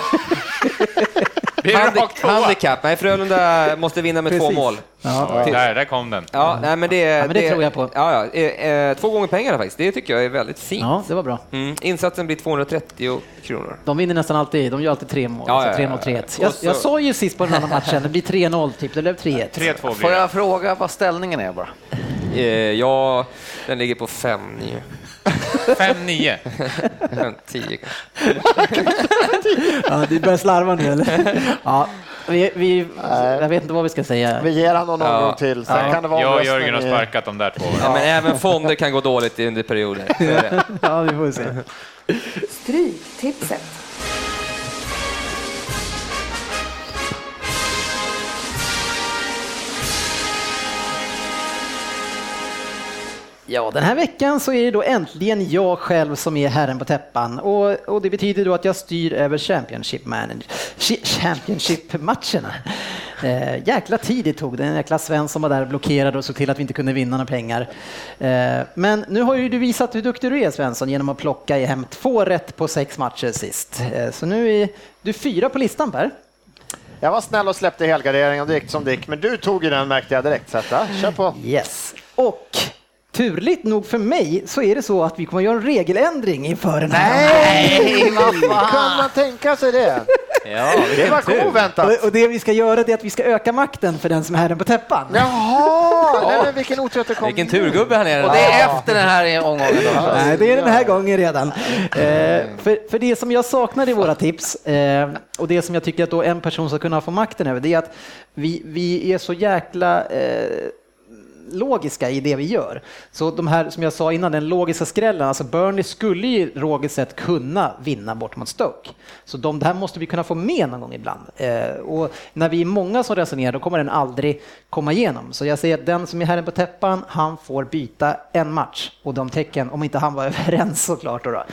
[SPEAKER 4] handi- handikapp. Nej, Frölunda måste vinna med två
[SPEAKER 1] Precis.
[SPEAKER 4] mål.
[SPEAKER 1] Ja.
[SPEAKER 2] Där, där kom den.
[SPEAKER 4] Ja, nej, men det,
[SPEAKER 1] men det tror jag på.
[SPEAKER 4] Ja, ja, eh, eh, två gånger pengarna faktiskt. Det tycker jag är väldigt fint.
[SPEAKER 1] ja, det var bra.
[SPEAKER 4] Mm. Insatsen blir 230 kronor.
[SPEAKER 1] De vinner nästan alltid. De gör alltid tre mål.
[SPEAKER 4] Ja,
[SPEAKER 1] alltså
[SPEAKER 4] ja,
[SPEAKER 1] 3-0,
[SPEAKER 4] ja, ja.
[SPEAKER 1] 3-1. Jag,
[SPEAKER 4] så-
[SPEAKER 1] jag sa ju sist på den andra matchen, det blir 3-0 typ. Det blev 3-1.
[SPEAKER 2] 3-2
[SPEAKER 5] Får
[SPEAKER 2] blir
[SPEAKER 5] jag fråga vad ställningen är bara?
[SPEAKER 4] Eh, ja, den ligger på 5-9.
[SPEAKER 2] 5-9.
[SPEAKER 4] 10 kanske.
[SPEAKER 1] Ja, du börjar slarva nu eller? Ja, vi, vi, jag vet inte vad vi ska säga.
[SPEAKER 3] Vi ger honom någon
[SPEAKER 4] Ja.
[SPEAKER 3] gång till, sen
[SPEAKER 2] Ja,
[SPEAKER 3] kan det vara
[SPEAKER 2] jag och Jörgen har sparkat de där två.
[SPEAKER 4] Ja, men även fonder kan gå dåligt under perioder.
[SPEAKER 1] Ja, vi får se.
[SPEAKER 6] Stryktipset.
[SPEAKER 1] Ja, den här veckan så är det då äntligen jag själv som är herren på täppan och, och det betyder då att jag styr över Championship, Championship-matcherna. Eh, jäkla tid det tog, den jäkla Sven som var där och blockerade och såg till att vi inte kunde vinna några pengar. Eh, men nu har ju du visat hur duktig du är Svensson genom att plocka hem två rätt på sex matcher sist. Eh, så nu är du fyra på listan Per.
[SPEAKER 3] Jag var snäll och släppte helgarderingen och det gick som det gick, men du tog ju den märkte jag direkt. Så att, ja, kör på.
[SPEAKER 1] Yes. Och turligt nog för mig så är det så att vi kommer att göra en regeländring inför den här.
[SPEAKER 3] Nej, vad fan! Kan man tänka sig det?
[SPEAKER 4] Ja,
[SPEAKER 3] Det var oväntat.
[SPEAKER 1] Och, och det vi ska göra är att vi ska öka makten för den som är herren på täppan.
[SPEAKER 3] Jaha! Nej, men vilken otur att det kom.
[SPEAKER 4] Vilken turgubbe han är.
[SPEAKER 5] Och det är efter den här omgången?
[SPEAKER 1] Nej, det är den här gången redan. Eh, för, för det som jag saknar i våra tips eh, och det som jag tycker att då en person ska kunna få makten över, det är att vi, vi är så jäkla eh, logiska i det vi gör. Så de här, som jag sa innan, den logiska skrällen, alltså Burnley skulle ju logiskt sett kunna vinna bort mot Stoke. Så de där måste vi kunna få med någon gång ibland. Eh, och när vi är många som resonerar, då kommer den aldrig komma igenom. Så jag säger att den som är herren på täppan, han får byta en match och de tecken, om inte han var överens såklart. Då då.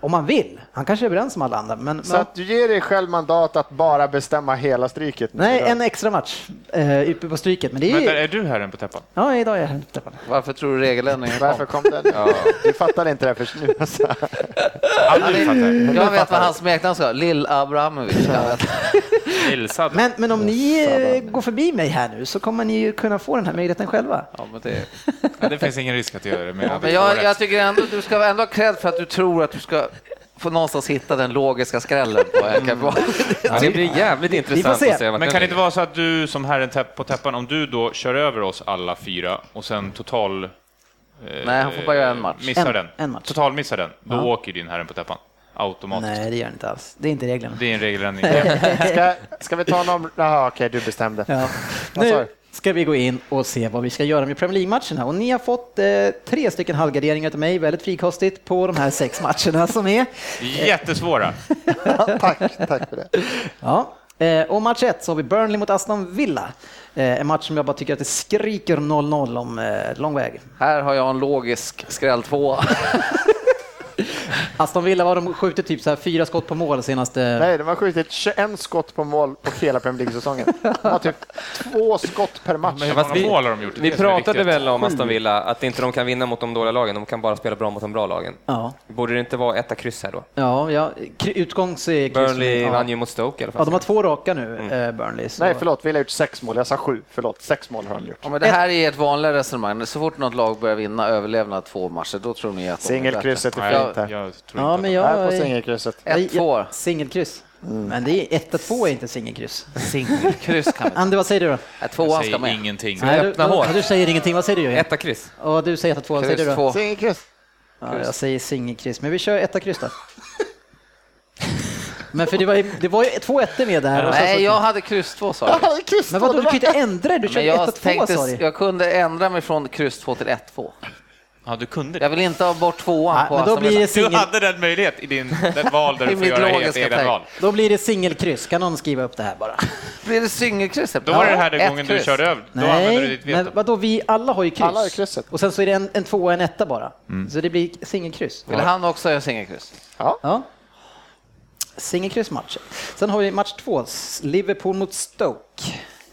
[SPEAKER 1] Om man vill. Han kanske är överens med alla andra. Men,
[SPEAKER 3] Så att du ger dig själv mandat att bara bestämma hela stryket?
[SPEAKER 1] nej, en extra match eh, uppe på stryket. Men det är ju...
[SPEAKER 2] är du herren på täppan?
[SPEAKER 1] Ja, idag är jag herren på.
[SPEAKER 5] Varför tror du regeländringen
[SPEAKER 3] Varför
[SPEAKER 5] kom?
[SPEAKER 3] kom den? Du fattade inte det först nu. Alltså.
[SPEAKER 2] Fattar.
[SPEAKER 5] Jag vet vad hans smeknamn ska Lill Abramovic.
[SPEAKER 1] Men, men om ni eh, går förbi mig här nu så kommer ni ju kunna få den här möjligheten själva.
[SPEAKER 5] Ja, men det...
[SPEAKER 2] Ja, det finns ingen risk att göra det. Men
[SPEAKER 5] Men jag, jag tycker ändå du ska ändå ha cred för att du tror att du ska få någonstans hitta den logiska skrällen på.
[SPEAKER 4] Ja, det blir jävligt intressant
[SPEAKER 1] se.
[SPEAKER 4] att se.
[SPEAKER 2] Men
[SPEAKER 4] den
[SPEAKER 2] kan det inte vara så att du som herren på täppan, om du då kör över oss alla fyra och sen total... eh,
[SPEAKER 5] Nej, han får bara göra en match.
[SPEAKER 2] Missar
[SPEAKER 1] En-
[SPEAKER 2] den.
[SPEAKER 1] en match.
[SPEAKER 2] Total missar den. Då
[SPEAKER 1] Ja.
[SPEAKER 2] åker din herren på täppan. Automatiskt.
[SPEAKER 1] Nej, det gör ni inte alls. Det är inte reglerna.
[SPEAKER 2] Det är en regeländring.
[SPEAKER 3] Ska, ska vi ta någon... Jaha, okej, du bestämde.
[SPEAKER 1] Ja. Nu? Ska vi gå in och se vad vi ska göra med Premier League-matcherna. Och ni har fått eh, tre stycken halvgarderingar till mig, väldigt frikostigt, på de här sex matcherna som är.
[SPEAKER 2] Jättesvåra.
[SPEAKER 3] Tack, tack för det.
[SPEAKER 1] Ja. Eh, och match ett så har vi Burnley mot Aston Villa. Eh, en match som jag bara tycker att det skriker 0-0 om eh, lång väg.
[SPEAKER 5] Här har jag en logisk skräll tvåa.
[SPEAKER 1] Aston Villa var de skjutit typ så här fyra skott på mål senaste...
[SPEAKER 3] Nej, de har skjutit 21 skott på mål på hela Premier League-säsongen. De har typ två skott per match.
[SPEAKER 2] Men hur många
[SPEAKER 4] vi-
[SPEAKER 2] mål har de gjort?
[SPEAKER 4] Vi pratade väl om Aston Villa, att inte de kan vinna mot de dåliga lagen, de kan bara spela bra mot de bra lagen.
[SPEAKER 1] Ja,
[SPEAKER 4] Borde det inte vara etta kryss här då?
[SPEAKER 1] ja, ja. Utgångs... eh,
[SPEAKER 4] Burnley
[SPEAKER 1] ja.
[SPEAKER 4] vann ju mot Stoke i alla fall.
[SPEAKER 1] Ja, de har två raka nu, eh, Burnley. Så.
[SPEAKER 3] Nej, förlåt, Villa har gjort sex mål. Jag sa sju. Förlåt, sex mål har de gjort.
[SPEAKER 5] Ja, men det här är ett vanligt resonemang. Så fort något lag börjar vinna överlevnad två matcher, då tror ni att de är
[SPEAKER 3] Singelkrysset
[SPEAKER 2] Nej,
[SPEAKER 3] är fint här.
[SPEAKER 2] jag tror
[SPEAKER 1] Ja,
[SPEAKER 2] inte
[SPEAKER 1] men jag...
[SPEAKER 3] Här på singelkrysset.
[SPEAKER 1] jag-
[SPEAKER 5] Ett, två.
[SPEAKER 1] Singelkryss. Men det är 1-2 är inte singelkryss.
[SPEAKER 5] Singelkryss kan vi
[SPEAKER 1] Ande, vad säger du då?
[SPEAKER 2] Jag
[SPEAKER 5] Tvåan ska
[SPEAKER 2] säger
[SPEAKER 5] med.
[SPEAKER 2] ingenting.
[SPEAKER 1] Nej, du,
[SPEAKER 4] öppna
[SPEAKER 1] du,
[SPEAKER 4] hål.
[SPEAKER 1] du säger ingenting. Vad säger du?
[SPEAKER 4] Etta kryss.
[SPEAKER 1] Och du säger 1-2. Vad säger du då?
[SPEAKER 5] två.
[SPEAKER 3] Singelkryss.
[SPEAKER 1] Ja, jag säger singelkryss, men vi kör etta kryss då. Men för det var ju, det var ju två ettor med där.
[SPEAKER 5] Nej, jag hade kryss två sa jag.
[SPEAKER 3] Kryss
[SPEAKER 1] Men
[SPEAKER 3] två,
[SPEAKER 1] vadå, du kan ju inte ändra. Du
[SPEAKER 5] Men
[SPEAKER 1] kör
[SPEAKER 5] jag
[SPEAKER 1] 1-2
[SPEAKER 5] tänkte,
[SPEAKER 1] sa du.
[SPEAKER 5] jag kunde ändra mig från kryss 2 till 1-2.
[SPEAKER 2] Ja, du kunde
[SPEAKER 5] Jag
[SPEAKER 2] det.
[SPEAKER 5] vill inte ha bort tvåan
[SPEAKER 1] Nej,
[SPEAKER 5] på
[SPEAKER 1] men då blir det
[SPEAKER 2] Du
[SPEAKER 1] singel,
[SPEAKER 2] hade den möjlighet i din den val där du får göra egna
[SPEAKER 5] tänk.
[SPEAKER 2] val.
[SPEAKER 1] då blir det singelkryss. Kan någon skriva upp det här bara?
[SPEAKER 5] Blir det singelkryss?
[SPEAKER 2] Då var det den här
[SPEAKER 5] ett
[SPEAKER 2] gången du
[SPEAKER 5] kryss.
[SPEAKER 2] körde över. Då använde du
[SPEAKER 1] Nej,
[SPEAKER 2] ditt
[SPEAKER 1] men
[SPEAKER 2] veto.
[SPEAKER 1] vadå, vi alla har ju kryss.
[SPEAKER 3] Alla har krysset.
[SPEAKER 1] Och sen så är det en, en tvåa och en etta bara. Så det blir singelkryss.
[SPEAKER 5] Vill han också ha singelkryss?
[SPEAKER 1] Ja. Singelkryssmatch. Sen har vi match två, Liverpool mot Stoke.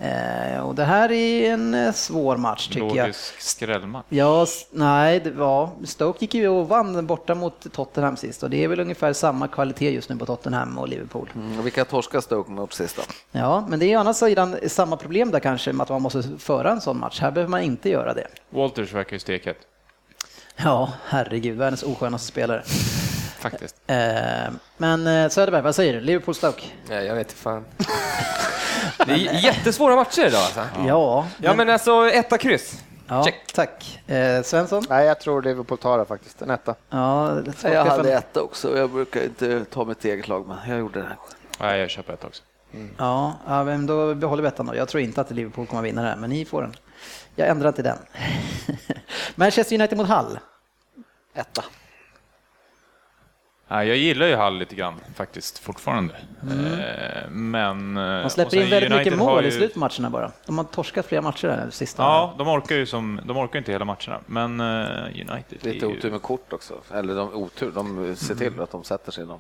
[SPEAKER 1] Eh, och det här är en eh, svår match tycker jag.
[SPEAKER 2] Logisk skrällmatch.
[SPEAKER 1] Ja, nej, det var, Stoke gick ju och vann borta mot Tottenham sist och det är väl ungefär samma kvalitet just nu på Tottenham och Liverpool.
[SPEAKER 5] Mm, och vilka torskar Stoke mot sist då?
[SPEAKER 1] Ja, men det är ju å andra sidan samma problem där kanske med att man måste föra en sån match. Här behöver man inte göra det.
[SPEAKER 2] Walters verkar ju steket.
[SPEAKER 1] Ja, herregud, världens oskönaste spelare.
[SPEAKER 2] Faktiskt.
[SPEAKER 1] Eh, men eh, Söderberg, vad säger du? Liverpool-Stoke?
[SPEAKER 4] Ja, jag vet inte fan. Det är jättesvåra matcher idag alltså.
[SPEAKER 1] Ja,
[SPEAKER 4] Ja, men alltså etta kryss.
[SPEAKER 1] ja
[SPEAKER 4] check.
[SPEAKER 1] tack. Eh, Svensson?
[SPEAKER 3] Nej, jag tror Liverpool tar det faktiskt. En etta.
[SPEAKER 1] Ja, det
[SPEAKER 5] Jag hade etta också. Jag brukar inte ta mitt eget lag, men jag gjorde det.
[SPEAKER 2] Nej, jag köper ett också.
[SPEAKER 1] Ja, ja, men då behåller vi ettan då. Jag tror inte att Liverpool kommer att vinna det här, men ni får den. Jag ändrar inte den. Manchester United mot Hull.
[SPEAKER 5] Etta.
[SPEAKER 2] Nej, jag gillar ju Hall lite grann faktiskt fortfarande. Eh, Men...
[SPEAKER 1] Mm. De släpper in väldigt mycket mål i slutet på matcherna bara. De har torskat flera matcher där sista.
[SPEAKER 2] Ja, de orkar ju som, de orkar inte hela matcherna. Men eh, United
[SPEAKER 5] Lite
[SPEAKER 2] är ju...
[SPEAKER 5] otur med kort också. Eller de, otur, de ser till att de sätter sig i dem.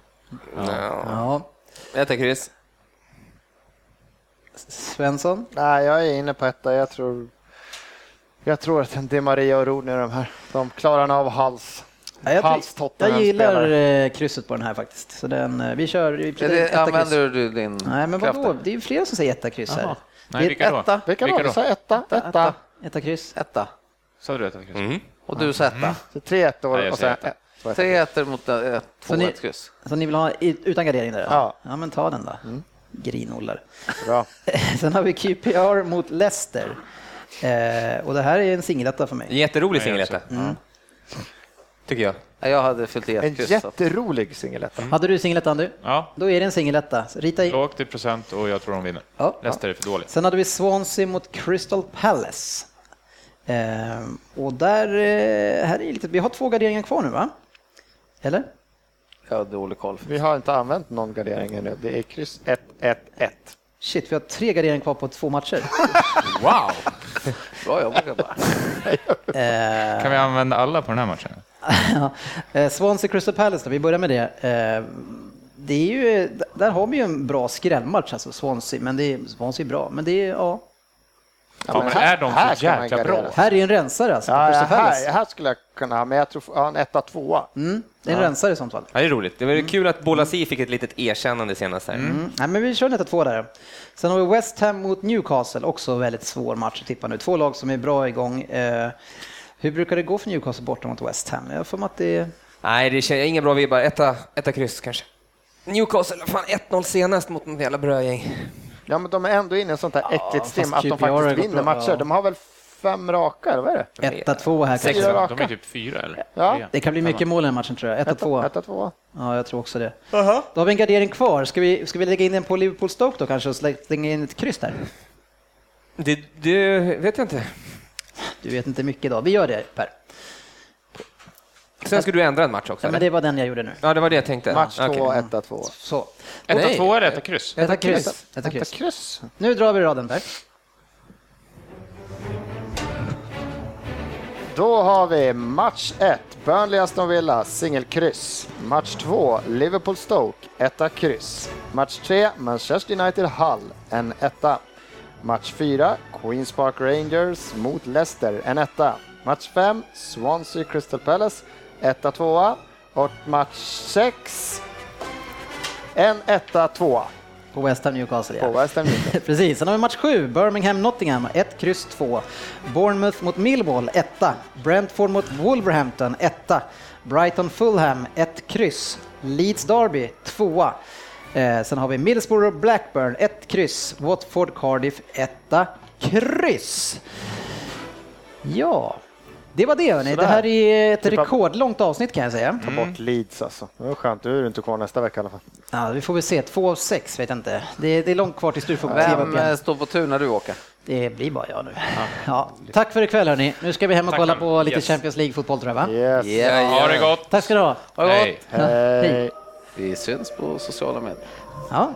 [SPEAKER 4] Ja.
[SPEAKER 1] ja.
[SPEAKER 4] Etta kryss.
[SPEAKER 1] Svensson?
[SPEAKER 3] Nej, jag är inne på etta. Jag tror, jag tror att Di Maria och Rooney är de här. De klarar av hals.
[SPEAKER 1] Ja, jag, jag gillar
[SPEAKER 3] spelare.
[SPEAKER 1] eh, krysset på den här faktiskt. Så den, eh, vi kör vi
[SPEAKER 5] det,
[SPEAKER 1] etta kryss.
[SPEAKER 5] använder du din
[SPEAKER 1] Nej, men vadå? Det är ju flera som säger etta kryss här.
[SPEAKER 2] Nej, vilka då?
[SPEAKER 5] etta.
[SPEAKER 3] Vilka då?
[SPEAKER 2] Vilka
[SPEAKER 3] Du
[SPEAKER 2] då?
[SPEAKER 3] sa etta, etta.
[SPEAKER 1] Etta kryss.
[SPEAKER 5] Etta.
[SPEAKER 2] Sa du etta kryss?
[SPEAKER 4] Mm.
[SPEAKER 5] Och du sa etta.
[SPEAKER 3] Så tre ettor
[SPEAKER 2] Nej,
[SPEAKER 3] och sen
[SPEAKER 2] säger
[SPEAKER 3] ett. Så ett.
[SPEAKER 5] Tre ettor mot eh, ett, två,
[SPEAKER 1] Så ni-
[SPEAKER 5] ett kryss.
[SPEAKER 1] Så ni vill ha utan gardering där?
[SPEAKER 3] Ja.
[SPEAKER 1] Ja, men ta den då. Grinollar.
[SPEAKER 3] Bra.
[SPEAKER 1] Sen har vi QPR mot Leicester. Eh, och det här är en singeletta för mig.
[SPEAKER 4] Jätterolig singeletta.
[SPEAKER 1] Mm.
[SPEAKER 4] Tycker jag.
[SPEAKER 5] Ja, Jag hade fyllt i
[SPEAKER 3] En
[SPEAKER 5] ett kryss. så att-
[SPEAKER 3] jätterolig singeletta.
[SPEAKER 1] Hade du singeletta nu?
[SPEAKER 2] Ja,
[SPEAKER 1] Då är det en singeletta. Rita i.
[SPEAKER 2] lågt i procent och jag tror de vinner.
[SPEAKER 1] Ja.
[SPEAKER 2] Leicester är för dåligt.
[SPEAKER 1] Sen hade vi Swansea mot Crystal Palace. Eh, och där, eh, här är lite, vi har två garderingar kvar nu va? Eller?
[SPEAKER 5] Jag har dålig koll.
[SPEAKER 3] Vi har inte använt någon gardering ännu. Det är kryss 1, 1, 1.
[SPEAKER 1] Shit, vi har tre garderingar kvar på två matcher.
[SPEAKER 2] Wow!
[SPEAKER 5] Bra jobbat grabbar.
[SPEAKER 1] Eh,
[SPEAKER 2] Kan vi använda alla på den här matchen?
[SPEAKER 1] Eh, Swansea Crystal Palace då, vi börjar med det. Eh, Det är ju, där har vi ju en bra skrällmatch, alltså Swansea, men det är, Swansea är bra, men det är, ja.
[SPEAKER 2] Ja, men är de
[SPEAKER 3] här
[SPEAKER 2] så jäkla bra?
[SPEAKER 1] Här är en rensare alltså,
[SPEAKER 3] Ja, här, här skulle jag kunna ha, men jag tror ja, en etta, tvåa.
[SPEAKER 1] Mm, det är en rensare i sånt fall.
[SPEAKER 4] Ja, det är roligt. Det var kul att Bolasi fick ett litet erkännande senast här.
[SPEAKER 1] Mm. Nej, men vi kör en 1-2 där. Sen har vi West Ham mot Newcastle, också väldigt svår match att tippa nu. Två lag som är bra igång. Eh, hur brukar det gå för Newcastle borta mot West Ham? Jag mig att det är...
[SPEAKER 4] Nej, det är inga bra vibbar. Etta, etta kryss kanske. Newcastle, fan 1-0 senast mot något jävla brödgäng.
[SPEAKER 3] Ja, men de är ändå inne i ett sånt här äckligt stim att de faktiskt vinner matcher.
[SPEAKER 1] ja.
[SPEAKER 3] De har väl fem raka, eller vad är det?
[SPEAKER 1] 1-2 här
[SPEAKER 2] Sex, de är typ fyra eller?
[SPEAKER 3] Ja.
[SPEAKER 1] Det kan bli mycket mål i den matchen tror jag. 1-2.
[SPEAKER 3] Etta, tvåa.
[SPEAKER 1] Ja, jag tror också det. Då har vi en gardering kvar. Ska vi, ska vi lägga in den på Liverpool Stoke då kanske och slänga in ett kryss där?
[SPEAKER 4] Det, det vet jag inte.
[SPEAKER 1] Du vet inte mycket idag. Vi gör det Per.
[SPEAKER 4] Sen ska du ändra en match också?
[SPEAKER 1] Ja, men det var den jag gjorde nu.
[SPEAKER 4] Ja, det var det jag tänkte.
[SPEAKER 3] Match två, etta, tvåa.
[SPEAKER 1] Så.
[SPEAKER 2] Etta, två eller etta kryss?
[SPEAKER 1] Ett kryss. Ett
[SPEAKER 3] Etta,
[SPEAKER 1] kryss. Nu drar vi raden Per.
[SPEAKER 3] Då har vi match 1, Burnley Aston Villa, singelkryss. Match 2, Liverpool Stoke, etta kryss. Match 3, Manchester United Hull, en etta. Match 4, Queens Park Rangers mot Leicester, en etta. Match 5, Swansea Crystal Palace, etta, tvåa. Och match 6, en etta, tvåa
[SPEAKER 1] På West Ham Newcastle, ja.
[SPEAKER 3] på West Ham United.
[SPEAKER 1] Precis, sen har vi match 7, Birmingham Nottingham, 1, kryss 2. Bournemouth mot Millwall, 1. Brentford mot Wolverhampton, 1. Brighton Fulham, 1, kryss. Leeds Derby, 2. Eh, sen har vi Middlesbrough Blackburn, 1, kryss. Watford Cardiff, 1, kryss. Ja, det var det hörni. Det här är ett
[SPEAKER 3] Typ
[SPEAKER 1] rekordlångt avsnitt kan jag säga.
[SPEAKER 3] Ta bort Leeds alltså. Det var skönt, du är inte kvar nästa vecka i alla fall.
[SPEAKER 1] Ja, vi får väl se, 2 av 6 vet jag inte. Det är, det är långt kvar tills du får kliva upp
[SPEAKER 5] Vem
[SPEAKER 1] igen.
[SPEAKER 5] eh, står på tur när du åker?
[SPEAKER 1] Det blir bara jag nu. Ja. Tack för ikväll hörni. Nu ska vi hem och kolla på lite
[SPEAKER 2] Yes.
[SPEAKER 1] Champions League-fotboll tror jag va?
[SPEAKER 3] Yes.
[SPEAKER 5] Yeah.
[SPEAKER 2] Ha det gott!
[SPEAKER 1] Tack ska du ha.
[SPEAKER 2] Hej!
[SPEAKER 3] Hej.
[SPEAKER 5] Vi syns på sociala medier.
[SPEAKER 1] Ja,